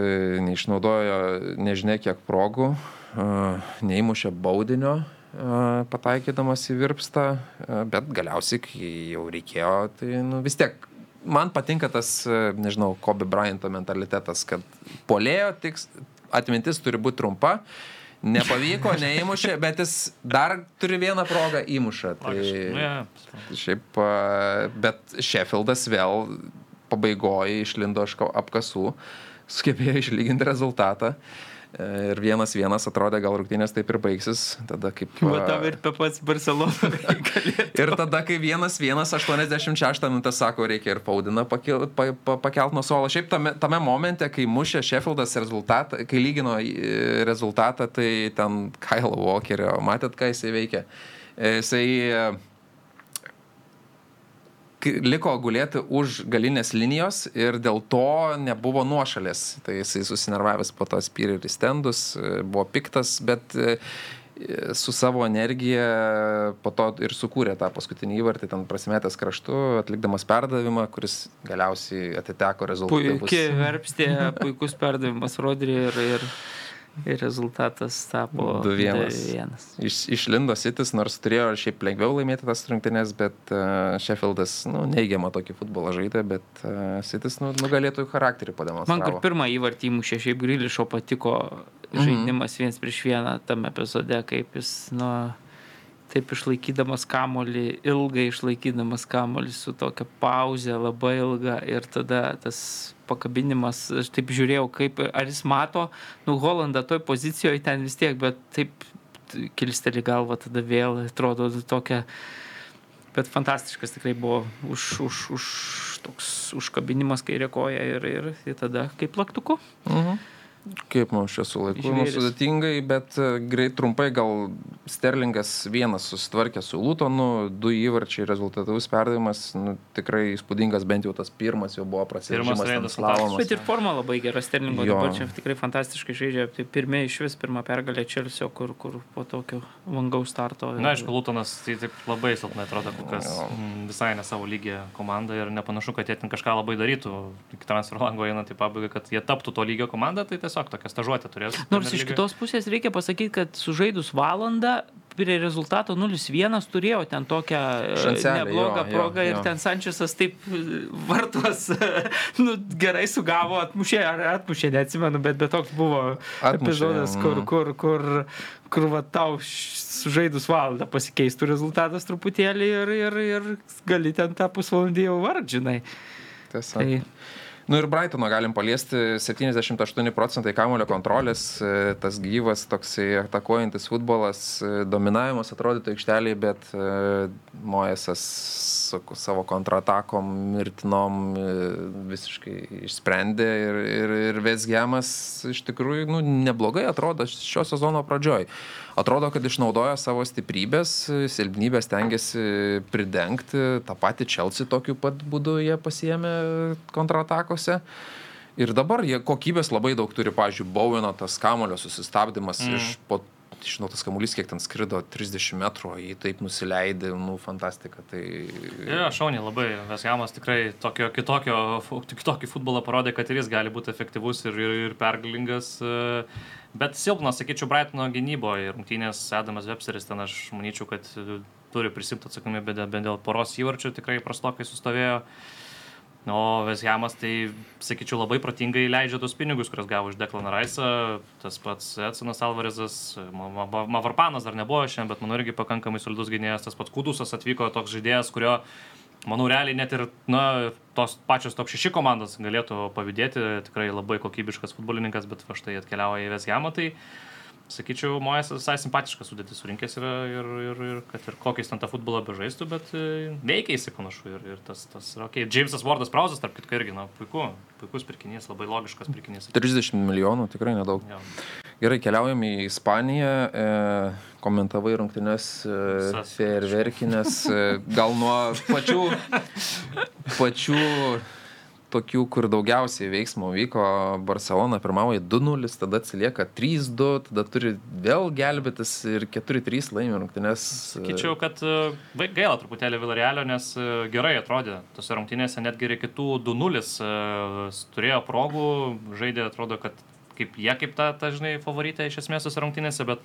neišnaudojo nežinia kiek progų, e, neįmušė baudinio pataikydamas į virpstą, bet galiausiai, kai jau reikėjo, tai nu, vis tiek man patinka tas, nežinau, Kobe Bryanto mentalitetas, kad polėjo tiks, atmintis turi būti trumpa Nepavyko, <laughs> neįmušė, bet jis dar turi vieną progą įmušą. Tai nu, šiaip, bet Sheffieldas vėl pabaigoje išlindo iš apkasų, sugebėjo išlyginti rezultatą. Ir vienas vienas atrodė, gal rungtynės taip ir baigsis. Tada kaip... Matau ir pats Barcelona. <laughs> ir tada, kai vienas vienas 86 minutę sako, reikia ir Paudiną pakelt, pa, pa, pakelt nuo suolo. Šiaip tame, tame momente, kai mušė Sheffieldas rezultatą, kai lygino rezultatą, tai ten Kyle Walkerio, matėt, ką jisai veikia. Jisai liko gulėti už galinės linijos ir dėl to nebuvo nuošalės. Tai jisai susinervavęs po to spyrė ir stendus, buvo piktas, bet e, su savo energija po to ir sukūrė tą paskutinį įvartį, ten prasimetęs kraštu, atlikdamas perdavimą, kuris galiausiai atiteko rezultatui. Puikiai verpstė, <laughs> puikus perdavimas Rodri ir, ir Ir rezultatas tapo 2-1. Iš, išlindo Sitis, nors turėjo šiaip lengviau laimėti tas rungtynės, bet uh, Sheffieldas nu, neigiamą tokį futbolą žaidė, bet uh, Sitis nu, nugalėtojų charakterį pademonstravo. Man kur pirmą įvartį įmušė, šiaip Grilišo patiko mhm. žaidimas viens prieš vieną tam epizode, kaip jis, nu, taip išlaikydamas kamolį, ilgai išlaikydamas kamolį su tokia pauze labai ilga ir tada tas pakabinimas, aš taip žiūrėjau, kaip, ar jis mato, nu, Holandą toj pozicijoje ten vis tiek, bet taip kilsteli galvą tada vėl, atrodo tokia, bet fantastiškas tikrai buvo už, už, už toks užkabinimas kairė koja ir, ir, ir tada kaip laktuku. Mhm. Kaip mums čia su laiku? Nu, sudėtingai, bet e, greit trumpai gal Sterlingas vienas susitvarkė su Lutonu, du įvarčiai rezultatyvus perdavimas, nu, tikrai įspūdingas, bent jau tas pirmas jau buvo prasidėjęs. Bet ir forma labai gera Sterlingo, jo. dabar čia tikrai fantastiškai žaidžia. Tai pirmie iš vis pirmą pergalę Čelsio, kur, kur po tokio vangaus starto. Na, aišku, Lutonas tai taip labai silpnai atrodo, kas visai ne savo lygį komanda ir nepanašu, kad jie ten kažką labai darytų. Transfer lango eina tai pabaiga, kad jie taptų to lygio komanda, tai tiesiog tokią stažuotę turės. Nors iš kitos pusės reikia pasakyti, kad sužaidus valandą prie rezultato 0-1 turėjo ten tokią e, Šancelė, neblogą jo, progą jo, jo. ir ten Sančiasas taip e, vartos <laughs> nu, gerai sugavo, atmušė ar atmušė, neatsimenu, bet, bet toks buvo atmušė, epizodas, kur, kur, kur, kur va, tau sužaidus valandą pasikeistų rezultatas truputėlį ir, ir, ir gali ten tą pusvalandį jau vardžinai. Tiesa. Tai, Nu ir Brightono galim paliesti 78 procentai kamulio kontrolės, e, tas gyvas, toksai atakuojantis futbolas, e, dominavimas atrodytų aikšteliai, bet e, Mojesas su savo kontratakom mirtinom visiškai išsprendė ir, ir, ir Vesgiamas iš tikrųjų nu, neblogai atrodo šio sezono pradžioj atrodo, kad išnaudoja savo stiprybės, silpnybės tengiasi pridengti, tą patį Chelsea tokiu pat būdu jie pasiemė kontratakose. Ir dabar jie kokybės labai daug turi, pavyzdžiui, Boweno tas kamulio susistabdymas mm. iš po žinau, tas kamuolys kiek ten skrido, 30 metrų, jį taip nusileidė, nu, fantastika. Tai... Ja, šauniai labai, Vesjamas tikrai tokio kitokio, kitokį futbolą parodė, kad ir jis gali būti efektyvus ir, ir, ir pergalingas. Bet silpnas, sakyčiau, Brightono gynyboje ir rungtynės Adamas Websteris ten aš manyčiau, kad turi prisimti atsakomybę bent dėl poros įvarčių, tikrai prastokai sustovėjo. O Veshamas tai, sakyčiau, labai protingai leidžia tos pinigus, kuriuos gavo iš Deklano Raisą. Tas pats Edsonas Alvarezas, Ma- Ma- Ma- Mavarpanas dar nebuvo šiandien, bet manau irgi pakankamai solidus gynėjas. Tas pats Kudusas atvyko toks žaidėjas, kurio, manau, realiai net ir na, tos pačios top 6 komandos galėtų pavydėti. Tikrai labai kokybiškas futbolininkas, bet va štai atkeliauja į Veshamą. Tai sakyčiau, Mojas visai simpatiškas sudėtis surinkęs yra ir, ir, ir kad ir kokiais ten tą futbolą bežaistų, bet e, veikia jisai panašu ir, ir tas, tas yra ok. Jamesas Wardas Prausas, tarp kitko, irgi, na, puiku, puikus pirkinys, labai logiškas pirkinys. 30 milijonų, tikrai nedaug. Jo. Gerai, keliaujam į Ispaniją. E, komentavai rungtynes e, ferverkinės. E, gal nuo pačių, pačių tokių, kur daugiausiai veiksmo vyko. Barcelona pirmauja 2-0, tada atsilieka 3-2, tada turi vėl gelbėtis ir 4-3 laimi rungtynes. Sakyčiau, kad e, gaila truputėlį Vilarealio, nes e, gerai atrodė. Tose rungtynėse netgi ir kitų 2-0 e, turėjo progų, žaidė, atrodo, kad kaip jie kaip ta, ta žinai, favoritė iš esmės tose rungtynėse, bet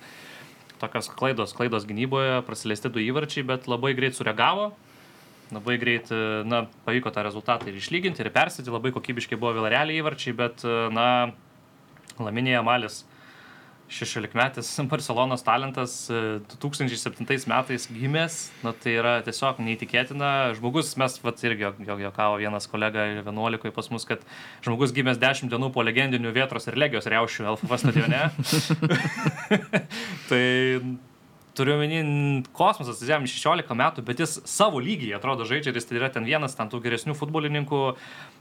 tokios klaidos, klaidos gynyboje, praleisti du įvarčiai, bet labai greit sureagavo. Labai greit, e, na, pavyko tą rezultatą ir išlyginti, ir persėti, labai kokybiškai buvo Vilarealio įvarčiai, bet, e, na, Laminėje Malis 16 metais <laughs> Barcelonos talentas e, 2007 metais gimęs, na tai yra tiesiog neįtikėtina. Žmogus, mes vat irgi jo- jo- juokavo vienas kolega 11 pas mus, kad žmogus gimęs 10 dienų po legendinių Vietros ir Legijos reušių LFF <laughs> stadione. <laughs> tai turiu omeny, kosmosas, jam 16 metų, bet jis savo lygiai atrodo žaidžia ir jis tai yra ten vienas ten tų geresnių futbolininkų.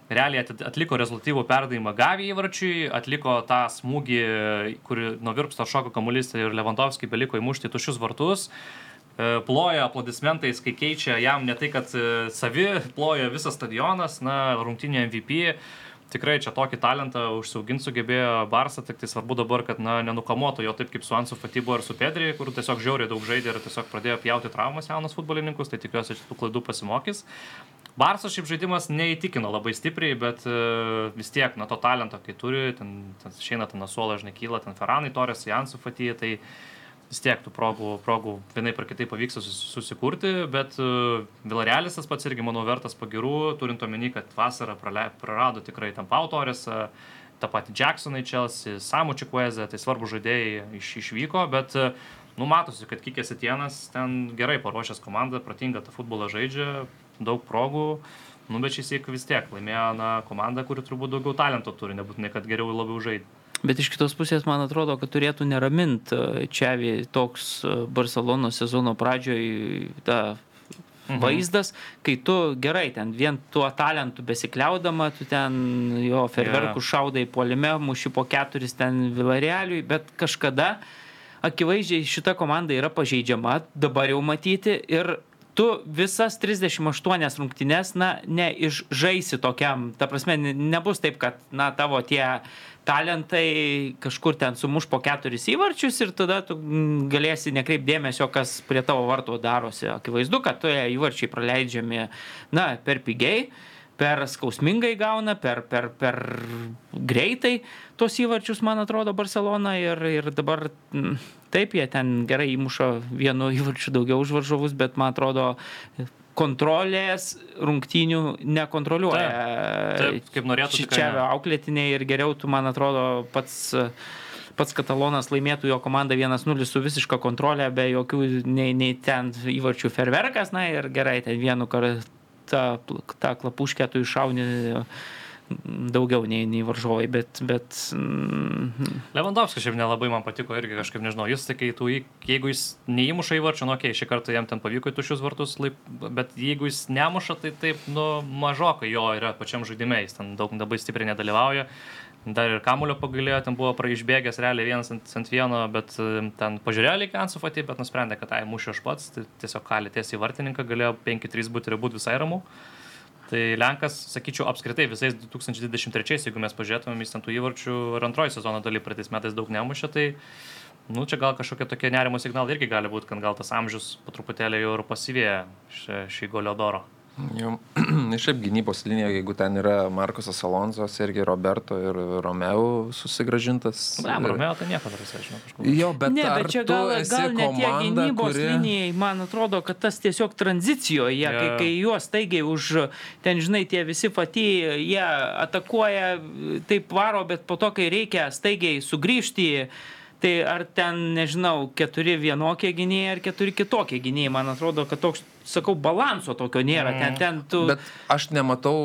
Realiai at- atliko rezultatyvų perdavimą Gavį įvarčiui, atliko tą smūgį, kurį nuo virpsto šoko kamuolys ir Lewandowski beliko įmušti tušius vartus. E, Ploja aplodismentais, kai keičia jam ne tai, kad e, savi, ploja visas stadionas, na, rungtinė MVP. Tikrai čia tokį talentą užsiauginti sugebėjo Barsą, tik tai svarbu dabar, kad na, nenukamotų jo taip kaip su Ansu Fatibu ar su Pedri, kur tiesiog žiauriai daug žaidė ir tiesiog pradėjo pjauti traumas jaunas futbolininkus, tai tikiuosi, kad tų klaidų pasimokys. Barso šiaip žaidimas neįtikino labai stipriai, bet e, vis tiek, na, to talento, kai turi, ten, ten išeina ten Nasuola, žinai, kyla, ten Ferranai, Torės, Jansu Fatija, tai vis tiek tų progų, progų vienai par kitaip pavyksta sus- susikurti, bet uh, Vilarealis tas pats irgi, manau, vertas pagirų, turint omeny, kad vasarą prarado tikrai tam Pautorės, tą patį Jacksoną į Chelsea, Samu Čikuezę, tai svarbu žaidėjai iš, išvyko, bet uh, nu, matosi, kad Kikės Etienas ten gerai paruošęs komandą, protingą tą futbolą žaidžia, daug progų. Nu, bet šis įk vis tiek laimėjo na, komanda, kuri turbūt daugiau talento turi, nebūtinai, kad geriau labiau žaidžia. Bet iš kitos pusės, man atrodo, kad turėtų neramint Čiavi toks e, Barcelonos sezono pradžioj ta Mhm. vaizdas, kai tu gerai ten vien tuo talentu besikliaudama, tu ten jo ferverkų šaudai polime, muši po keturis ten Vilarealiui, bet kažkada akivaizdžiai šita komanda yra pažeidžiama, dabar jau matyti ir tu visas 38 rungtynes, na, neišžaisi tokiam, ta prasme, ne- nebus taip, kad, na, tavo tie talentai kažkur ten sumuš po keturis įvarčius ir tada tu mm, galėsi nekreip dėmesio, kas prie tavo varto darosi. Akivaizdu, kad toje įvarčiai praleidžiami, na, per pigiai per skausmingai gauna, per, per, per greitai tos įvarčius, man atrodo, Barcelona ir, ir dabar mm, taip, jie ten gerai įmuša vienu įvarčiu daugiau už varžovus, bet man atrodo, kontrolės rungtynių nekontroliuoja. Taip, taip, kaip norėtų, Čia auklėtiniai ir geriau tu, man atrodo, pats pats Katalonas laimėtų jo komandą 1-0 su visiška kontrolė, be jokių nei, nei ten įvarčių ferverkas, na ir gerai, ten vienu kartu tą, tą klapuškę tu iššauni daugiau nei, nei varžovai, bet, bet mm, Lewandowski šiaip nelabai man patiko irgi kažkaip, nežinau, jis, tai kai tu, jeigu jis neįmuša įvarčio, nu, okei, okay, šį kartą jam ten pavyko į tušius vartus, laip, bet jeigu jis nemuša, tai taip, nu, mažokai jo yra pačiam žaidime, jis ten daug labai stipriai nedalyvauja. Dar ir kamulio pagailėjo, ten buvo praišbėgęs realiai vienas ant, ant vieno, bet ten pažiūrėjo lyg ant sufatį, bet nusprendė, kad tai mušiu aš pats, tai tiesiog kalė tiesiai į vartininką, galėjo 5-3 būti ir būti visai ramu. Tai Lenkas, sakyčiau, apskritai visais 2023, jeigu mes pažiūrėtumėm, jis ten tų įvarčių ir antroji sezono daly praeitais metais daug nemušė, tai, nu, čia gal kažkokie tokie nerimo signalai irgi gali būti, kad gal tas amžius po truputėlį jau ir pasivėja šį, šį Goliodoro. Jau, <clears throat> šiaip gynybos linija, jeigu ten yra Markusas Alonso, Sergei Roberto ir Romeo susigražintas. Ne, ir- Romeo tai nieko dar visai, žinau, kažkur. Jo, bet, ne, bet čia gal, esi gal ne komanda, gynybos kuri... linijai, man atrodo, kad tas tiesiog tranzicijoje, Jo. kai, kai juos taigiai už, ten žinai, tie visi pati, jie atakuoja, taip varo, bet po to, kai reikia staigiai sugrįžti, tai ar ten, nežinau, keturi vienokie gynėjai ar keturi kitokie gynėjai, man atrodo, kad toks, sakau, balanso tokio nėra. Ten, ten tu... Bet aš nematau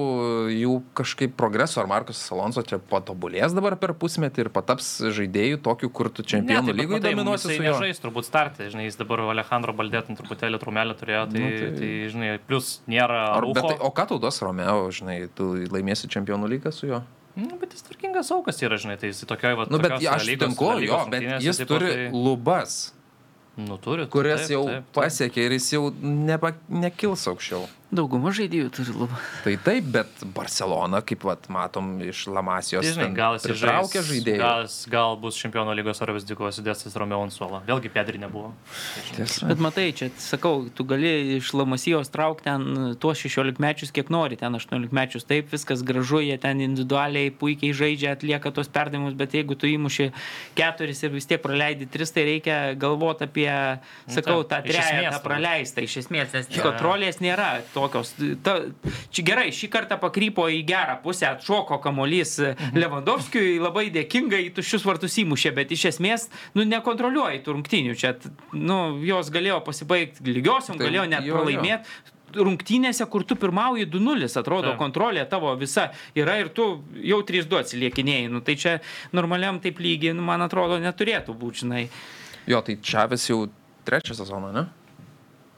jų kažkaip progreso, ar Markus Alonso čia patobulės dabar per pusmetį ir pataps žaidėjų tokių, kur tu čempionų tai, lygoje dominuosi su juo. nežais turbūt startė, žinai, jis dabar Alejandro Baldėtin truputėlį trumelį turėjo, tai, Nu, tai- tai... žinai, plus nėra Ar, bet, tai, o ką tau duos Romeo, žinai, tu laimėsi čempionų lygą su juo? Nu, bet jis tvarkingas aukas yra, žinai, tai jis tokioj, va, Nu, bet aš sutinku, jo, bet jis tipo, turi tai- lubas, Nu, turi. kurias taip, jau taip, taip. pasiekė ir jis jau nepa, nekils aukščiau. Dauguma žaidėjų turi lubą. Tai taip, bet Barcelona, kaip vat, matom iš Lamasijos, Tai, žinai, ten gal jis žais- žaidėjų. Gal, jis- gal bus čempionų lygos ar vis dėkos įdėstas Romeo ant suolo. Vėlgi Pedri nebuvo. Tiesa. Bet matai, čia sakau, tu gali iš Lamasijos traukti ten tuos 16 mečius, kiek nori, ten 18 mečius. Taip, viskas gražu, jie ten individualiai puikiai žaidžia, atlieka tos perdavimus, bet jeigu tu įmuši keturis ir vis tiek praleidi tris, tai reikia galvoti apie, sakau, taip, tą trejetą turbūt. praleistą iš esmės, nes kontrolės nėra tokios. Ta, čia gerai, šį kartą pakrypo į gerą pusę, atšoko kamolys Mhm. Lewandowskiui, labai dėkingai į tuščius vartus įmušė, bet iš esmės, nu, nekontroliuoji tų rungtynių. Čia, nu, jos galėjo pasibaigti lygiosiom, Tai galėjo net pralaimėti. Rungtynėse, kur tu pirmauji 2-0, atrodo, Taip. kontrolė tavo visa yra ir tu jau 3-2 atsiliekinėjai. Nu, tai čia normaliam taip lygiai, nu, man atrodo, neturėtų būti, žinai. Jo, tai Čavis jau trečią sezoną, ne?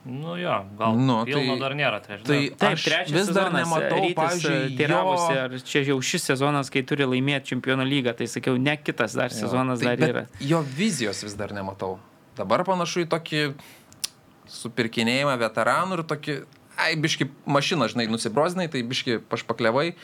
Nu jo, gal Nu, pilno tai- dar nėra. Tai, žinai, tai- Taip, trečias vis dar sezonas, nematau, Rytis, pavyzdžiui, teiravosi, jo- ar čia jau šis sezonas, kai turi laimėti čempionų lygą, tai sakiau, ne kitas dar sezonas tai, dar bet yra. Jo vizijos vis dar nematau. Dabar panašu į tokį supirkinėjimą veteranų ir tokį, ai, biški mašiną, žinai, nusibrozinai, tai biški pašpaklevai,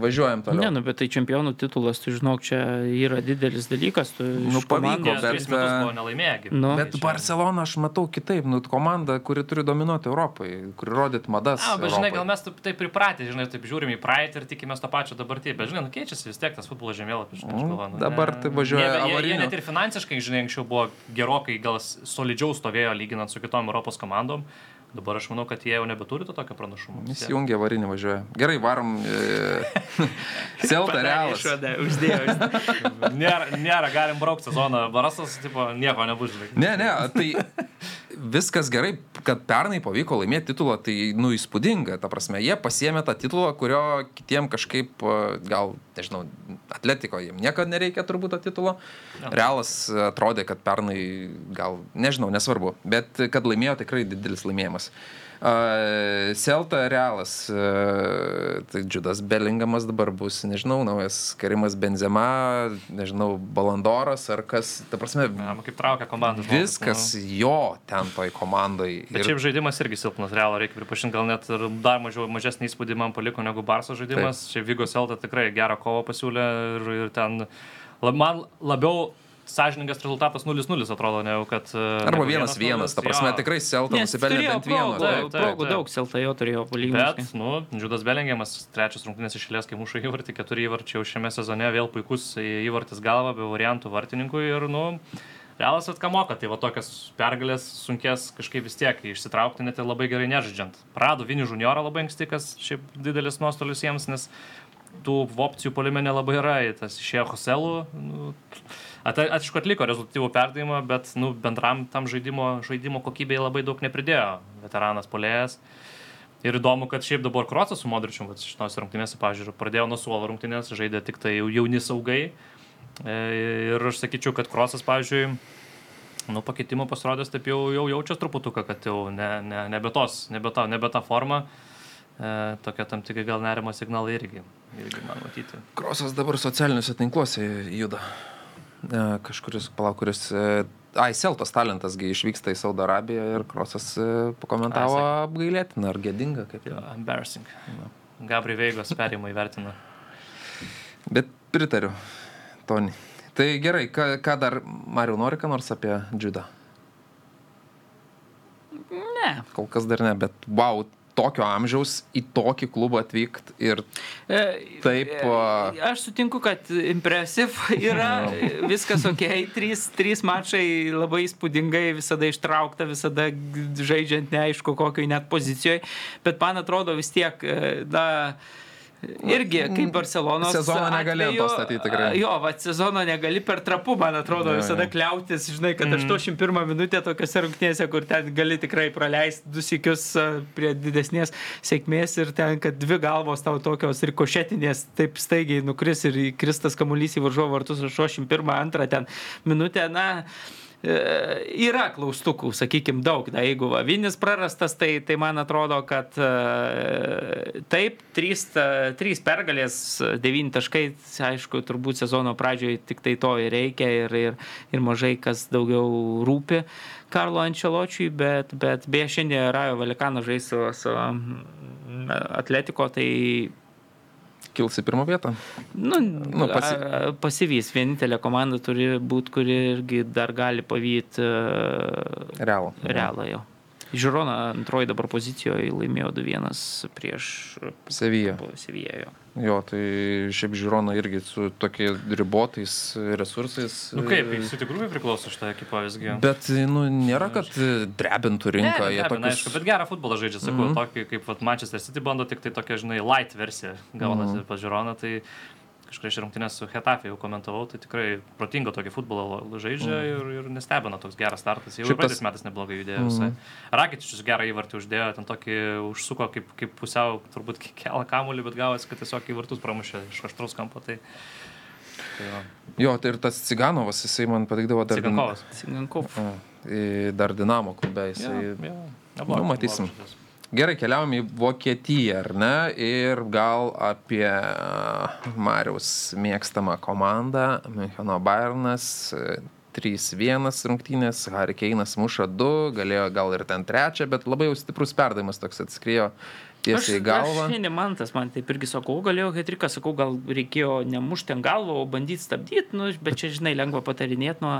važiuojam toliau. Ne, nu, bet tai čempionų titulas, tu žinok, čia yra didelis dalykas. Tu Nu, pavyko, bet, e, buvo nelaimėję. Nu. Bet Tai čia- Barcelona aš matau kitaip, nu, komanda, kuri turi dominuoti Europai, kuri rodyt madas. A, bet žinai, gal mes taip, taip pripratę, žinai, taip žiūrim į praeitį ir tikimės to pačio dabartį, bet žinai, nu, keičiasi vis tiek tas futbolo žemėlapis. Mm, galvoju, nu, dabar ne- tai važiuoja jie, jie, jie net ir finansiškai, žinai, anksčiau buvo gerokai gal solidžiau stovėjo lyginant su kitom Europos komandom. Dabar aš manau, kad jie jau nebeturi to tokio pranašumo. Vis tiek. Įsijungia varinį važiuoja. Gerai, varom. E, <laughs> Celta realas. Išvadą uždėjo. <laughs> Nėra, nėra, galim braukti sezoną. Barasas, tipo, nieko nebus. Ne, ne, tai <laughs> viskas gerai, kad pernai pavyko laimėti titulą, tai, nu, įspūdinga. Ta prasme, jie pasiemė tą titulą, kurio kitiem kažkaip, e, gal, nežinau, atletiko jiem niekada nereikia turbūt to titulo. Realas atrodė, kad pernai, gal, nežinau, nesvarbu, bet kad laimėjo tikrai didelis laimėjimas. Uh, Celta Realas, uh, tai Džudas Belingamas dabar bus, nežinau, naujas Karimas Benzema, nežinau, Balandoras ar kas, ta prasme, Na, nu, kaip traukia žmogus, viskas nu. jo ten toj komandai. Bet šiaip žaidimas irgi silpnas, realo reikia pripažinti, gal net ir dar mažiau, mažesnį įspūdį man paliko negu Barso žaidimas. Čia Vygo Selta tikrai gerą kovą pasiūlė ir, ir ten man labiau sąžiningas rezultatas 0-0 atrodo, negu kad... e, Arba negu vienas vienas, ta prasme, jo. tikrai Celta Nes nusipelnė bent vieno. progų, daug, Selta jo turėjo Bet, palyginti. nu, Džudas Belingiamas, trečias rungtynės išėlės, kai muša įvartį, keturi įvarčiai jau šiame sezone, vėl puikus įvartis galva, be variantų vartininkui ir, nu, realas atką moka, tai va tokias pergalės sunkės kažkaip vis tiek išsitraukti, net ir labai gerai nežaidžiant. Prado Vinį juniorą labai anksti, kas šiaip didelis nuostolis jiems, nes tų opcijų polime nelabai yra, tas išėjo Hoselų. Nu, at, aišku, atliko rezultatyvų perdavimą, bet nu, bendram tam žaidimo, žaidimo kokybei labai daug nepridėjo veteranas polėjas. Ir įdomu, kad šiaip dabar Krocas su Modričiu, šitos rungtynėse, pažiūrėjau, pradėjo nuo suolo rungtynės, žaidė tik tai jau jauni saugai. E, Ir aš sakyčiau, kad Krocas, pavyzdžiui, nu, pakeitimo pasirodęs taip jau, jau jaučias truputuką, kad jau ne, ne, nebe, tos, nebe, ta, nebe ta forma. E, tokia tam tikrai gal nerimo signalai irgi, irgi man matyti. Krosas dabar socialiniuose tinkluose juda. E, Kažkuris, palauk, kuris... e, Ai, Celtos talentasgi išvyksta į Saudo Arabiją ir Krosas e, pakomentavo Ai, apgailėtiną ar gėdingą, kaip jau. embarrassing. Gabri Veigos perimą įvertino. Bet pritariu, Toni. Tai gerai, ką, ką dar, Mariu, nori ką nors apie Džudą? Ne, Kol kas dar ne, bet wow, tokio amžiaus į tokį klubą atvykti ir E, Taip, e, Aš sutinku, kad impresiv <laughs> yra, <laughs> viskas ok, trys, trys mačai labai įspūdingai, visada ištraukta, visada žaidžiant neaišku kokioje net pozicijoje, bet man atrodo vis tiek, e, na, irgi kaip Barcelonos. Sezono atveju, statyt tikrai. Jo, va, sezono negali per trapu, man atrodo, Jo, visada jo. kliautis, žinai, kad 81 minutė tokiuose rungtynėse, kur ten gali tikrai praleisti du sikius prie didesnės sėkmės ir ten, kad dvi galvos tau tokios rikošetinės taip staigiai nukris ir kristas kamuolys į varžovo vartus 81, 2 ten minutę, na. E, Yra klaustukų, sakykime, daug. Da, jeigu va, vienis prarastas, tai, tai man atrodo, kad e, taip, trys, ta- trys pergalės, devyni taškai, aišku, turbūt sezono pradžioje tik tai to ir reikia ir, ir, ir mažai kas daugiau rūpi Karlo Ančeločiui, bet, bet beje šiandien Rajo Valikano žais su, su mm, Atletiko, tai kils į pirmą vietą. Nu, Nu, pasi- pasi... pasivys, vienintelė komanda turi būti, kuri irgi dar gali pavyti Realų. realą jo. Žirona antroji dabar pozicijoje laimėjo 2-1 prieš Sevija. Sevėjo. Jo, tai šiaip Žirona irgi su tokiais ribotais resursais. Nu kaip, City grupiai priklauso šitą ekipą visgi. Bet, nu, nėra, kad drebintų rinką. Ne, ne, tokius... aišku, bet gerą futbolą žaidžia, sakau, mm -hmm. tokį kaip vat, Manchester City bando, tik tai tokia, žinai, light versija gaunasi mm -hmm. pas Žironą, tai iš rungtynės su Hetafe jau komentavau, tai tikrai protingo tokį futbolą žaidžia mm. ir, ir nestebina toks geras startas. Jau ir praeitais metais neblogai judėjo visai. Mm. Rakitičius gerą įvartį uždėjo, ten tokį užsuko kaip, kaip pusiau, turbūt <laughs> kelą kamuolį, bet gavosi, kad tiesiog į vartus pramušė iš aštraus kampo. Tai, tai va. Jo, tai ir tas Ciganovas, jisai man patikdavo dar... Cigankovas. Į- Dar Dinamo klube jisai. Jo, jo. Nu, Neblogas, matysim. neblogas žaidėjas. Gerai, keliaujam į Vokietiją, ar ne? Ir gal apie Mariaus mėgstamą komandą, Müncheno Bayernas. e, 3-1 rungtynės, Harry Keinas muša 2, galėjo gal ir ten trečią, bet labai jau stiprus perdavimas toks atskriejo tiesiai į galvą. Aš šiandien man tas, man taip irgi sakau, galėjau hetriką, sakau, gal reikėjo nemušti ant galvo, o bandyti stabdyti, nu, bet čia, žinai, lengva patarinėti nuo,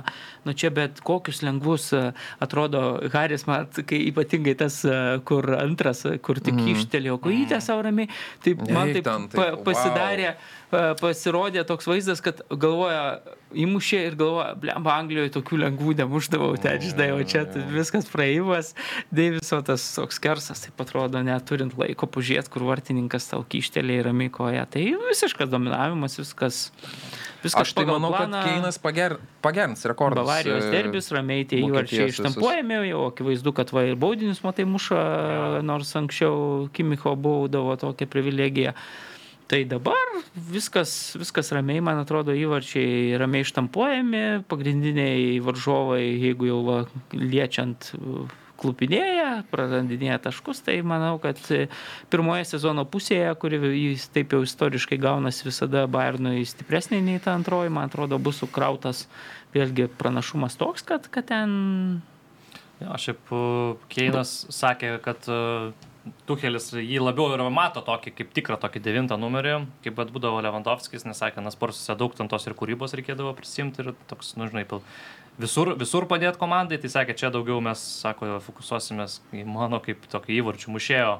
nuo čia, bet kokius lengvus e, atrodo Haris, man, kai ypatingai tas, e, kur antras, e, kur tik mm. ištelėjo kojytę savo ramiai, tai man Eik taip, ten, pa, taip, pasidarė, e, pasirodė toks vaizdas, kad galvoja, įmušė ir galvoja, blemba, Anglijoje tokių lengvų nemuždavau, ten, žinai, o čia tai viskas praėjimas, Deiviso tas toks kersas, taip atrodo, neturint laiko pažiūrėti, kur vartininkas tau kištelė ir ramiai koja. Tai visiškas dominavimas, viskas. viskas Aš tai manau, kad planą. Keinas pager, pagerins rekordus. Bavarijos e, derbis, ramiai tie įvarčiai ištampuojami, jau akivaizdu, kad va ir baudinius matai muša, nors anksčiau Kimicho būdavo tokia privilegija. Tai dabar viskas, viskas ramiai, man atrodo, įvarčiai ramiai ištampuojami, pagrindiniai varžovai, jeigu jau va, liečiant klupinėja, prarandinėja taškus, tai manau, kad e, pirmoje sezono pusėje, kuri taip jau istoriškai gaunasi visada Bayernui stipresnė nei ta antroji, man atrodo, bus sukrautas vėlgi pranašumas toks, kad, kad ten Jo, šiaip uh, Keinas sakė, kad uh, Tuchelis jį labiau ir mato tokį kaip tikrą tokį devintą numerį, kaip bet būdavo Lewandowskis, nes sakė, nes porsuose daug ten tos ir kūrybos reikėdavo prisimti ir toks, nu žinai, pil- visur, visur padėti komandai, tai sakė, čia daugiau mes, sako, fokusuosimės į mano kaip tokį įvarčių mušėjo.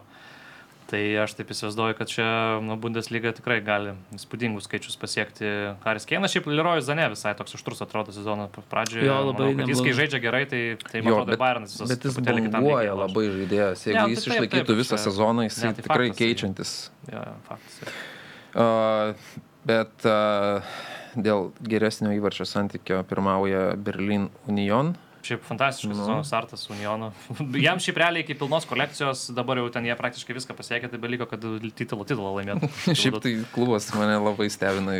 Tai aš taip įsivaizduoju, kad čia nu, Bundesliga tikrai gali įspūdingus skaičius pasiekti Haris Keinas. Šiaip Leroy Zane visai toks užtrus atrodo sezono pradžioje. Jo, labai Manau, kad Jis, kai žaidžia gerai, tai, tai Jo, atrodo, bet, Bayernas visas bet jis banguoja labai žaidėjas. Jeigu Ne, jis tai taip, išlaikytų taip, visą čia- sezoną, jis Ne, tai tikrai faktas, keičiantis. Jo, jo, faktas. jo. Uh, bet uh, dėl geresnio įvarčio santykio pirmauja Berlin Union. Šiaip fantastiškas Nu. nu. sezono startas Uniono. <laughs> Jam šiaip realiai iki pilnos kolekcijos, dabar jau ten jie praktiškai viską pasiekė, tai beliko, kad titulą titulą laimėtų. <laughs> Šiaip tai klubas mane labai stebina.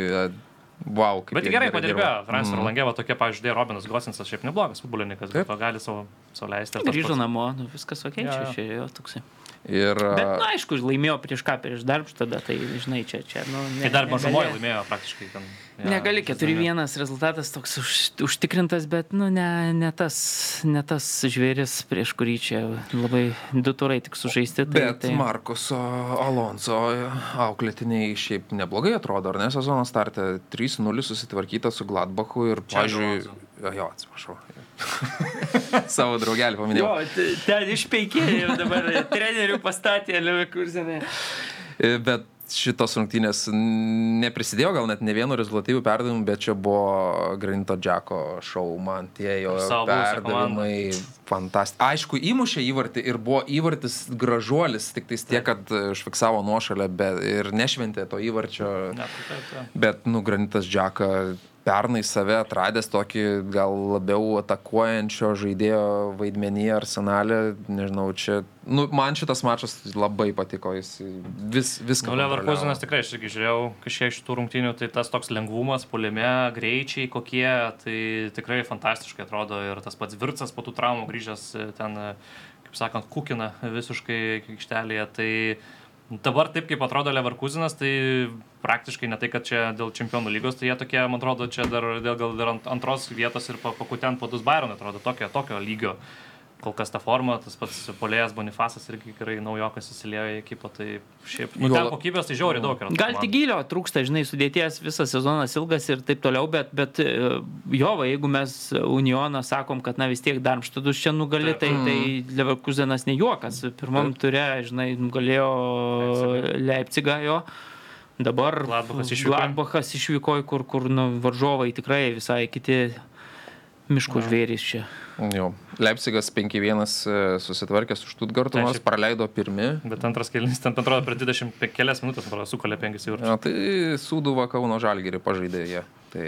Wow, kaip Bet gerai padirbėjo, Francis mm. Rolangeva tokie, pavyzdžiui, Robinas Gosinsas šiaip neblogas futbolininkas, bet gali savo, savo leisti. grįžo namo, nu, viskas ok, Jo, čia jo. išėjo toksai. Ir Bet, na, aišku, laimėjo prieš ką, prieš darbštą, tada, tai, žinai, čia, čia, nu, ne, Tai dar mažumoje laimėjo praktiškai ten. jo, Negali, žaisdami. 4-1 rezultatas toks už, užtikrintas, bet, nu, ne, ne, tas, ne tas žvėris, prieš kurį čia labai du turai tik sužaisti. Tai, Bet tai... Markuso Alonso auklėtiniai šiaip neblogai atrodo, ar ne sezono startė 3-0 susitvarkyta su Gladbachu ir, pažiūrėjau, jo, atsiprašau, <laughs> Savo draugelį paminėjau. Jo, ten išpeikėjo dabar trenerių pastatė Leverkusenė. E, Bet šitos rungtynės neprisidėjo gal net ne vienu rezultatyviu perdavimu, bet čia buvo Granito Džeko šou, man tie jo perdavimai fantastiški. Aišku, įmušė įvartį ir buvo įvartis gražuolis, tik tais tiek, kad užfiksavo nuošalę ir nešventė to įvarčio. Bet, nu, Granitas Džeka pernai save atradęs tokį gal labiau atakuojančio žaidėjo vaidmenį arsenalę, nežinau, čia, nu, man šitas mačas labai patiko, jis vis, viską. Nu, Leverkusenas tikrai, aš irgi žiūrėjau kažkiek šitų rungtynių, tai tas toks lengvumas, polime, greičiai kokie, tai tikrai fantastiškai atrodo ir tas pats Virtsas po tų traumų grįžęs ten, kaip sakant, kukina visiškai aikštelėje. Tai dabar taip, kaip atrodo Leverkusenas, tai praktiškai ne tai, kad čia dėl čempionų lygos, tai jie tokie, man atrodo, čia dar, dėl, gal dar ant, antros vietos ir pakutent po dus Bayern atrodo tokio, tokio lygio. Kol kas ta forma, tas pats polėjas Bonifasas irgi gerai naujokas įsilėjo į ekipą, tai šiaip, nu, ten kokybės tai žiauriai daug yra. Gal tik gilio trūksta, žinai, sudėties visas sezonas ilgas ir taip toliau, bet, bet e, jo, va, jeigu mes Unioną sakom, kad na vis tiek Darmštadus čia nugali, tai, tai Leverkusenas ne juokas. Pirmam turė, žinai, nugalėjo Leipzigą jo. Dabar Gladbachas išvyko. Gladbachas išvyko, kur, kur nu, varžovai tikrai visai kiti miškų žvėrys čia. Jo. Leipzigas 5-1 e, susitvarkė su Štutgartu, nors praleido pirmi. Bet antras kelias, ten atrodo, per 20 kelias minutės, sukalė 5 eurus. Ja, tai Sūduva Kauno Žalgirį pažaidė jie. Tai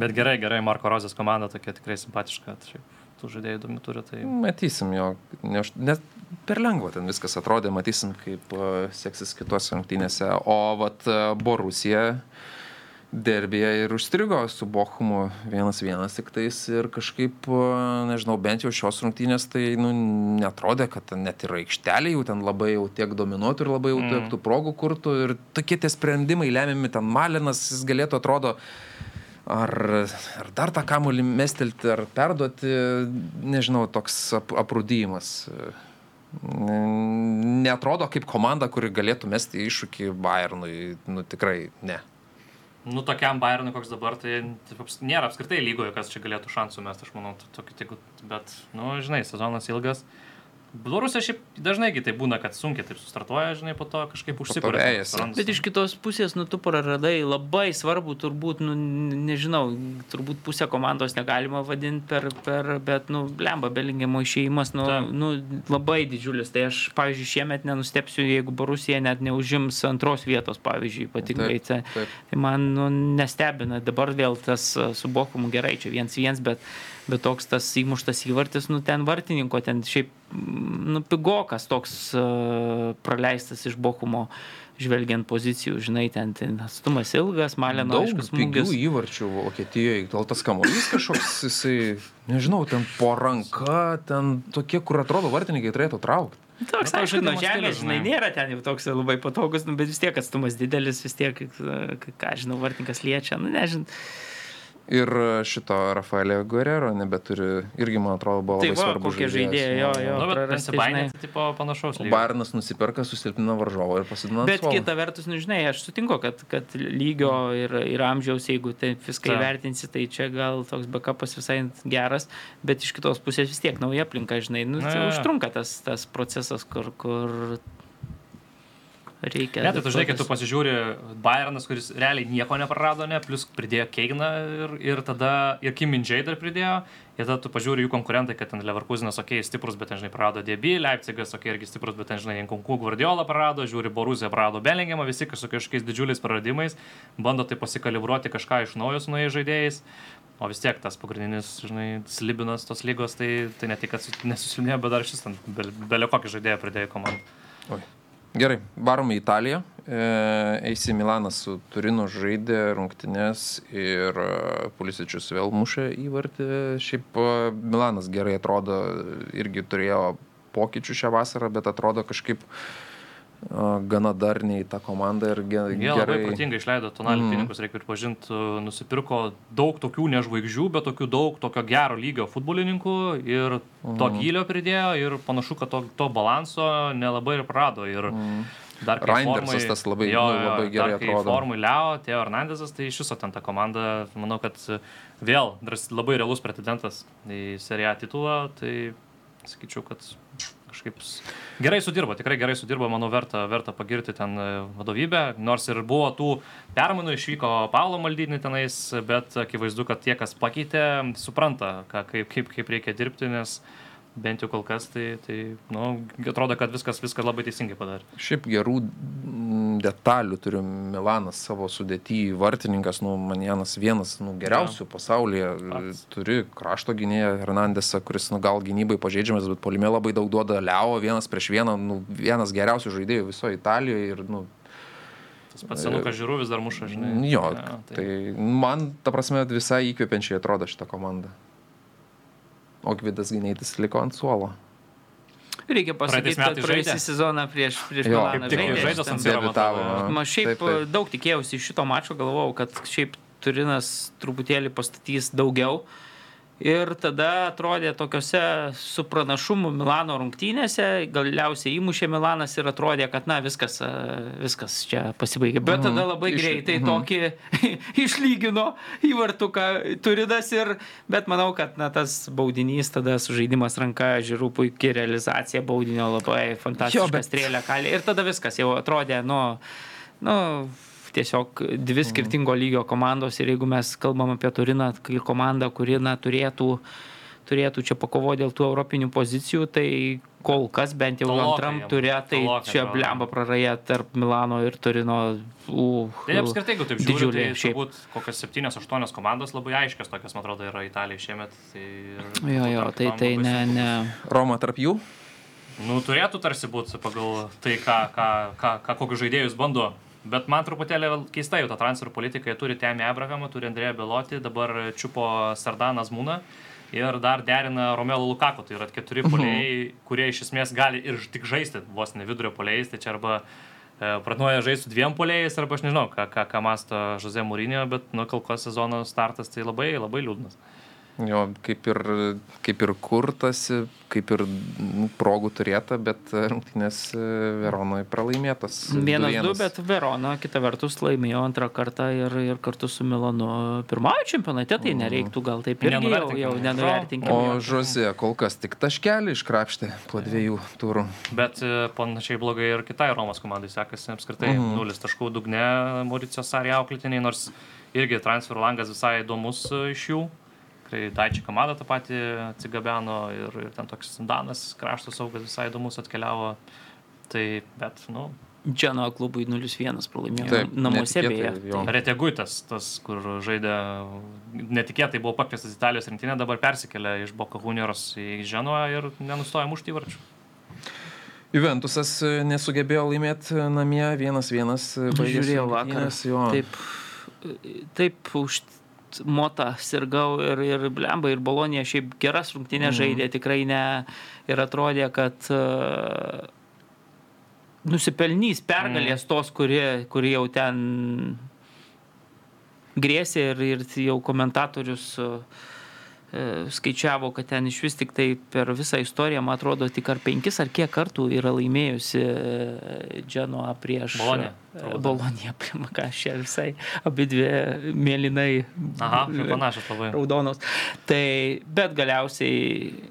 Bet gerai, gerai, Marko Rozės komanda tokia tikrai simpatiška. tai Šiaip tų žaidėjų įdomių turi. Tai... matysim jo, nes per lengva ten viskas atrodė, matysim, kaip uh, seksis kitose rungtynėse. O vat uh, Borusija derbėje ir užstrigo su Bochumu vienas vienas tik tais ir kažkaip, uh, nežinau, bent jau šios rungtynės tai nu, netrodė, kad net ir aikštelė jau ten labai jau tiek dominuotų ir labai jau Mm. tiek tų progų kurtų ir tokie tie sprendimai lemiami, ten Malinas, jis galėtų atrodo Ar, ar dar tą kamuolį mestelti, ar perduoti, nežinau, toks ap, aprūdymas. Netrodo kaip komanda, kuri galėtų mesti iššūkį Bayernui. Nu tikrai ne. Nu, tokiam Bayernui, koks dabar, tai aps- nėra apskritai lygoje, kas čia galėtų šansų mesti, aš manau, to- tokį tik, bet, nu, žinai, sezonas ilgas. Borusija šiaip dažnai gi tai būna, kad sunkiai taip sustartuoja, žinai, po to kažkaip užsikūrė. vejasi. Bet iš kitos pusės, nu, tu praradai labai svarbu, turbūt, nu, nežinau, turbūt pusę komandos negalima vadinti per, per bet, nu, lemba, belingimo išėjimas, nu, Taip. nu, labai didžiulis. Tai aš, pavyzdžiui, šiemet nenustepsiu, jeigu Borusija net neužims antros vietos, pavyzdžiui, ypatingai. Tai, tai man nu, nestebina. Dabar vėl tas su Bochumu gerai, čia viens viens, bet, bet toks tas įmuštas įvartis, nu, ten vartininko, ten šiaip, mm, nu, pigokas toks uh, praleistas iš Bochumo žvelgiant pozicijų, žinai, ten, ten atstumas ilgas, malino, Daug aišku, pigių smūgis. įvarčių Vokietijoje. Gal tas kamuolys kažkoks, <laughs> jisai, nežinau, ten po ranka, ten tokie, kur atrodo vartininkai turėtų traukti. Toks, Nu, aišku, nuo žemės, žinai, nėra ten jau toks labai patogus, nu, bet vis tiek atstumas didelis, vis tiek, uh, ką žinau, vartininkas liečia, nu, nežinau. Ir šito Rafaelio Guerrero nebeturi, irgi, man atrodo, buvo Tai labai va, svarbu. kokie žaidėjai, jo, jo. Nu, bet prarasti, nesibainė, žinai. tai tipo panašaus lygio. Bairnas nusiperka, susilpnina varžovą ir pasidina. Bet suolo. kita vertus, nu, žinai, aš sutinku, kad, kad lygio ir, ir amžiaus, jeigu tai viską Taip. įvertinsi, tai čia gal toks backupas visai geras, bet iš kitos pusės vis tiek nauja aplinka, žinai, nu, Na, tai užtrunka tas, tas procesas, kur, kur reikia. Ne, tai tu žinai, kad tu pasižiūri Bayernas, kuris realiai nieko neprarado, ne, plus pridėjo Keigną ir, ir tada ir Kimindžiai dar pridėjo, ir tada tu pažiūri jų konkurentai, kad ten Leverkusenas, okei, okay, stiprus, bet ten, žinai, prarado DB, Leipzigas, okei, okay, irgi stiprus, bet ten, žinai, Jankunku Guardiola prarado, žiūri Borusija prarado Bellingemą, visi su kažkokiais didžiuliais praradimais, bando tai pasikalibruoti kažką iš naujo su naujais žaidėjais. O vis tiek tas pagrindinis, žinai, slibinas tos lygos, tai, tai ne tik, kad su- nesusilpnėjo, bet dar šis ten bele, bele kokį žaidėją pridėjo komandą. Gerai, varom į Italiją. Eisi Milanas su Turinu žaidė rungtynes ir e, Pulisičius vėl mušė įvartį. Šiaip e, Milanas gerai atrodo, irgi turėjo pokyčių šią vasarą, bet atrodo kažkaip gana darniai tą komandą ir ge, Jie labai gerai. protingai išleido tonalį Mhm. pinigus, reikia pripažinti, nusipirko daug tokių nežvaigždžių, bet tokių daug tokio gero lygio futbolininkų ir to Mhm. gylio pridėjo ir panašu, kad to, to balanso nelabai ir prarado. Ir dar kai Reindersas tas labai- jo, nu, labai gerai dar atrodo. Formui Leo, Teo Hernandezas, tai iš viso ten ta komanda, manau, kad vėl dras- labai realus pretendentas į seriją titulą, tai sakyčiau, kad kažkaip gerai sudirbo, tikrai gerai sudirbo, manau, verta, verta pagirti ten e, vadovybę, nors ir buvo tų permainų, išvyko Paulo Maldinį tenais, bet akivaizdu, kad tie, kas pakeitė, supranta, ką, kaip, kaip, kaip reikia dirbti, nes bent jau kol kas, tai, tai nu, atrodo, kad viskas, viskas labai teisingai padarė. Šiaip gerų mm, detalių turi Milanas savo sudėtį, vartininkas, nu, Manjanas vienas, nu, geriausių pasaulyje. Pats. Turi krašto gynėją Hernandesą, kuris, nu, gal gynybai pažeidžiamas, bet polime labai daug duoda Leo, vienas prieš vieną, nu, vienas geriausių žaidėjų visoje Italijoje ir, nu, Tas pats senukas žiūrų vis dar muša, žinai. jo, Ne, tai man, ta prasme, visai įkvepiančiai atrodo šitą komandą. O Gvidas Gynėtis liko ant suolo. Reikia pasakyti, kad praėjusią sezoną prieš, prieš Jo, Milaną žaidė. jo. Ma, šiaip Taip, taip. daug tikėjausi iš šito mačo, galvojau, kad šiaip Turinas truputėlį pastatys daugiau. Ir tada atrodė tokiuose su pranašumu Milano rungtynėse, galiausiai įmušė Milanas ir atrodė, kad na viskas, viskas čia pasibaigė. Bet tada labai Iš- greitai mhm. tokį <laughs> išlygino įvartuką Turinas ir, bet manau, kad na, tas baudinys, tada sužaidimas ranka, žiūrų puikiai realizacija baudinio labai fantastiška bet- strėlė kalė. Ir tada viskas jau atrodė, nu, nu, tiesiog dvi skirtingo lygio komandos ir jeigu mes kalbam apie Turiną, kai komanda, kuri na, turėtų, turėtų čia pakovoti dėl tų europinių pozicijų, tai kol kas bent jau Tolokai antram turė, tai tolokai čia blemba praraja tarp Milano ir Turino. Uh, Tai apskritai, jeigu taip didžiulė tai šiaip. turbūt kokios 7-8 komandos labai aiškios, tokios, man atrodo, yra Italija šiemet. Tai ir Jo, jo, tai, tai ne, ne. Roma tarp jų? Nu, turėtų tarsi būti pagal tai, ką, ką, ką, ką kokius žaidėjus bando. Bet man truputėlį keista jau ta transferų politika. Jie turi Temį Abrahamą, turi Andrėją Belotį, dabar čiupo Sardanas Mūną ir dar derina Romelo Lukaku. Tai yra keturi poliai, kurie iš esmės gali ir tik žaisti vos ne vidurio poliais. Tai čia arba e, pradnuoja žaisti su dviem poliais, arba aš nežinau, ką, ką, ką masto Jose Mūrinio, bet nu, kol kas sezono startas tai labai, labai liūdnas. Jo, kaip ir, kaip ir kurtasi, kaip ir nu, progų turėta, bet rungtynės e, Veronoje pralaimėtas. Vienas, du, 2:1. bet Verona kita vertus laimėjo antrą kartą ir, ir kartu su Milanu pirmauja čempionate, tai nereiktų gal taip irgi jau, jau nenuvertinkime. O jo. Žozė kol kas tik taškelį iškrapštė po dviejų turų. Bet e, panašiai blogai ir kitai Romos komandai sekasi apskritai. Mhm. Nulis taškų dugne Mauricijos Sarė auklėtiniai, nors irgi transferų langas visai įdomus e, iš jų. Kai Daičiai komanda tą patį atsigabeno ir, ir ten toks Danas krašto saugas visai įdomus atkeliavo. Tai, bet, nu, Dženo klubui 0-1 pralaimėjo Taip, namuose beje. Reteguitas, tas, kur žaidė, netikėtai buvo pakviestas Italijos rinktinę, dabar persikėlė iš Boka Junioros į Ženuą ir nenustoja mušti įvarčių. Juventusas e, nesugebėjo laimėti namie 1-1. e, baigėsi Žiūrėjau vakar. rungtynės, jo. Taip, taip už motą sirgau ir, ir blemba, ir Bolonija šiaip geras rungtynės Mhm. žaidė, tikrai ne. Ir atrodė, kad uh, nusipelnys pergalės tos, kuri, kuri jau ten grėsė ir, ir jau komentatorius uh, skaičiavo, kad ten iš vis tik tai per visą istoriją, man atrodo, tik ar penkis ar kiek kartų yra laimėjusi prieš Boloniją, e, turbūt. Boloniją, prie ką aš čia visai abi dvi mėlynai Aha, panašus labai. raudonos. Tai, bet galiausiai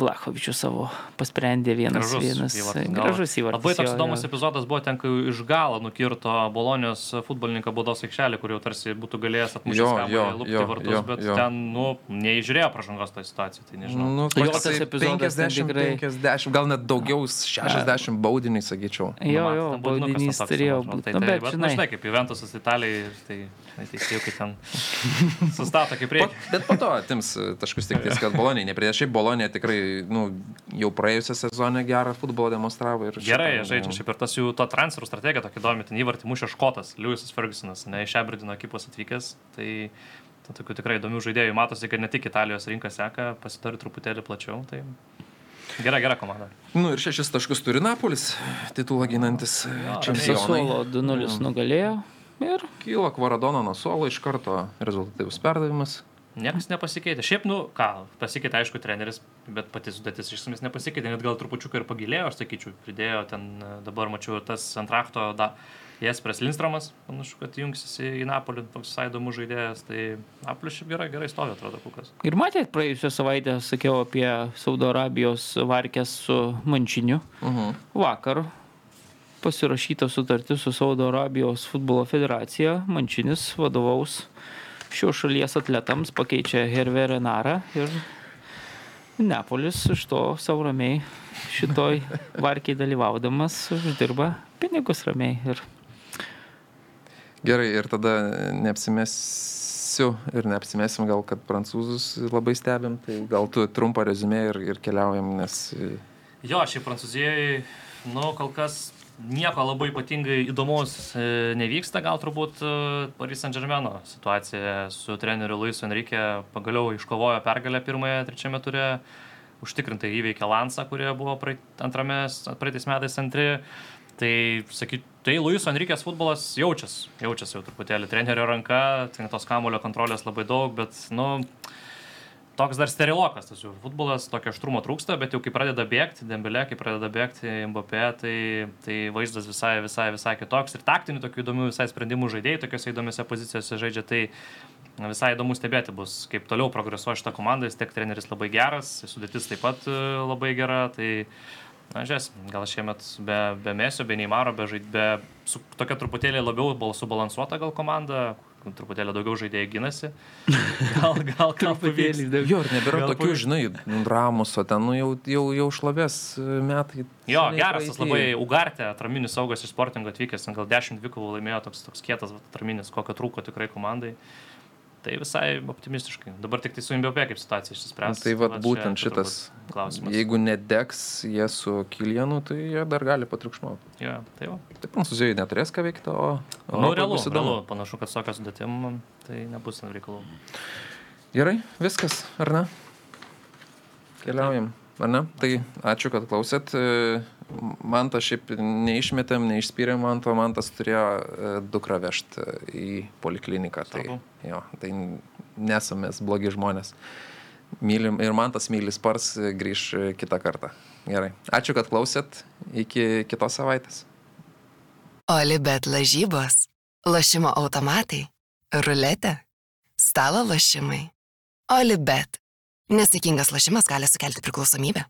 Vlachovičius savo pasprendė vienas Gražus vienas. įvartis, Gražus įvartis. Labai toks jo, įdomus jo. epizodas buvo ten, kai iš galo nukirto Bolonijos futbolininką baudos aikštelį, kur jau tarsi būtų galėjęs atmušti jo, vartus, jo, bet jo. ten, nu, neįžiūrėjo pražangos tą situaciją, tai nežinau. Nu, Jo, tas epizodas ten 50, tikrai- 50, gal net daugiau, 60 baudiniai, sakyčiau. Jo, Nu, jo, man ten baudinukas baudinys turėjo būti. Tai, Nu, tai, bet, bet, žinai, žinai, kaip Juventusas Italijai, tai, tai teisėjų, kai ten <laughs> sustato kaip Po, reikia. bet po to atims taškus tik ties, kad Bolonija nepridės. Šiaip Bolonija tikrai, nu, jau praėjusią sezoną gerą futbolą demonstravo. Ir Gerai, šitą, žaidžia nu, šiaip ir tas jų to transferų strategija tokia įdomi, ten įvartį mušė Škotas, Lewisas Fergusonas, ne iš Aberdino ekipos atvykęs, tai ten tokių tikrai įdomių žaidėjų matosi, kad ne tik Italijos rinka seka, pasidari truputėlį plačiau. Tai... Gera, gera komanda. Nu ir šešis taškus turi Napolis, titulą ginantis čempionai. Sasuolo 2-0 nugalėjo ir Kyla Kvaradono nuo suolo iš karto rezultatyvus perdavimas. Niekas nepasikeitė. Šiaip, nu, ką, pasikeitė, aišku, treneris, bet pati sudėtis iš esmės nepasikeitė, net gal trupučiuką ir pagilėjo, aš sakyčiau, pridėjo ten, dabar mačiau, tas antrakto, da, Jespres Lindstromas, panašu, kad jungsis į Napolį, toks visai įdomus žaidėjas, tai Napolis šiaip gerai, gerai stovi, atrodo, kukas. Ir matėt, praėjusią savaitę sakiau apie Saudo Arabijos varkės su Mančiniu. Mhm. Vakar pasirašyta sutartis su Saudo Arabijos futbolo federacija. Mančinis vadovaus šios šalies atletams, pakeičia Hervé Renarą ir Neapolis iš to savo ramiai šitoj <laughs> varkiai dalyvaudamas uždirba pinigus ramiai. Ir Gerai, ir tada neapsimesiu ir neapsimesim gal, kad prancūzus labai stebim, tai gal tu trumpą rezumė ir, ir keliaujam, nes Jo, šiaip Prancūzijoje, nu, kol kas nieko labai ypatingai įdomaus e, nevyksta, gal turbūt e, Paris Saint Germaino situacija su treneriu Luisu Enrique pagaliau iškovojo pergalę pirmąją, trečiame turė, užtikrintai įveikė Lansą, kurie buvo praeit, antrame, praeitais metais antri. Tai, sakyt, tai Luiso Enriquės futbolas jaučiasi, jaučiasi jau truputėlį trenerio ranka, tos kamulio kontrolės labai daug, bet, nu, toks dar sterilokas tas jų futbolas, tokio aštrumo trūksta, bet jau kai pradeda bėgti, Dembelė, kai pradeda bėgti Mbappé, tai, tai vaizdas visai, visai, visai kitoks. Ir taktinių tokių įdomių visai sprendimų žaidėjai tokiuose įdomiose pozicijose žaidžia, tai visai įdomu stebėti bus, kaip toliau progresuoja šitą komandą, jis tiek treneris labai geras, sudėtis taip pat e, labai gera, tai Na, žiūrėsim, gal šiemet be, be Mesio, be Neymaro, be, žaid, be su tokia truputėlį labiau bal- subalansuota gal komanda, truputėlį daugiau žaidėjai ginasi. <laughs> Gal, gal, pavyks. daugiau. jo, ir nebėra Gal tokių, pavyks. žinai, Ramuso, ten nu, jau, jau, jau šlavės metai. Jo, geras tas labai Ugartė, atraminis saugas iš sportingo atvykęs, ten gal 10 dvikovų laimėjo toks, toks kietas vat, atraminis, kokio trūko tikrai komandai. Tai visai optimistiškai. Dabar tik tai su Mbappé kaip situacija išsispręs. Tai vat čia- būtent čia šitas, Klausimas. Jeigu nedegs jie su Kilienu, tai jie dar gali patriukšmauti. Jo, tai va. Tai prancūzijai neturės ką veikti, o... Nu, Europai realu, realu, panašu, kad tokia sudėtim, tai nebus reikalų. Gerai, viskas, ar ne? Keliaujam, ar ne? Tai ačiū, kad klausėt. E, Man tas šiaip neišmetėm, neišspyrėm man to, man tas turėjo e, dukrą vežti į polikliniką. Tai, jo, tai nesamės blogi žmonės. Mylim, ir man tas mylis pars e, grįž e, kitą kartą. Gerai. Ačiū, kad klausėt. Iki kitos savaitės. Olibet lažybos, lošimo automatai, ruletė, stalo lošimai. Olibet. Nesėkmingas lošimas gali sukelti priklausomybę.